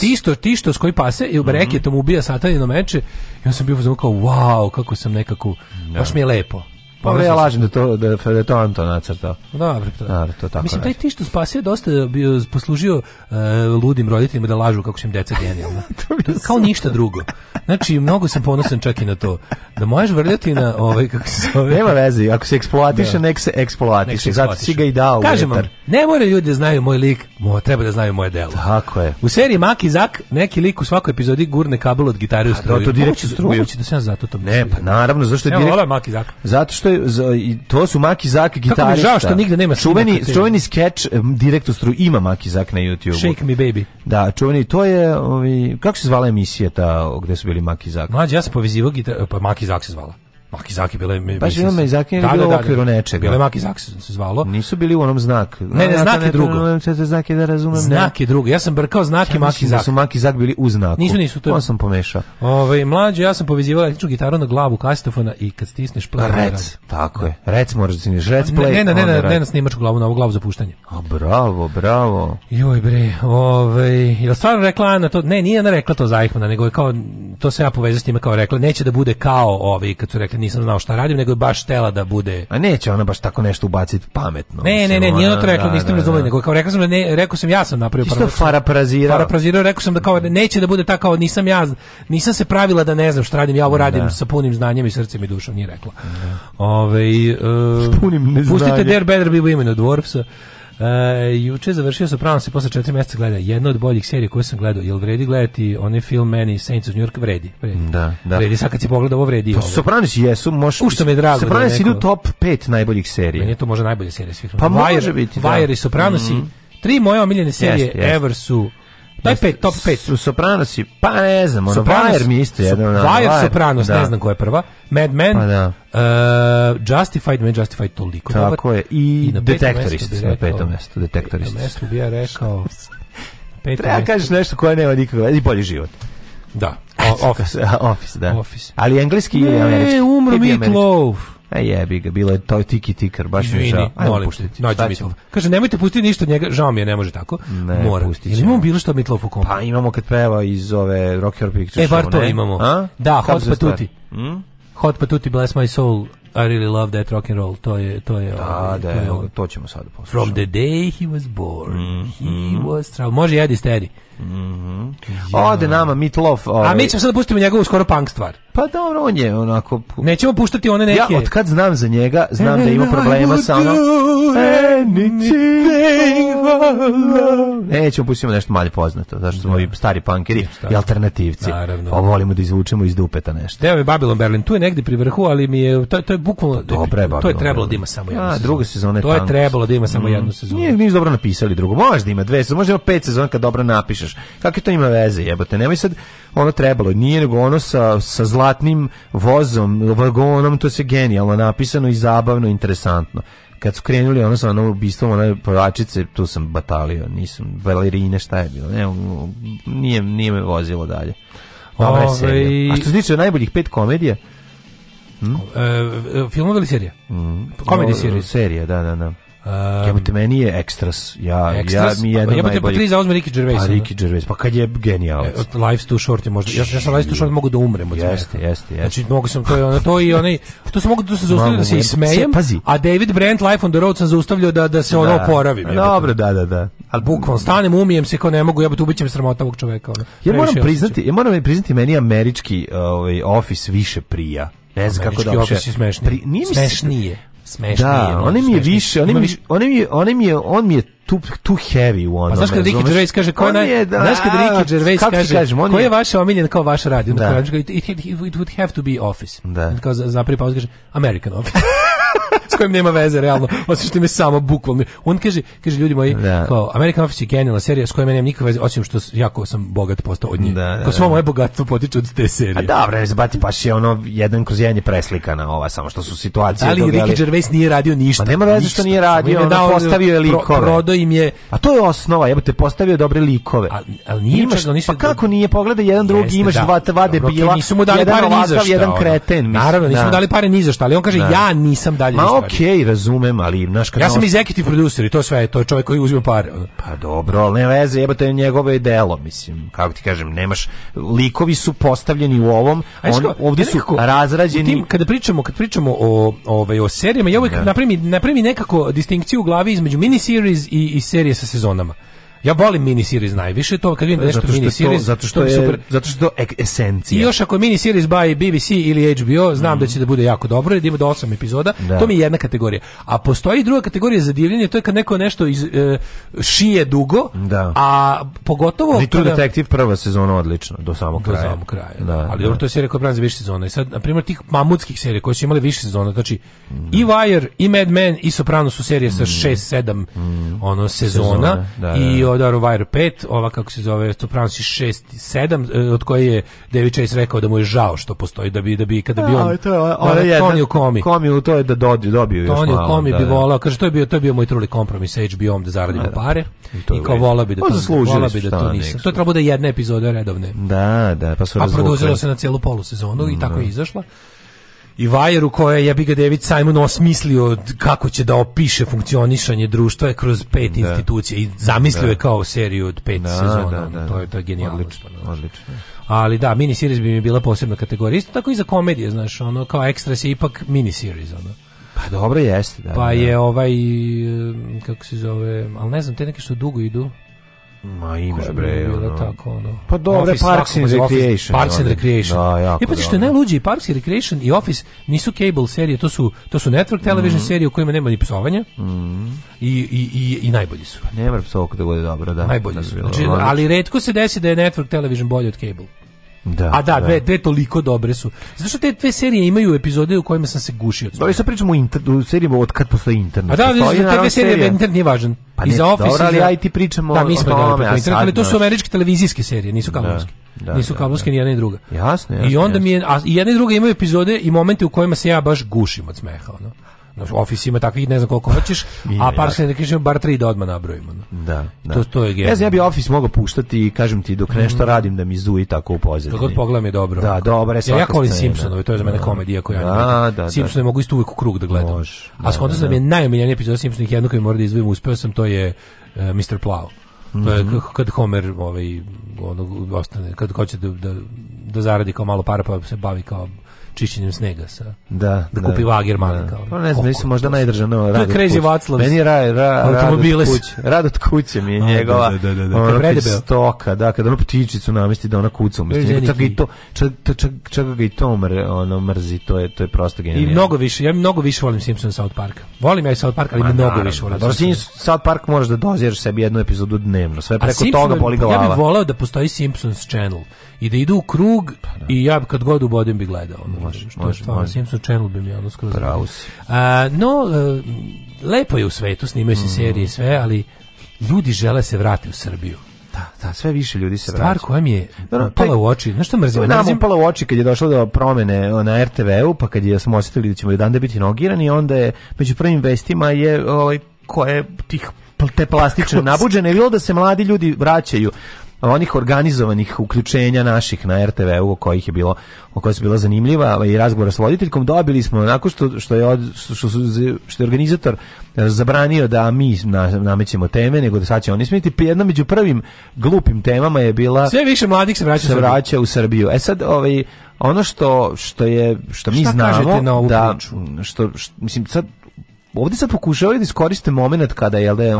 Tistos. Tisto, s koji pase i u mhm. breketom mm -hmm. ubija satanino meče. I on sam bio kao, wow, kako sam nekako, da. baš mi je lepo. Pa, pa ja lažem da to da, da to Anton nacrtao. Dobro, to. Dobro, to tako. Mislim taj ti što spasio dosta bio poslužio uh, ludim roditeljima da lažu kako su im deca genijalna. Kao ništa drugo. Znači mnogo sam ponosan čak i na to da možeš vrljati na ovaj kako se zove. Nema veze, ako se eksploatiše, da. nek se eksploatiše. Zato si ga i dao. Kažem vam, ne more ljudi da znaju moj lik, mo treba da znaju moje delo. Tako je. U seriji Maki Zak neki lik u svakoj epizodi gurne kabel od gitare u struju. Da, to direkt struju. Da se ja zato to. Ne, pa naravno, zašto je direkt. Maki Zak. Zato što to, i to su Maki Zak gitarista. Kako mi žao što nigde nema čuveni, čuveni skeč eh, direktostru ima Maki Zak na YouTubeu. Shake me baby. Da, čuveni, to je, ovi, kako se zvala emisija ta gde su bili Maki Zak? Mlađi ja sam povezivao gitar, pa Maki Zak se zvala. Makizaki bile mi da, Baš da, bilo Makizaki da, ili bilo u okviru nečega. Bile Makizaki se zvalo. Nisu bili u onom znak. Ne, ne, znak je drugo. Se znak je da razumem. Znak je drugo. Ja sam brkao znak i Makizaki. su Makizaki bili u znaku. Nisu, nisu On sam pomešao. Ovaj mlađi ja sam povezivala električnu gitaru na glavu kastofona i kad stisneš play. Rec, tako je. Rec možeš da snimaš rec play. Ne, ne, ne, ne, ne snimaš glavu, na ovu glavu za puštanje. A bravo, bravo. Joj bre, ovaj jel stvarno rekla Ana to? Ne, nije ona rekla to za Ihmana, nego je kao to se ja povezao s njima kao rekla, neće da bude kao ovaj kad su rekli nikad nisam znao šta radim, nego je baš tela da bude. A neće ona baš tako nešto ubaciti pametno. Ne, ne, ne, nije ona to rekla, da, nisam da, razumela, da. nego kao rekao sam da ne, rekao sam ja sam napravio prvo. Isto faraprazirao. Faraprazirao, rekao sam da kao neće da bude tako kao nisam ja, nisam se pravila da ne znam šta radim, ja ovo radim da. sa punim znanjem i srcem i dušom, nije rekla. Da. Ove, ovaj, uh, punim neznanjem. Pustite Der Better Be Women od Dwarfsa. E, juče završio sa pravom se posle četiri meseca gleda. Jedna od boljih serija koje sam gledao. Jel vredi gledati onaj film Meni Saints of New York? Vredi. vredi. Da, da. Vredi, sad kad si pogleda ovo vredi. Pa, Sopranos jesu, možeš... U što me drago. Sopranos da neko... idu top 5 najboljih serija. Meni je to možda najbolje serija svih. Pa Vajer, može biti, da. i Sopranos mm -hmm. i mhm. Tri moje omiljene serije yes, yes. ever su Taj pet, top 5. Sopranos pa ne znam, ono, Sopranos, Wire mi isto jedno. Wire, Wire, Sopranos, da. ne znam koja je prva. Mad Men, pa da. uh, Justified, Me Justified toliko. Tako dobar. je, i, I Detektorist na petom mestu. Detektorist. Na mestu bi ja rekao... Treba da kažeš nešto koje nema nikakve, i bolji život. Da, o, office. office, da. Office. Ali engleski ili američki? Ne, umro Meatloaf. E jebi ga, bilo je to tiki tikar, baš mi žao. Ajmo molim, pustiti. Noći Mitlov. Kaže nemojte pustiti ništa od njega, žao mi je, ne može tako. Ne, Mora. Pustit ćemo. Imamo bilo što Mitlov u kompa. Pa imamo kad peva iz ove Rock Your Picture E, bar show, to ne? imamo. A? Da, Kako Hot Patuti. Hmm? Hot Patuti, Bless My Soul, I really love that rock and roll. To je to je da, ovaj, da, to, je, to ćemo sad poslušati. From the day he was born, mm, he mhm. was travel. Može Eddie Steady. Mhm. Ja. Ode nama Mitlof. Ovaj. A mi ovaj- ćemo sad da pustiti njegovu skoro punk stvar. Pa dobro, on je onako... Nećemo puštati one neke... Ja od kad znam za njega, znam And da ima problema sa ono... Nećemo pustiti nešto malje poznato, zašto smo da. i stari punkeri i alternativci. Naravno. Pa volimo da izvučemo iz dupeta nešto. Evo je Babylon Berlin, tu je negdje pri vrhu, ali mi je... To, to je bukvalno... Dobre, to je trebalo da ima samo jednu sezonu. druga sezona je To je trebalo da ima samo mm. jednu sezonu. Nije, nisu dobro napisali drugu. Možda ima dve sezone, možda ima pet sezona kad dobro napišeš pričaš. Kakve to ima veze, jebote? Nemoj sad ono trebalo, nije nego ono sa, sa zlatnim vozom, vagonom, to se genijalno napisano i zabavno, interesantno kad su krenuli ono sa onom ubistvom one povačice, tu sam batalio, nisam valerine, šta je bilo, ne, nije, nije me vozilo dalje. Dobre je serija. A što se tiče najboljih pet komedija? Hm? E, e film ili serija? Mm. Komedija serija. Serija, da, da, da. Jebote, meni je ekstras. Ja, ekstras? ja mi jedno pa, Jebote, najbolji... pa tri zauzme Ricky Gervais. Pa Ricky Gervais, pa kad je genijalac. E, life's too short je možda. Ja, ja sam Life's too short mogu da umrem od jeste, Jeste, jeste. Znači, mogu sam to i ono, to i onaj, to sam mogu da se zaustavio da se ismejem, pazi. a David Brent Life on the Road sam zaustavljao da, da se ono da. oporavim. Dobro, da, da, da. Ali bukvalno, stanem, umijem se kao ne mogu, jebote, ubićem sramota ovog čoveka. Ono. Ja moram priznati, ja moram priznati, meni američki ovaj, office više prija. Ne znam kako da uopšte. Pri, nije mi smešnije smešnije. Da, oni mi je više, oni mi, oni mi, oni mi je, on mi je too tu heavy one. Pa znaš kad Ricky Gervais kaže ko naj je, da, znaš kad Ricky Gervais kaže kažem, ko je vaš omiljen kao vaš radio, da. kaže it, it, it would have to be office. Da. Kao za, za prvi kaže American office. kojim nema veze realno, osim što mi samo bukvalno. On kaže, kaže ljudi moji, da. kao American Office je genijalna serija s kojom ja nemam nikakve veze, osim što jako sam bogat postao od nje. Da, da, kao svo da. moje bogatstvo potiče od te serije. A da, bre, Zbati paš je ono jedan kroz jedan je preslikana ova, samo što su situacije Ali dobijali... Ricky Gervais nije radio ništa. Pa nema veze što nije radio, on dao, postavio je likove. Pro, prodo im je... A to je osnova, jebote, postavio dobre likove. Al, ali nije imaš, čak, pa kako nije pogleda jedan drugi, imaš da. dva, dva debila, nisu mu dali pare ni za šta, jedan kreten. Mislim. Naravno, nisu mu da. dali pare ni za šta, ali on kaže, da. ja nisam dalje ništa Okej, okay, razumem, ali naš kanal... Ja sam executive producer i to sve, to je čovjek koji uzima pare. Pa dobro, ali ne veze, jebote njegove delo, mislim. Kako ti kažem, nemaš likovi su postavljeni u ovom, on, ovdje su razrađeni. Tim, kada pričamo, kad pričamo o ovaj o serijama, ja da. uvek napravim, napravim nekako distinkciju u glavi između mini series i i serije sa sezonama. Ja volim mini series najviše, to kad vidim nešto mini series, zato što je super. zato što je esencija. I još ako je mini series by BBC ili HBO, znam mm da mhm. će da bude jako dobro, jer ima do 8 epizoda, da. to mi je jedna kategorija. A postoji druga kategorija za divljenje, to je kad neko nešto iz e, šije dugo, da. a pogotovo True kada... Detective prva sezona odlična do samog kraja. Do samog kraja. Da, ali da. dobro to je serija koja za više sezona. I sad na primer tih mamutskih serija koje su imale više sezona, znači mm i Wire, i Mad Men, i Soprano su serije sa 6 7 mm ono sezona, sezona. Da, i da. Commodore Wire 5, ova kako se zove, to Sopranos 6 7, od koje je David Chase rekao da mu je žao što postoji da bi da bi kada bi on. A, to je, ona je Tony Komi. Komi to je da dobio, dobio još Tony malo. Komi da, bi da. volao, kaže to je bio to je bio moj truli kompromis sa HBO-om da zaradimo da, da, pare. I, to kao volao bi da pa to volao bi da to da nisam. To je trebalo da je jedna epizoda redovne. Da, da, pa su A produziralo se na celu polu sezonu i tako je izašla i Vajeru koje je Biga David Simon osmislio kako će da opiše funkcionisanje društva kroz pet da. institucija i zamislio da. je kao seriju od pet da, sezona. Da, da to je to je da. genijalno. Odlično, odlično. Ali da, mini series bi mi bila posebna kategorija. Isto tako i za komedije, znaš, ono kao ekstra se ipak mini series ono. Pa dobro jeste, da. Pa da. je ovaj kako se zove, al ne znam, te neke što dugo idu. Ma imaš bre, ono. Tako, ono. Pa dobro, Parks and Recreation. Parks and Recreation. Da, jako I e, pa što je najluđi, i Parks and Recreation i Office nisu cable serije, to su, to su network television mm. serije u kojima nema ni psovanja. Mm. I, i, i, I najbolji su. Pa nema psovka da bude dobro, da. Najbolji su. Znači, ali redko se desi da je network television bolji od cable. Da, a da, da, dve, dve toliko dobre su. Zato što te dve serije imaju epizode u kojima sam se gušio. Da, sad pričamo o, inter, od kad postoji internet. A da, postoji, znači, te dve serije, internet nije važan. Pa ne, za Office, dobro, ali i za... ja ti pričamo da, o tome. Da, internet, ali to su američke televizijske serije, nisu da, kablovske. Da, da, nisu kablovske da. ni jedna ni druga. Jasne, jasne, I onda jasne. mi je, a, i jedna i druga imaju epizode i momente u kojima se ja baš gušim od smeha. Ono. Naš ofis ima takvih, ne znam koliko hoćeš, a par se ne bar tri da odmah nabrojimo. Da, da. To, to je Ne znam, ja bi ofis mogao puštati i kažem ti dok nešto mm. radim da mi zuji tako u pozadini. Kako pogledam je dobro. Da, dobro je Ja, ja volim Simpsonove, to je za mene da. komedija koja ja da, da, da. Simpsone mogu isto uvek u krug da gledam. Može, a skonto sam je najomiljenija epizoda Simpsonih jednu koju moram da izdvojim, uspeo sam, to je uh, e, Mr. Plow. To je mhm. kad Homer ovaj, ono, ostane, kad hoće da, da, da zaradi kao malo para pa se bavi kao čišćenjem snega sa da, da, da kupi da, vager mali da. kao. Pa ne znam, nisu možda najdržano radi. To Crazy Vaclav. Meni je ra, ra, automobile rad od kuće. Rad od kuće mi je da, njegova. Da, da, da, da. da. Ono kad stoka, da, kad ono ptičicu namesti da ona kuca umesti. Čak i to, čak, čak, čak ga i to mr, ono mrzi, to je to je prosto genijalno. I mnogo više, ja mnogo više volim Simpson South Park. Volim ja i South Park, ali Ma, pa mnogo više volim. Dobro, pa South Park možeš da doziraš sebi jednu epizodu dnevno. Sve preko toga boli glava. Ja bih voleo da postoji Simpsons Channel i da idu u krug pa i ja kad god ubodem bi gledao može, što može, stvarno, može. Simpson Channel bi mi ono skroz... Pravo si. A, no, e, lepo je u svetu, snimaju se mm. serije i sve, ali ljudi žele se vrati u Srbiju. Da, da, sve više ljudi se vraća. Stvar koja mi je da, da pala u oči, znaš što mrzim? Da, mrzim pala u oči kad je došlo do promene na RTV-u, pa kad je smo osjetili da ćemo jedan da biti nogirani, onda je među prvim vestima je ovaj, koje tih te plastične nabuđene, bilo da se mladi ljudi vraćaju onih organizovanih uključenja naših na RTV-u kojih je bilo o kojoj su bila zanimljiva i razgovora s voditeljkom dobili smo onako što što je od, što, što, što je organizator zabranio da mi na, namećemo teme nego da sad će oni smeti jedna među prvim glupim temama je bila sve više mladih se vraća se vraća u Srbiju e sad ovaj ono što što je što mi Šta znamo na ovu da priču? što, što mislim sad ovdje sad pokušavaju da iskoriste moment kada da, je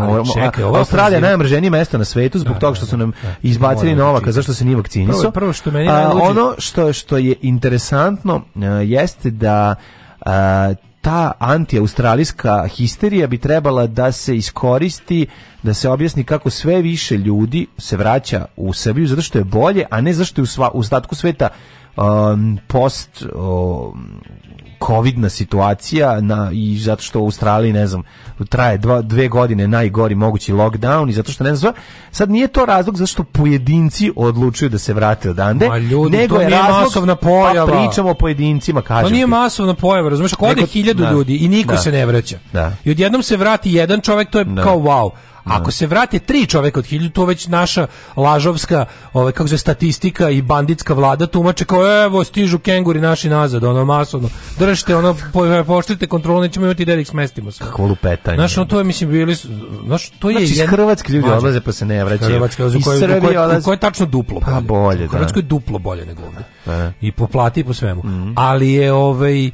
Australija najmrženije mesto na svetu zbog da, toga da, što su da, nam da, da, izbacili Novaka zašto se nije vakcinisao. Prvo, prvo što meni a, ono što što je interesantno a, e, jeste da a, e, ta anti-australijska histerija bi trebala da se iskoristi, da se objasni kako sve više ljudi se vraća u Srbiju zato što je bolje, a ne zato što je u, sva, u statku sveta um, post um, covidna situacija na, i zato što u Australiji, ne znam, traje dva, dve godine najgori mogući lockdown i zato što ne znam, sad nije to razlog zašto pojedinci odlučuju da se vrate odande, ljudi, nego je nije razlog, pa pojava. Pa pričamo o pojedincima, kažem. To nije ti. masovna pojava, razumiješ, ako ode hiljadu da. ljudi i niko da. se ne vraća. Da. I odjednom se vrati jedan čovjek, to je da. kao wow. Ako da. se vrate tri čoveka od hiljadu, to već naša lažovska, ovaj, kako se statistika i banditska vlada tumače kao evo stižu kenguri naši nazad, ono masovno. Držite, ono poštite kontrolu, nećemo imati da ih smestimo se. Kako lupetanje. Znaš, ono, to je mislim bili, znaš, to je znači, jedan... Hrvatski ljudi Mađe, odlaze pa se ne vraćaju. Hrvatski odlaze, koje, koje, koje, je tačno duplo bolje. Pa bolje, da. Hrvatskoj je duplo bolje nego ovde. Pa da. I po plati i po svemu. Mm. Ali je ovaj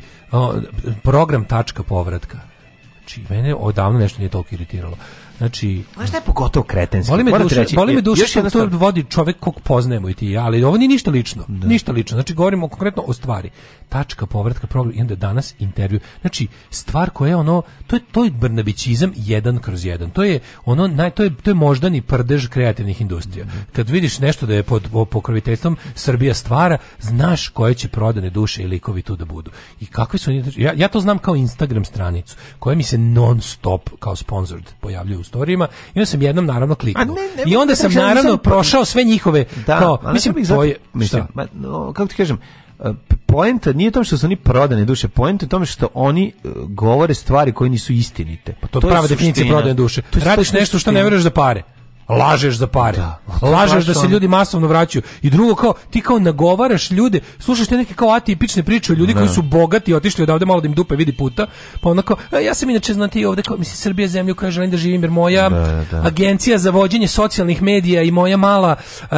program tačka povratka. Znači, mene odavno nešto nije toliko iritiralo. Znači, znaš da je pogotovo kretenski. Boli me duša, reći, boli me duša što to vodi čovjek kog poznajemo i ti ali ovo nije ništa lično. Da. Ništa lično. Znači govorimo konkretno o stvari. Tačka povratka problem i onda danas intervju. Znači stvar koja je ono to je to je Brnabićizam jedan kroz jedan. To je ono naj to je to je moždani prdež kreativnih industrija. Kad vidiš nešto da je pod pokroviteljstvom Srbija stvara, znaš koje će prodane duše i likovi tu da budu. I kakvi su oni ja, ja to znam kao Instagram stranicu koja mi se non stop kao sponsored pojavljuje prostorijama i onda sam jednom naravno kliknuo. Ne, ne, I onda da sam ne, naravno sam... prošao sve njihove da, kao, mislim, bih zato, je, mislim, šta? no, kako ti kažem, e, poenta nije to što su oni prodane duše, poenta je tome što oni e, govore stvari koje nisu istinite. Pa to, to je prava definicija prodane duše. Radiš nešto što ne veruješ da pare lažeš za pare. Da, lažeš da se ljudi masovno vraćaju. I drugo kao ti kao nagovaraš ljude, slušaš te neke kao atipične priče o ljudi ne. koji da. su bogati i otišli odavde malo da im dupe vidi puta, pa onako e, ja sam inače znati ovde kao mislim Srbija zemlju koja želim da živim jer moja da, da. agencija za vođenje socijalnih medija i moja mala uh,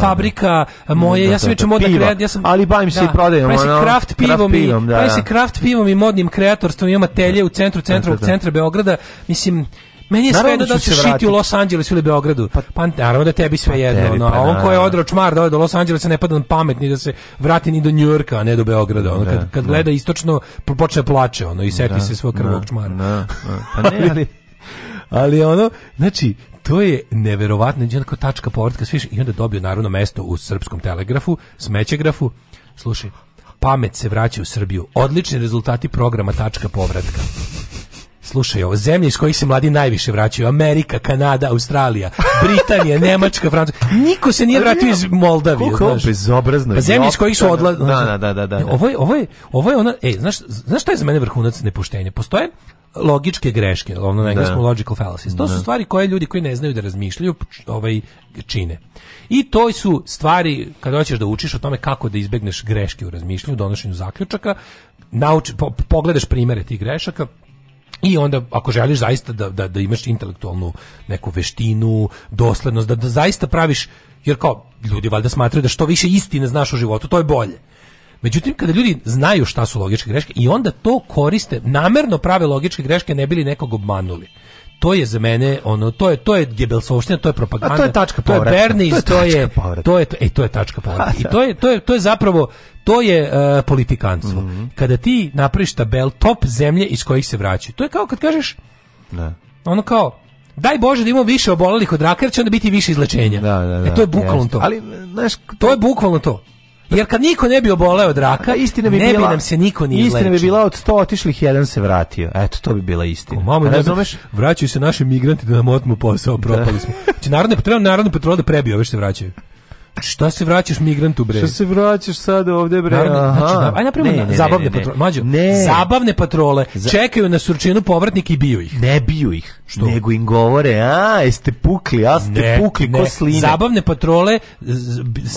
fabrika moje ja sam inače modni kreat, ja sam ali bavim se i prodajom, pa craft kraft pivom, pivom i se kraft pivom i modnim kreatorstvom, imam atelje u centru centrovog centra Beograda, mislim Meni je naravno sve jedno da, da se šiti u Los Angelesu ili Beogradu. Pa, pa naravno da tebi sve pa jedno. Tebi, no, pa, on ko je odro čmar da, da do Los Angelesa ne pada na pamet ni da se vrati ni do Njujorka, ne do Beograda. Ono, da, kad, kad gleda istočno počne plače ono, i seti se svog krvog čmara. Da, Pa ne, ali... ali ono, znači, to je neverovatno, jedan kao tačka povratka, sviš, i onda dobio naravno mesto u srpskom telegrafu, smećegrafu, slušaj, pamet se vraća u Srbiju, odlični rezultati programa tačka povratka slušaj ovo, zemlje iz kojih se mladi najviše vraćaju, Amerika, Kanada, Australija, Britanija, Nemačka, Francuska, niko se nije vratio iz Moldavije. Koliko znaš. bezobrazno. Pa zemlje iz kojih su odlazili. Da, da, da, da. da. Ovo je, ovo je, ovo je ona, ej, znaš, znaš šta je za mene vrhunac nepoštenja? Postoje logičke greške, ono na engleskom da. logical fallacies. To su da. stvari koje ljudi koji ne znaju da razmišljaju ovaj, čine. I to su stvari, kada hoćeš da učiš o tome kako da izbegneš greške u razmišljanju, donošenju zaključaka, nauči, po, pogledaš primere tih grešaka, I onda, ako želiš zaista da, da, da imaš intelektualnu neku veštinu, doslednost, da, da zaista praviš, jer kao ljudi valjda smatraju da što više istine znaš u životu, to je bolje. Međutim, kada ljudi znaju šta su logičke greške i onda to koriste, namerno prave logičke greške, ne bili nekog obmanuli to je za mene ono to je to je Gebelsovština, to je propaganda. A to je tačka povratka. To je Bernis, to je to je to je to je tačka povratka. I to je to je to je zapravo to je uh, politikanstvo. Mm -hmm. Kada ti napraviš tabel top zemlje iz kojih se vraćaju. To je kao kad kažeš ne. Ono kao Daj Bože da imamo više obolelih od raka, jer će onda biti više izlečenja. Da, da, da, e to je bukvalno to. Ali, znaš, to je bukvalno to. Jer kad niko ne bi oboleo od raka, istina bi ne bila, bi nam se niko nije Istina izlečio. bi bila od 100 otišlih, jedan se vratio. Eto, to bi bila istina. O, mamo, razumeš? Vraćaju se naši migranti da nam otmu posao, propali smo. Da. Znači, narodne, treba narodne petrole da prebiju ove što se vraćaju. Pa Šta se vraćaš migrantu bre? Šta se vraćaš sad ovde bre? Naravno, znači, da, aj napravimo zabavne patrole. Mađo, zabavne patrole. Čekaju na surčinu povratnik i biju ih. Ne biju ih, što? Nego im govore, a, jeste pukli, a ste pukli ko sline. Zabavne patrole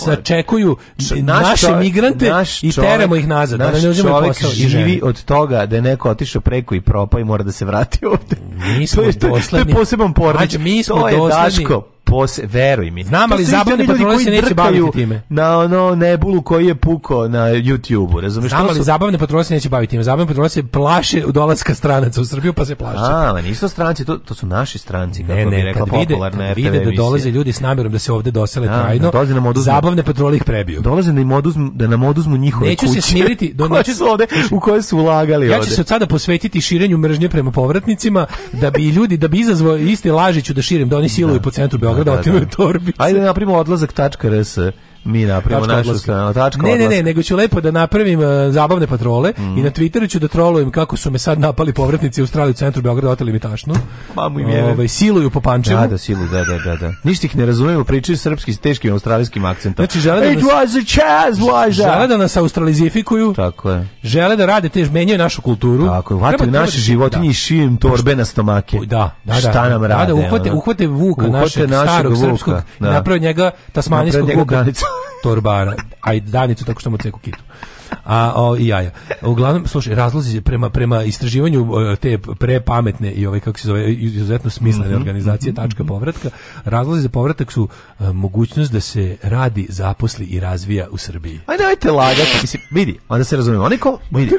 sačekuju naše čovjek, migrante naš i teramo ih nazad. Naš da ne čovjek živi od toga da je neko otišao preko i propao i mora da se vrati ovde. Mi smo to je, to je poseban porodič. Mađo, mi smo to je pos, veruj mi. Znam, ali zabavni patrole se neće baviti time. Na ono nebulu koji je puko na YouTube-u, razumiješ? Znam, ali zabavne patrole se neće baviti time. Zabavne patrole se plaše od dolaska stranaca u Srbiju, pa se plaše. A, ali nisu stranci, to, to su naši stranci, kako ne, bi rekla kad vide, kad vide da dolaze ljudi s namjerom da se ovde dosele da, trajno, da da zabavne patrole ih prebiju. Dolaze da, im oduzmu, da nam oduzmu njihove neću kuće. Neću se smiriti. Do, noći su ovde, u koje su ulagali ja ovde. Ja ću se od sada posvetiti širenju mržnje prema povratnicima, da bi ljudi, da bi izazvao isti lažiću da širim, da oni siluju po centru Beograda Beograda da, da, da, otimaju torbice. Ajde da napravimo odlazak.rs mi napravimo našu odlaska. stranu. Tačka ne, ne, ne, nego ću lepo da napravim uh, zabavne patrole mm. i na Twitteru ću da trolujem kako su me sad napali povratnici u Australiji u centru Beograda, oteli mi tašnu. Mamu im je. Ove, ovaj, siluju po pančevu. Da, da, siluju, da, da, da. da. Ništa ih ne razumemo, pričaju srpski s teškim australijskim akcentom. Znači, žele da nas, It was a chaz, laža. Žele da nas australizifikuju. Tako je. Žele da rade tež menjaju našu kulturu. Tako je, vataju naše životinje da. i šijem torbe na stomake. Da, da, da. Šta nam rade? Da, da, uhvate, uhvate Vuka, uhvate našeg, starog srpskog, da. naprave njega tasmanijskog Vuka torbara, Aj i davnicu tako što mu ceku kitu. A o, i jaja. Uglavnom, slušaj, razlozi prema prema istraživanju te prepametne i ove kako se zove izuzetno smislene mhm. organizacije tačka povratka, razlozi za povratak su uh, mogućnost da se radi, zaposli i razvija u Srbiji. Ajde, dajte lagati, mislim, vidi, onda se razumemo. Oniko, vidi,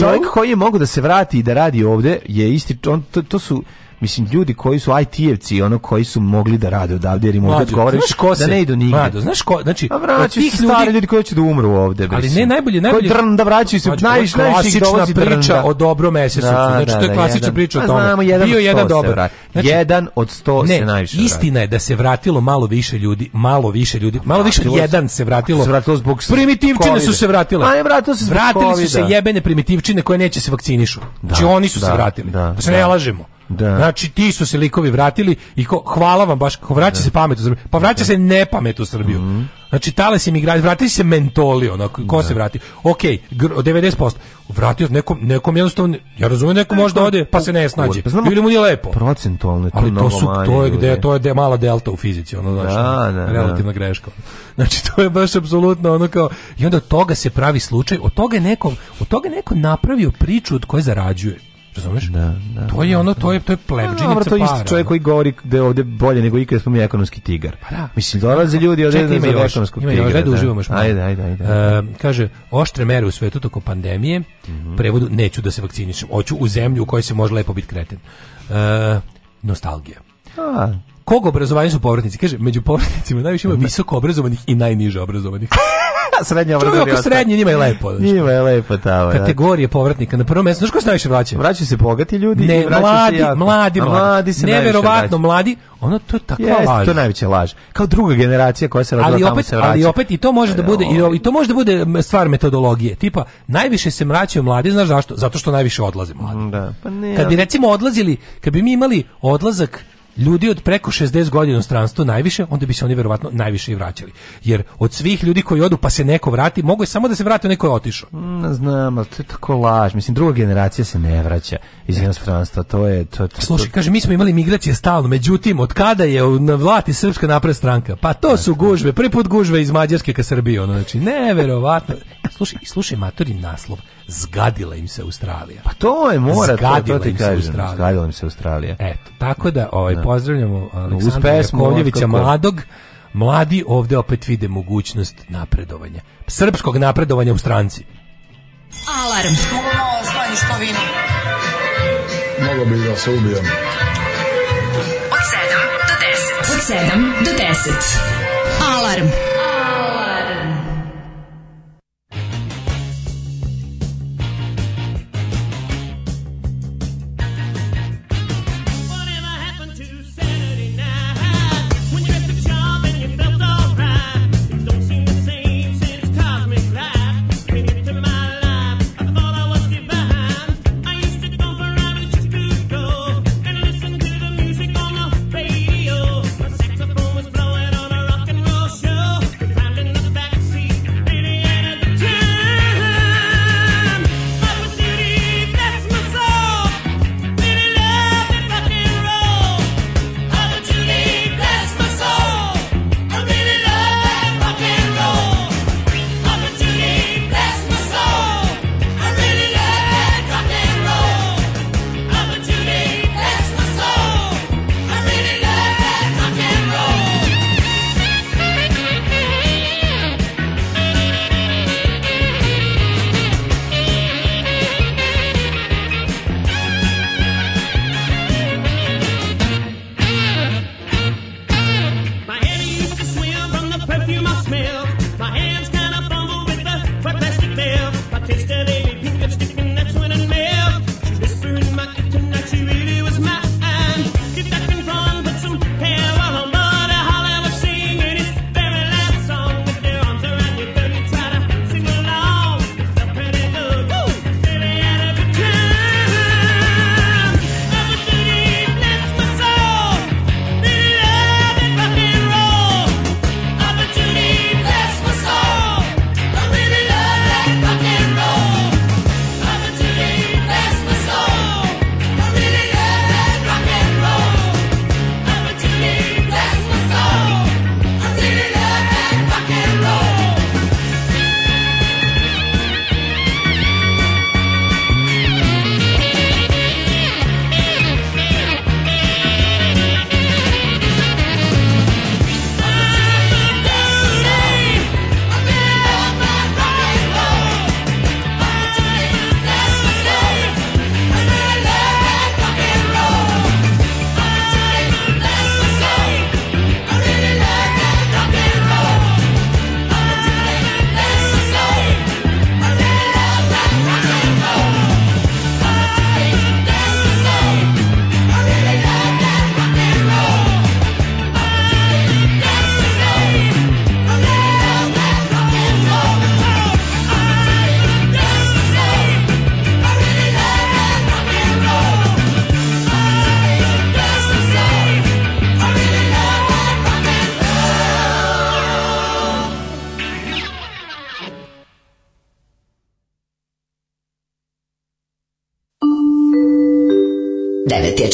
čovjek koji je mogu da se vrati i da radi ovde je isti, on, to, to su mislim ljudi koji su IT-evci, ono koji su mogli da rade odavde jer im ovde odgovaraju da ne idu nigde. Mlađo, znaš ko, znači, a pa stari ljudi koji će da umru ovde, mislim. Ali ne najbolje, najbolje. Koji drn da vraćaju se, najviše najviše dolazi priča drn, da. o dobrom mesecu. Da, znači da, to je klasična priča o tome. Bio jedan dobar. Znači, jedan od 100 se najviše. Istina je da se vratilo malo više ljudi, malo više ljudi, malo više jedan se vratilo. Se vratilo zbog primitivčine su se vratile. A ne vratilo se vratili su se jebene primitivčine koje neće se vakcinišu. Znači oni su se vratili. Da se ne lažemo. Da. Znači ti su se likovi vratili i ko, hvala vam baš, ko vraća da. se pamet u Srbiju. Pa vraća da. se nepamet u Srbiju. Mm. Znači tale se migrati, vrati se mentoli, ono, ko da. se vrati. Ok, 90%. Vratio nekom, nekom jednostavno, ja razumijem, da neko možda ode, pa se ne snađe. Pa znamo, Ili mu nije lepo. Procentualno to Ali to, su, to je gde, to je gde mala delta u fizici, ono, znači, da, da, relativna da. greška. Znači, to je baš apsolutno ono kao, i onda od toga se pravi slučaj, od toga je nekom, od toga je neko napravio priču od koje zarađuje. Razumeš? Da, da. To je da, ono, da. to je to je plebdžinica para. to je isti čovjek koji govori da je ovde bolje nego ikad smo mi ekonomski tigar. Pa da. Mislim, dolaze ljudi od jednog da za ekonomskog tigra. Ima još, da uživamo još malo. Ajde, ajde, ajde. E, kaže, oštre mere u svetu tokom pandemije, mm -hmm. prevodu, neću da se vakcinišem, hoću u zemlju u kojoj se može lepo biti kreten. E, nostalgija. A, Kog obrazovanja su povratnici? Kaže, među povratnicima najviše ima visoko obrazovanih i najniže obrazovanih. srednje obrazovanje. Čovjek srednje, njima i lepo. Znači. Njima je lepo tamo. Da. Kategorije povratnika na prvo mesto. Znaš ko se najviše vraća? Vraćaju se bogati ljudi ne, i vraćaju mladi, se jako. Mladi, mladi. mladi se Neverovatno mladi. Ono to je takva yes, laž. to najviše najveća laž. Kao druga generacija koja se rodila ali opet, tamo se vraća. Ali opet i to može da bude i, to može da bude stvar metodologije. Tipa najviše se vraćaju mladi, znaš zašto? Zato što najviše odlaze mladi. Da. Pa ne. Kad bi recimo odlazili, kad bi mi imali odlazak ljudi od preko 60 godina u stranstvu najviše, onda bi se oni verovatno najviše i vraćali. Jer od svih ljudi koji odu pa se neko vrati, mogu je samo da se vrati neko je otišao. Mm, znam, ali to je tako laž. Mislim, druga generacija se ne vraća iz inostranstva. To je... To, to, Slušaj, kaže, mi smo imali migracije stalno, međutim, od kada je na vlati Srpska napred stranka? Pa to su gužve, prvi put gužve iz Mađarske ka Srbiji, ono, znači, neverovatno. Slušaj, slušaj matori naslov. Zgadila im se Australija. Pa to je mora, zgadila to, to ti kažem. Australija. Zgadila im se Australija. Eto, tako da ovaj, da. pozdravljamo Aleksandra Jakovljevića Mladog. Mladi ovde opet vide mogućnost napredovanja. Srpskog napredovanja u stranci. Alarm! Ono, skloniš po vinu. Mogu bih da se ubijem. Od 7 do 10. Od 7 do 10. Alarm!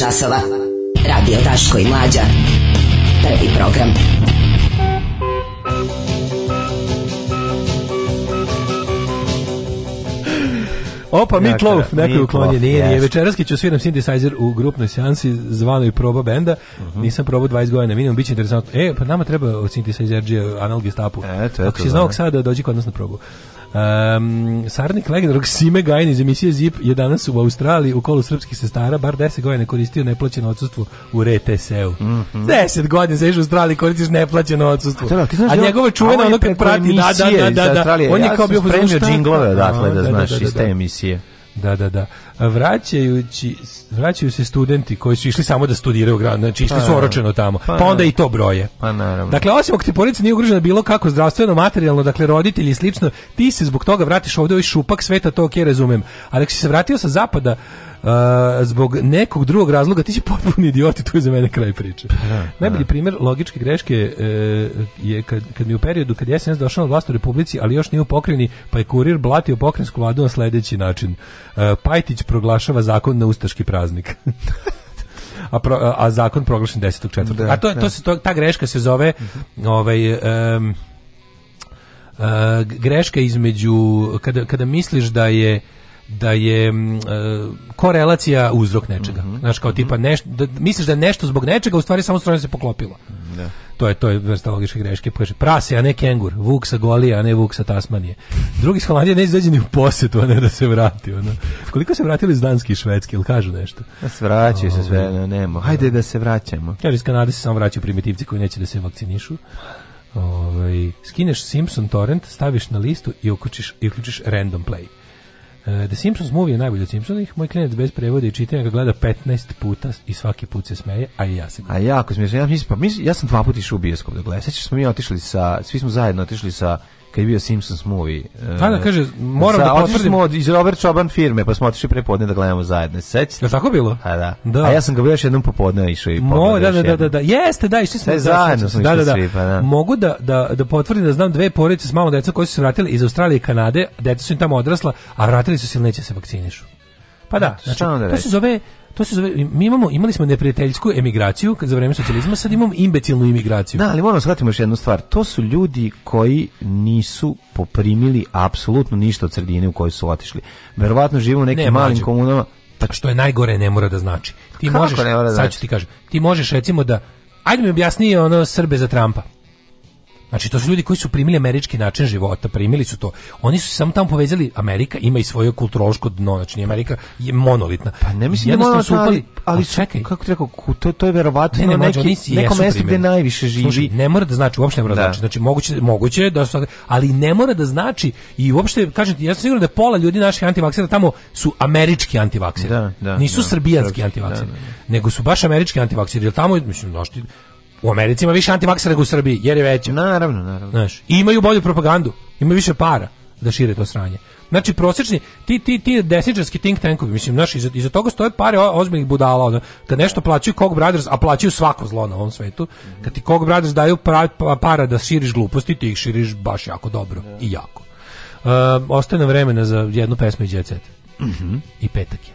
časova. Radio Daško i Mlađa. Prvi program. Opa, Meatloaf, dakle, neko je uklonjen, nije, nije. Večeraski ću sviram synthesizer u grupnoj seansi zvanoj proba benda. Uh mhm. -huh. Nisam probao 20 godina, minimum, bit će interesantno. E, pa nama treba synthesizer G, analog gestapu. Eto, eto. Ako si znao sada, dođi kod nas na probu. Um, saradnik legendarnog Sime Gajin iz emisije ZIP je danas u Australiji u kolu srpskih sestara bar 10 godina koristio neplaćeno odsustvo u RTS-u. Mm -hmm. 10 godina se u Australiji koristiš neplaćeno odsustvo. A, da a čuvene čuveno ono kad prati da, da, da, da, da. da. On je ja kao bio pa spremio džinglove odatle da, da, da, da, znaš da, iz te emisije. Da, da, da. Vraćajući, vraćaju se studenti koji su išli samo da studiraju grad, znači išli su pa, oročeno tamo. Pa, pa onda da. i to broje. Pa naravno. Dakle, osim ako ti porodica nije ugrožena bilo kako zdravstveno, materijalno, dakle roditelji i slično, ti se zbog toga vratiš ovde u ovaj šupak sveta, to ok, razumem. Ali ako si se vratio sa zapada, zbog nekog drugog razloga ti si potpuni idiot i tu je za mene kraj priče. Ja, pa da, Najbolji da. primjer logičke greške e, je kad, kad mi u periodu kad SNS došao na vlast u Republici, ali još nije u pokrajini, pa je kurir blatio pokrensku vladu na sledeći način. E, Pajtić proglašava zakon na ustaški praznik. a, pro, a zakon proglašen 10.4. Da, a to, da. to se to, ta greška se zove mhm. ovaj um, uh, greška između kada, kada misliš da je da je e, korelacija uzrok nečega. Mm -hmm. Znaš, kao tipa, mhm. neš, da, misliš da je nešto zbog nečega, u stvari samo strojno se poklopilo. Da. To je to je vrsta logičke greške. Kaže prase, a ne kengur. Vuk sa Golije, a ne vuk sa Tasmanije. Drugi iz Holandije ne izađe ni u posetu, a ne da se vrati. Ono. Koliko se vratili iz Danske i Švedske, ili kažu nešto? Da se vraćaju se sve, ne, ovaj. nemo. Hajde da se vraćamo. Kaže, iz Kanade se samo vraćaju primitivci koji neće da se vakcinišu. Ove, ovaj, skineš Simpson torrent, staviš na listu i uključiš, i uključiš random play. Uh, The Simpsons movie je najbolji od Simpsonih. Moj klinac bez prevoda i čitanja ga gleda 15 puta i svaki put se smeje, a i ja se A jako smiješno. Ja, mislim, pa, mislim, ja sam dva puta išao u bioskop da gledam. Sećaš smo mi otišli sa, svi smo zajedno otišli sa kad je bio Simpsons movie. Da, da, e, kaže, moram Sa, da potvrdim. smo od, iz Robert Čoban firme, pa smo otišli prepodne da gledamo zajedno. Sećaš? Je tako bilo? A da. da. A ja sam ga bio još jednom popodne išao i Mo, da, da, da, da, da, da. Jeste, da, išli smo da, zajedno. Smo da, da, da. Svi, pa, da. Mogu da, da, da potvrdim da znam dve porodice s malom decom koji su se vratili iz Australije i Kanade, deca su im tamo odrasla, a vratili su se ili neće da se vakcinišu. Pa da, znači, to se zove To se zove, mi imamo, imali smo neprijateljsku emigraciju za vreme socijalizma, sad imamo imbecilnu imigraciju. Da, ali moramo da shvatiti još jednu stvar. To su ljudi koji nisu poprimili apsolutno ništa od sredine u kojoj su otišli. Verovatno žive u nekim ne, malim mađu. komunama. Pa što je najgore ne mora da znači. Ti Kako možeš, ne mora da znači? sad ću znači? ti kažem, ti možeš recimo da Ajde mi objasni ono Srbe za Trumpa. Znači, to su ljudi koji su primili američki način života, primili su to. Oni su samo tamo povezali, Amerika ima i svoje kulturološko dno, znači Amerika je monolitna. Pa ne mislim da su upali, ali, ali pa su, Kako ti rekao, to, to je verovatno ne, ne, neki, neki neko mesto gde najviše živi. Služi, ne mora da znači, uopšte ne mora da, da. znači, znači moguće, moguće da su, ali ne mora da znači i uopšte, kažem ti, ja sam siguran da pola ljudi naših antivaksera tamo su američki antivakseri. Da, da, Nisu da, srbijanski da, antivakseri, da, nego su baš američki antivakseri, jer tamo, mislim, znaš U Americi ima više antivaksera nego u Srbiji, jer je veća. Naravno, naravno. Znaš, i imaju bolju propagandu, imaju više para da šire to sranje. Znači prosječni ti ti ti desničarski think tankovi, mislim, naš iza, iza toga stoje pare ozbiljnih budala, ono, kad nešto plaćaju Kog Brothers, a plaćaju svako zlo na ovom svetu, kad ti Kog Brothers daju pra, pa, para da širiš gluposti, ti ih širiš baš jako dobro ja. i jako. Um, ostaje nam vremena za jednu pesmu i jet set. Mm -hmm. I petak je.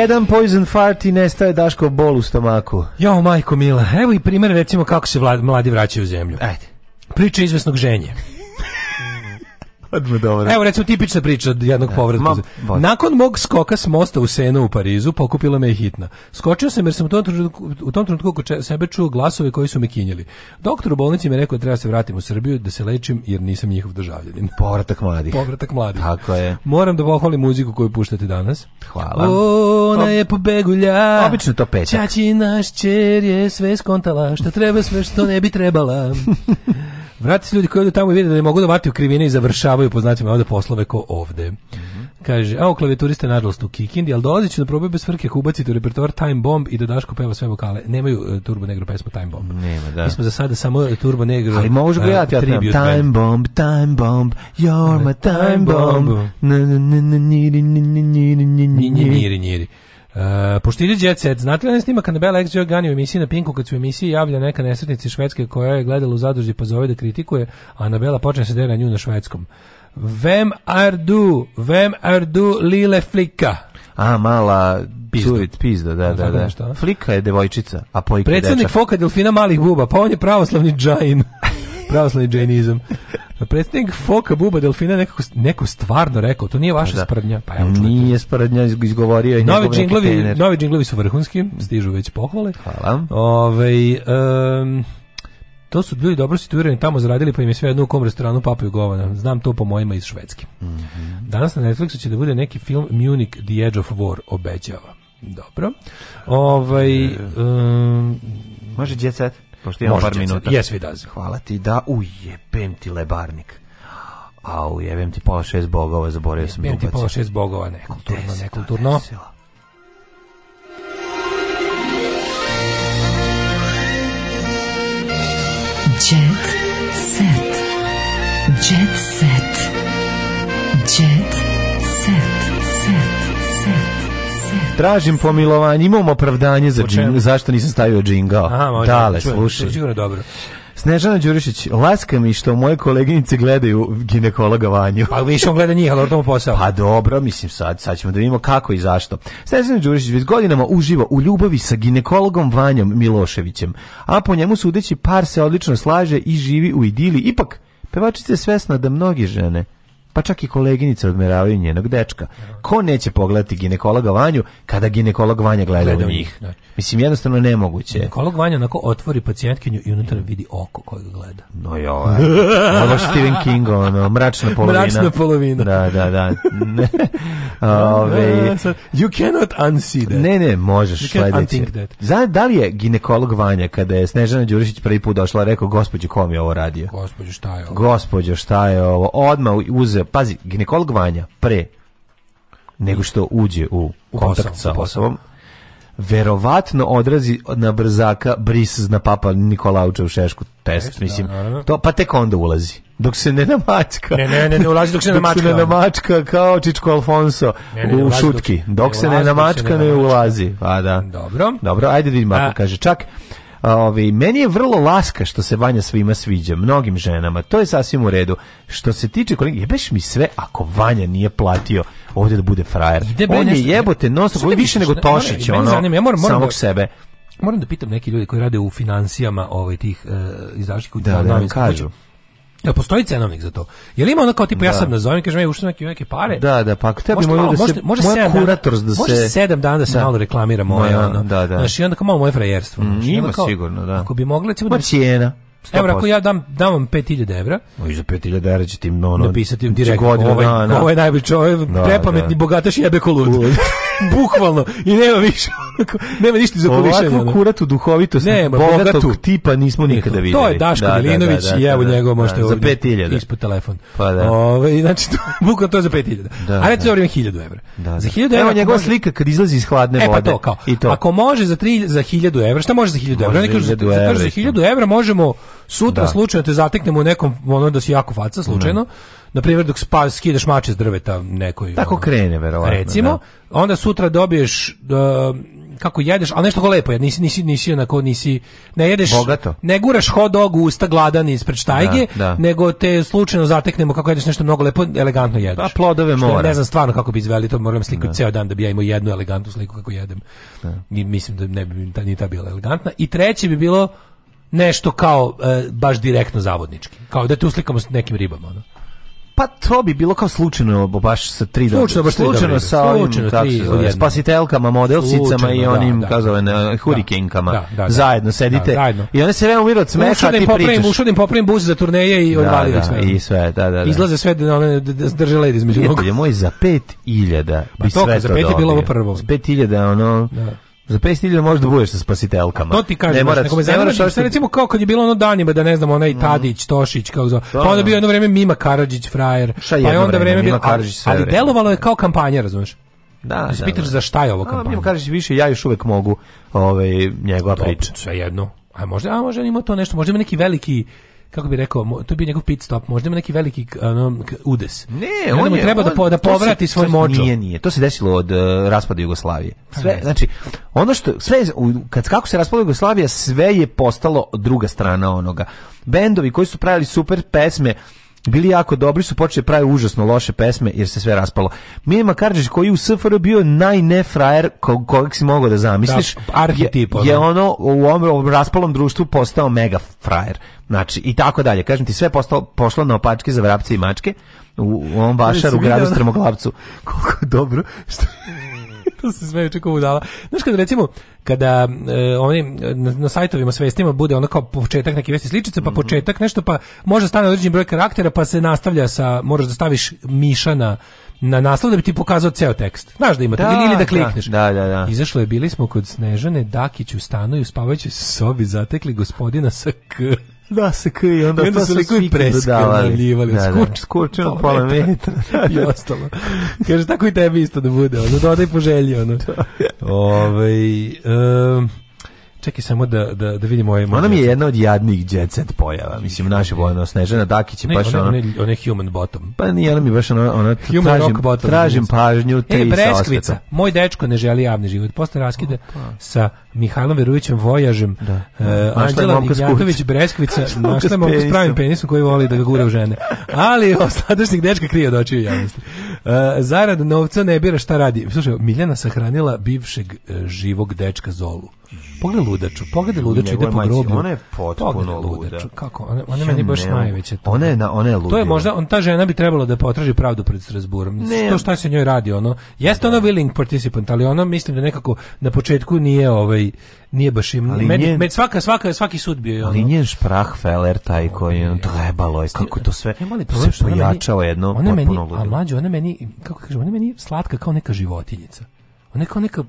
Jedan poison fart i nestaje Daško bol u stomaku. Jo, majko mila, evo i primjer recimo kako se mladi vraćaju u zemlju. Ajde. Priča izvesnog ženje. Odmah dobro. Evo recimo tipična priča od jednog da, povratka. Nakon mog skoka s mosta u Senu u Parizu, pokupila me je hitna. Skočio sam jer sam u tom trenutku, u tom trenutku oko sebe čuo glasove koji su me kinjeli. Doktor u bolnici mi je rekao da treba da se vratim u Srbiju da se lečim jer nisam njihov državljanin. Povratak mladih. Povratak mladih. Tako je. Moram da pohvalim muziku koju puštate danas. Hvala. O, ona je pobegulja. Obično to petak. Čači naš čer je sve skontala, što treba sve što ne bi trebala. Vrati se ljudi koji odu tamo i vide da ne mogu da vati u krivine i završavaju po znacima ovde poslove ko ovde. Mm -hmm. Kaže, a o klavijaturiste nažalost u Kikindi, ali dolazit će na probaj bez frke ubaciti u repertoar Time Bomb i da Daško peva sve vokale. Nemaju uh, Turbo Negro pesmu Time Bomb. Nema, da. Mi smo za sada samo Turbo Negro. Ali možeš uh, gledati ja Time Bomb, Time Bomb, you're my Time Bomb. Njiri, njiri, njiri. Uh, e, Poštilje Jet Set, znate li ne snima Kanabela Bela X Gani u emisiji na Pinku kad su u emisiji javlja neka nesretnica Švedske koja je gledala u zadruži pa zove da kritikuje, a Anabela počne se dera nju na švedskom. Vem are du, Vem are du Lile Flika. A, mala pizda. Curit, da, da, da, da. Flika je devojčica, a pojka je Predsednik Foka Delfina Malih Buba, pa on je pravoslavni džajin pravoslavni dženizam. Predstavnik Foka Buba Delfina nekako, neko stvarno rekao, to nije vaša da. sprdnja. Pa evo Nije sprdnja, izgovorio je novi džinglovi, novi džinglovi su vrhunski, stižu već pohvale. Hvala. Ove, um, to su bili dobro situirani tamo zaradili pa im je sve jednu u kom restoranu papaju govana. Znam to po mojima iz Švedske. Mm -hmm. Danas na Netflixu će da bude neki film Munich The Edge of War obećava. Dobro. Ovaj um, može djecet? Pošto imamo par minuta. Yes, we Hvala ti da ujebem ti lebarnik. A ujebem ti pola šest bogova, zaboravio sam Jebem da ti pola šest bogova, nekulturno, nekulturno. Jet set. Jet set. Jet set. Tražim pomilovanje, imam opravdanje za džing, zašto nisam stavio džingao. Aha, Dale, slušaj. Čujem, dobro. Snežana Đurišić, laska mi što moje koleginice gledaju ginekologa Vanju. Pa više on gleda njih, ali to posao. Pa dobro, mislim sad, sad ćemo da vidimo kako i zašto. Snežana Đurišić već godinama uživa u ljubavi sa ginekologom Vanjom Miloševićem, a po njemu sudeći par se odlično slaže i živi u idili. Ipak, pevačica je svesna da mnogi žene pa čak i koleginice odmeravaju njenog dečka. Ko neće pogledati ginekologa Vanju kada ginekolog Vanja gleda, gleda u njih? Da. Mislim, jednostavno nemoguće. Ginekolog Vanja onako otvori pacijentkinju i unutra vidi oko koje gleda. No jo, ovo Stephen King, ono, mračna polovina. Mračna polovina. Da, da, da. da Ove, da, da, you cannot unsee that. Ne, ne, možeš sledeće. Zna, da li je ginekolog Vanja kada je Snežana Đurišić prvi put došla rekao, gospođo, kom je ovo radio? Gospođo, šta je ovo? Gospođo, šta je ovo? Odmah uze uzeo, pazi, ginekolog Vanja pre nego što uđe u kontakt sa osobom, verovatno odrazi na brzaka bris na papa Nikolauča u Šešku test, Test, da, mislim. to, pa tek onda ulazi. Dok se ne namačka. Ne, ne, ne, ne ulazi dok se ne namačka. ne namačka kao Čičko Alfonso Ne, ne, ne u ulazi dok- šutki. Dok, ne se ne dok se ne namačka, ne ulazi. Pa da. Dobro. Dobro, ajde da vidimo ako kaže čak. Ovi, ovaj, meni je vrlo laska što se Vanja svima sviđa, mnogim ženama. To je sasvim u redu. Što se tiče kolega, jebeš mi sve ako Vanja nije platio ovdje da bude frajer. Ide On je jebote nos, više nego Tošić, ne, ono, zanima, ja moram, moram samog da... sebe moram da pitam neki ljudi koji rade u financijama ovaj tih uh, eh, izdaških da, da, da, kažu. Jel da postoji cenovnik za to? Je Jel ima ono kao tipa da. ja sad da. nazovem, kažem, ej, ušto neke, neke pare? Da, da, pa ako tebi može, da se, može, moja sedam, kurator da se... Može 7 dana da se da. malo reklamira moja da, ono. Da, da. Znaš, i onda kao malo moje frajerstvo. Mm, ima kao, sigurno, da. Ako bi mogla, ćemo da bi, cijena. Evo, ako ja dam, dam vam 5000 evra... No, I za 5000 evra će ti ono... Napisati direktno, godinu, ovaj, na, na. ovaj najbolji čovjek, ovaj da, prepametni da. bogataš jebe ko lud. Bukvalno. I nema više. nema ništa za polišanje. Ovakvu kuratu duhovitost nema, bogatog, bogatog tipa nismo nikada vidjeli. To je Daško da, da, da, Milinović da, da, i evo da, njegov možete da, za 5000. Ispod telefon. Pa da. Ove, ovaj, znači, to, bukvalno to je za 5000. Da, A reći da. 1000 evra. Da, za 1000 evra... Evo njegova slika kad izlazi iz hladne vode. E pa to kao. Ako može za 3 za 1000 evra, šta može za 1000 evra? Oni kažu za 1000 evra možemo Sutra da. slučajno te zateknemo u nekom, ono da si jako faca slučajno, na primjer dok spa, skidaš mače s drveta nekoj. Tako ono, krene, verovatno. Recimo, da. onda sutra dobiješ uh, kako jedeš, ali nešto ko lepo, jer nisi, nisi, nisi onako, nisi, ne jedeš, Bogato. ne guraš hot dog u usta gladan ispred štajge, da, da. nego te slučajno zateknemo kako jedeš nešto mnogo lepo, elegantno jedeš. pa plodove mora. Ne znam stvarno kako bi izveli, to moram slikati da. ceo dan da bi ja imao jednu elegantnu sliku kako jedem. Da. I mislim da ne bi ta, ni ta bila elegantna. I treće bi bilo nešto kao e, baš direktno zavodnički. Kao da te uslikamo s nekim ribama. Ono. Pa to bi bilo kao slučajno, baš sa tri dobre. Slučajno, baš tri slučajno sa ovim, slučajno, kako se spasitelkama, modelsicama slučajno, i onim, da, da kako zove, da, da. hurikenkama. Da, da, da, zajedno da, sedite. Da, zajedno. I one se vrema umiru od smeha, a ti popravim, pričaš. Ušao popravim bus za turneje i odvali da, da, sve. I sve, da, da. da. Izlaze sve da one drže led između nogu. Prijatelje moj, za pet iljada bi pa sve to dobio. Za pet je bilo ovo prvo. Za pet iljada, ono... Da Za 5000 možeš da budeš sa spasitelkama. A to ti kažem, ne moraš, nego me zanima što što recimo kao kad je bilo ono danima da ne znam onaj mhm. Tadić, Tošić kao za. Pa onda bio jedno vreme Mima Karadžić frajer. Pa je onda vreme bio Karadžić. Ali delovalo je kao kampanja, razumeš? Da, da. Se da. za šta je ovo kampanja? Mima Karadžić više ja još uvek mogu, ovaj njegova priča. Sve jedno. A možda, a možda ima to nešto, možda ima neki veliki kako bi rekao, to bi njegov pit stop, možda ima neki veliki um, udes. Ne, on mu je, treba da on, da, po, da povrati se, svoj močo. Nije, nije, to se desilo od uh, raspada Jugoslavije. Pa sve, ne. znači, ono što, sve, kad kako se raspada Jugoslavija, sve je postalo druga strana onoga. Bendovi koji su pravili super pesme, bili jako dobri su počeli pravi užasno loše pesme jer se sve raspalo. Mima Karđić koji u SFR bio najnefrajer kog, kojeg si mogao da zamisliš da, arhetip, je, je ono u ovom raspalom društvu postao mega frajer. Znači, i tako dalje. Kažem ti, sve postalo, pošlo na opačke za vrapce i mačke u, u ovom bašaru, u gradu da- Strmoglavcu. Koliko dobro što to se sve čekao udala. Znaš kad recimo, kada e, oni na, na sajtovima s vestima bude ono kao početak neke vesti sličice, pa mm -hmm. početak nešto, pa može stane određeni broj karaktera, pa se nastavlja sa, možeš da staviš miša na, na naslov da bi ti pokazao ceo tekst. Znaš da ima da, ili, ili da klikneš. Da, da, da. Izašlo je, bili smo kod Snežane Dakić u stanu i u spavajućoj sobi zatekli gospodina sa k da se k onda, I onda su likovi preskavljivali, da, da, skuč, skučen od pola metra da, da. i ostalo. Kaže, tako i tebi isto da bude, ono, dodaj poželji, ono. Ove, ovaj, um, Čekaj samo da, da, da vidimo ovaj... Ona mi je jedna od jadnih jet pojava. Mislim, naša vojna Snežana Dakić je baš ona... Ona je on human bottom. Pa ni ona mi baš ona... ona human tražim, rock bottom. Tražim pažnju, te e, i Breskvica, moj dečko ne želi javni život. Posle raskide Opa. sa Mihajlom Verovićem Vojažem, da. uh, Anđela Nigjatović Breskvica, našla je s pravim penisom koji voli da ga gura u žene. Ali ostatačnih dečka krije od očiju javnosti. Uh, zarad novca ne bira šta radi. Slušaj, Miljana sahranila bivšeg uh, živog dečka Zolu. Pogledaj ludaču, pogledaj ludaču, ide po groblju. Ona je potpuno ludaču, kako? Ona, ona ja meni baš nema. najveća. To. Ona je, na, ona je luda. To je možda, on, ta žena bi trebalo da potraži pravdu pred Strasburom. Ne. To šta se njoj radi, ono, jeste ona willing participant, ali ona mislim da nekako na početku nije ovaj, nije baš im ali meni, njen, med svaka svaka svaki sud bio je ono. Ali njen Sprachfeller taj koji on trebalo je kako to sve ne, problem, se pojačalo jedno ona meni, a mlađe ona meni kako kažem ona meni slatka kao neka životinjica ona kao neka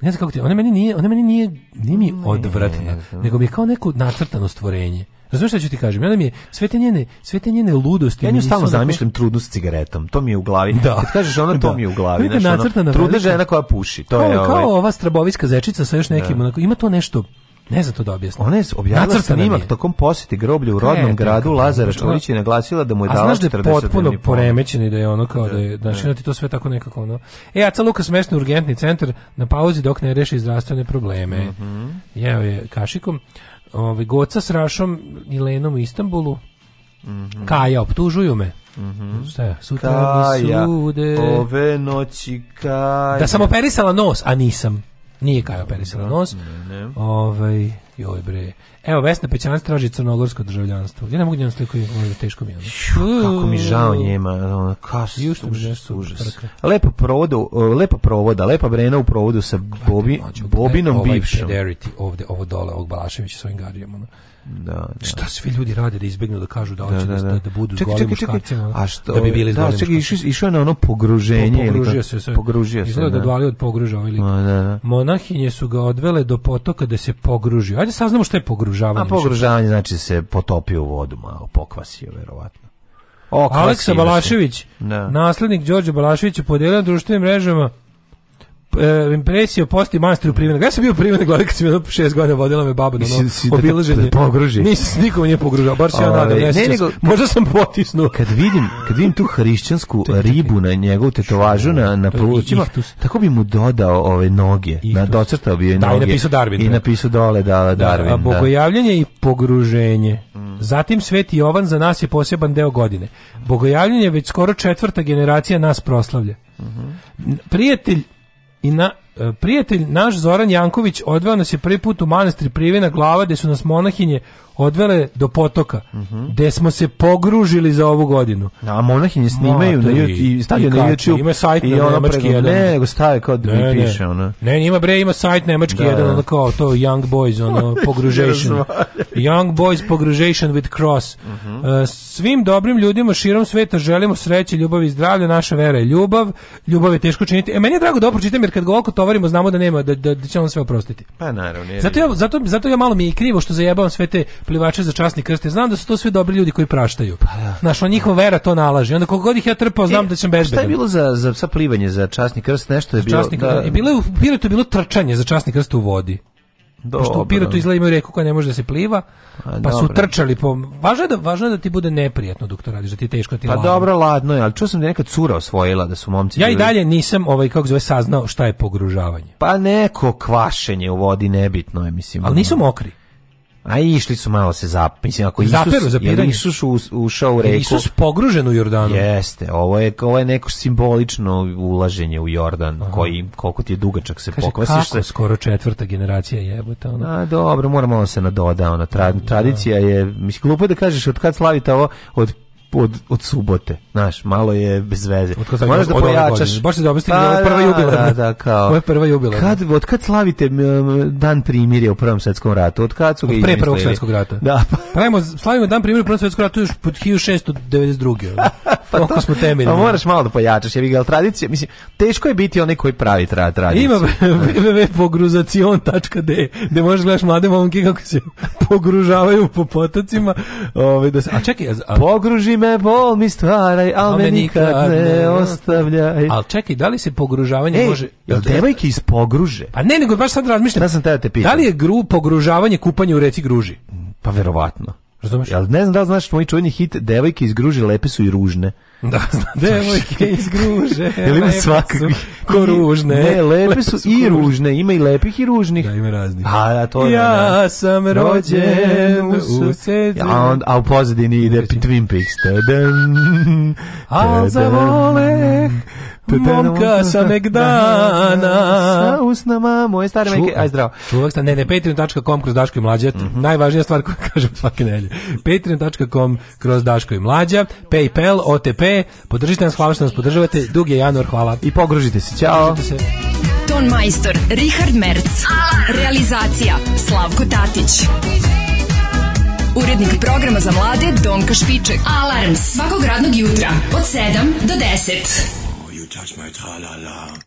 ne znam kako ti, ona meni nije, ona meni nije, nije mi odvratna, nego mi je kao neko nacrtano stvorenje. Razumeš šta ću ti kažem? Ona mi je sve te njene, sve te njene ludosti. Ja nju stalno zamišljam trudnu s cigaretom. To mi je u glavi. Da. Kad kažeš ona to da. mi je u glavi, znači ona trudna žena koja puši. To kao, je kao ovaj... ova strabovićka zečica sa još da. nekim, da. onako, ima to nešto Ne za to da objasnim. Ona je objavila snimak tokom posete groblju u rodnom e, gradu pa, Lazara Čorić i naglasila da mu je dala 40 A znaš da je potpuno poremećen i da je ono kao da, da je, znaš, da, da ti to sve tako nekako ono. E, Aca Luka smesni urgentni centar na pauzi dok ne reši zdravstvene probleme. Mm -hmm. Jeo je kašikom. Ovi, ovaj, goca s Rašom i Lenom u Istanbulu. Mm -hmm. Kaja, optužuju me. Mhm. Mm Šta je? Sutra mi sude. Ove noći kaja. Da sam operisala nos, a nisam. Nije Kajo operisala da, nos. Ne, ne. Ovaj, joj bre. Evo, Vesna Pećanac traži crnogorsko državljanstvo. Ja ne mogu njenu da sliku, ovo je teško mi je. Kako mi žao njema. Ono, kas, Juš, užas, užas. Lepo, provodu, lepo provoda, lepa brena u provodu sa Bobi, Bobinom bivšom. Ovaj ovde, ovo dole, ovog Balaševića svojim garijama. Ono. Da, da, Šta svi ljudi rade da izbegnu da kažu da, da hoće da, da, da, da budu čekaj, čekaj, čekaj. A što, da bi bili da, čekaj, išao, išao na ono pogruženje. Po, pa pogružio se. se. Pogružio se. Izgleda da odvalio da. od pogruža ovaj lik. da, da. Monahinje su ga odvele do potoka da se pogružio. Hajde saznamo šta je pogružavanje. A pogružavanje znači se potopio u vodu malo, pokvasio verovatno. O, Aleksa Balašević, da. naslednik Đorđe Balaševića, podijelio na društvenim mrežama e, eh, impresio posti manastru primjene. Ja sam bio primjene glavi kad sam jedno šest godina vodila me baba na ono da da obilaženje. Da pogruži. Nisam nikome nije pogružao, bar se ja nadam. Ovaj, ne, nego, možda sam potisnuo. Kad vidim, kad vidim tu hrišćansku ribu na njegovu tetovažu na, na plućima, tako bi mu dodao ove noge. Na, docrtao bi joj noge. Da, i napisao Darwin. I napisao dole da, Darwin. Da, bogojavljanje i pogruženje. Mm. Zatim Sveti Jovan za nas je poseban deo godine. Bogojavljanje već skoro četvrta generacija nas proslavlja. Mhm. Prijatelj i na e, prijatelj naš Zoran Janković odveo nas je prvi put u manastir Privena glava gde su nas monahinje odvele do potoka, mm -hmm. gde smo se pogružili za ovu godinu. A monahinje snimaju no, na YouTube, i stavljaju na YouTube. Ima sajt i na nemački jedan. Ne, nego stavljaju kao da mi piše. Ne. Ne, ima bre, ima sajt nemački da, jedan, da. ono kao to Young Boys, ono, pogružation. young Boys pogružation with cross. Mm -hmm. uh, svim dobrim ljudima širom sveta želimo sreće, ljubav i zdravlje, naša vera je ljubav, ljubav je teško činiti. E, meni je drago da opročitam, jer kad ga oko tovarimo, znamo da nema, da, da, da će on sve oprostiti. Pa naravno. Zato ja, zato, zato ja malo mi je krivo što zajebavam sve te plivače za časni krste. Znam da su to sve dobri ljudi koji praštaju. Pa da. Znaš, on njihova vera to nalaže. Onda koliko god ih ja trpao, znam e, da sam bezbedan. Šta je bilo za, za sa plivanje za časni krst? Nešto je za bilo... da... I bilo u Pirotu je bilo trčanje za časni krst u vodi. Dobro. Pošto u Pirotu izgleda imaju reku koja ne može da se pliva, pa Dobre. su trčali po... Važno je, da, važno je da ti bude neprijatno dok to radiš, da ti je teško, da ti Pa ladno. dobro, ladno je, ali čuo sam da je neka cura osvojila da su momci... Ja i dalje nisam, ovaj, kako zove, saznao šta je pogružavanje. Pa neko kvašenje u vodi, nebitno je, mislim. Ali nisu mokri. A išli su malo se zap, mislim ako Isus Zaperu, zapiranje. Isus ušao u reku. Isus pogružen u Jordanu. Jeste, ovo je ovo je neko simbolično ulaženje u Jordan Aha. koji koliko ti je dugačak se Kaže, pokvasiš kako? se skoro četvrta generacija jebote ona. A dobro, moramo se nadoda ona tra, da. tradicija je mislim glupo je da kažeš od kad slavite ovo od od, od subote, znaš, malo je bez veze. Možeš da pojačaš. Baš se dobro da stigli, pa ovo je prva da, jubila. Da, da, kao. Ovo je prva jubila. Kad, od kad slavite dan primirja u Prvom svetskom ratu? Od kad su ga Pre Prvog svetskog rata. Da. Pravimo, pa slavimo dan primirja u Prvom svetskom ratu još pod 1692. pa Toliko smo temeljni. Pa moraš malo da pojačaš, jer ja ga tradicija, mislim, teško je biti onaj koji pravi tra, tradiciju. Ima www.pogruzacion.de gde možeš gledaš mlade momke kako se pogružavaju po potacima. Ove, ovaj, da se, a čekaj, a, a, pogruži me me bol mi stvaraj, al me nikad ne ostavljaj. Al čekaj, da li se pogružavanje Ej, može... Jel devojke iz pogruže? Pa ne, nego baš sad razmišljam. Da sam te pitan. Da li je gru pogružavanje kupanje u reci gruži? Pa verovatno. Razumeš? Jel ne znam da li znaš moj čuveni hit Devojke iz Gruže lepe su i ružne. Da, Devojke iz Gruže Jel ima svakakvih? Ko ružne? Ne, lepe, lepe su, su i ružne. ružne. Ima i lepih i ružnih. Da, ima raznih. A, da, to ja da, da. sam rođen u susedzi. Ja, on, a u pozadini ide Twin Peaks. Tadam, tadam. za zavole Momka sa Megdana. Sa usnama moje stare majke. Aj zdravo. Čuvak sta, ne, ne, patreon.com kroz Daško i Mlađa. Mm -hmm. Najvažnija stvar koju kažem svake nelje. Patreon.com kroz Daško i Mlađa. Paypal, OTP. Podržite nas, hvala što nas podržavate. Dug je januar, hvala. I pogružite se. Ćao. Podržite se. Ton majstor, Richard Merc. Realizacija, Slavko Tatić. Urednik programa za mlade, Donka Špiček. Alarms, svakog radnog jutra, od 7 do 10. touch my tralala.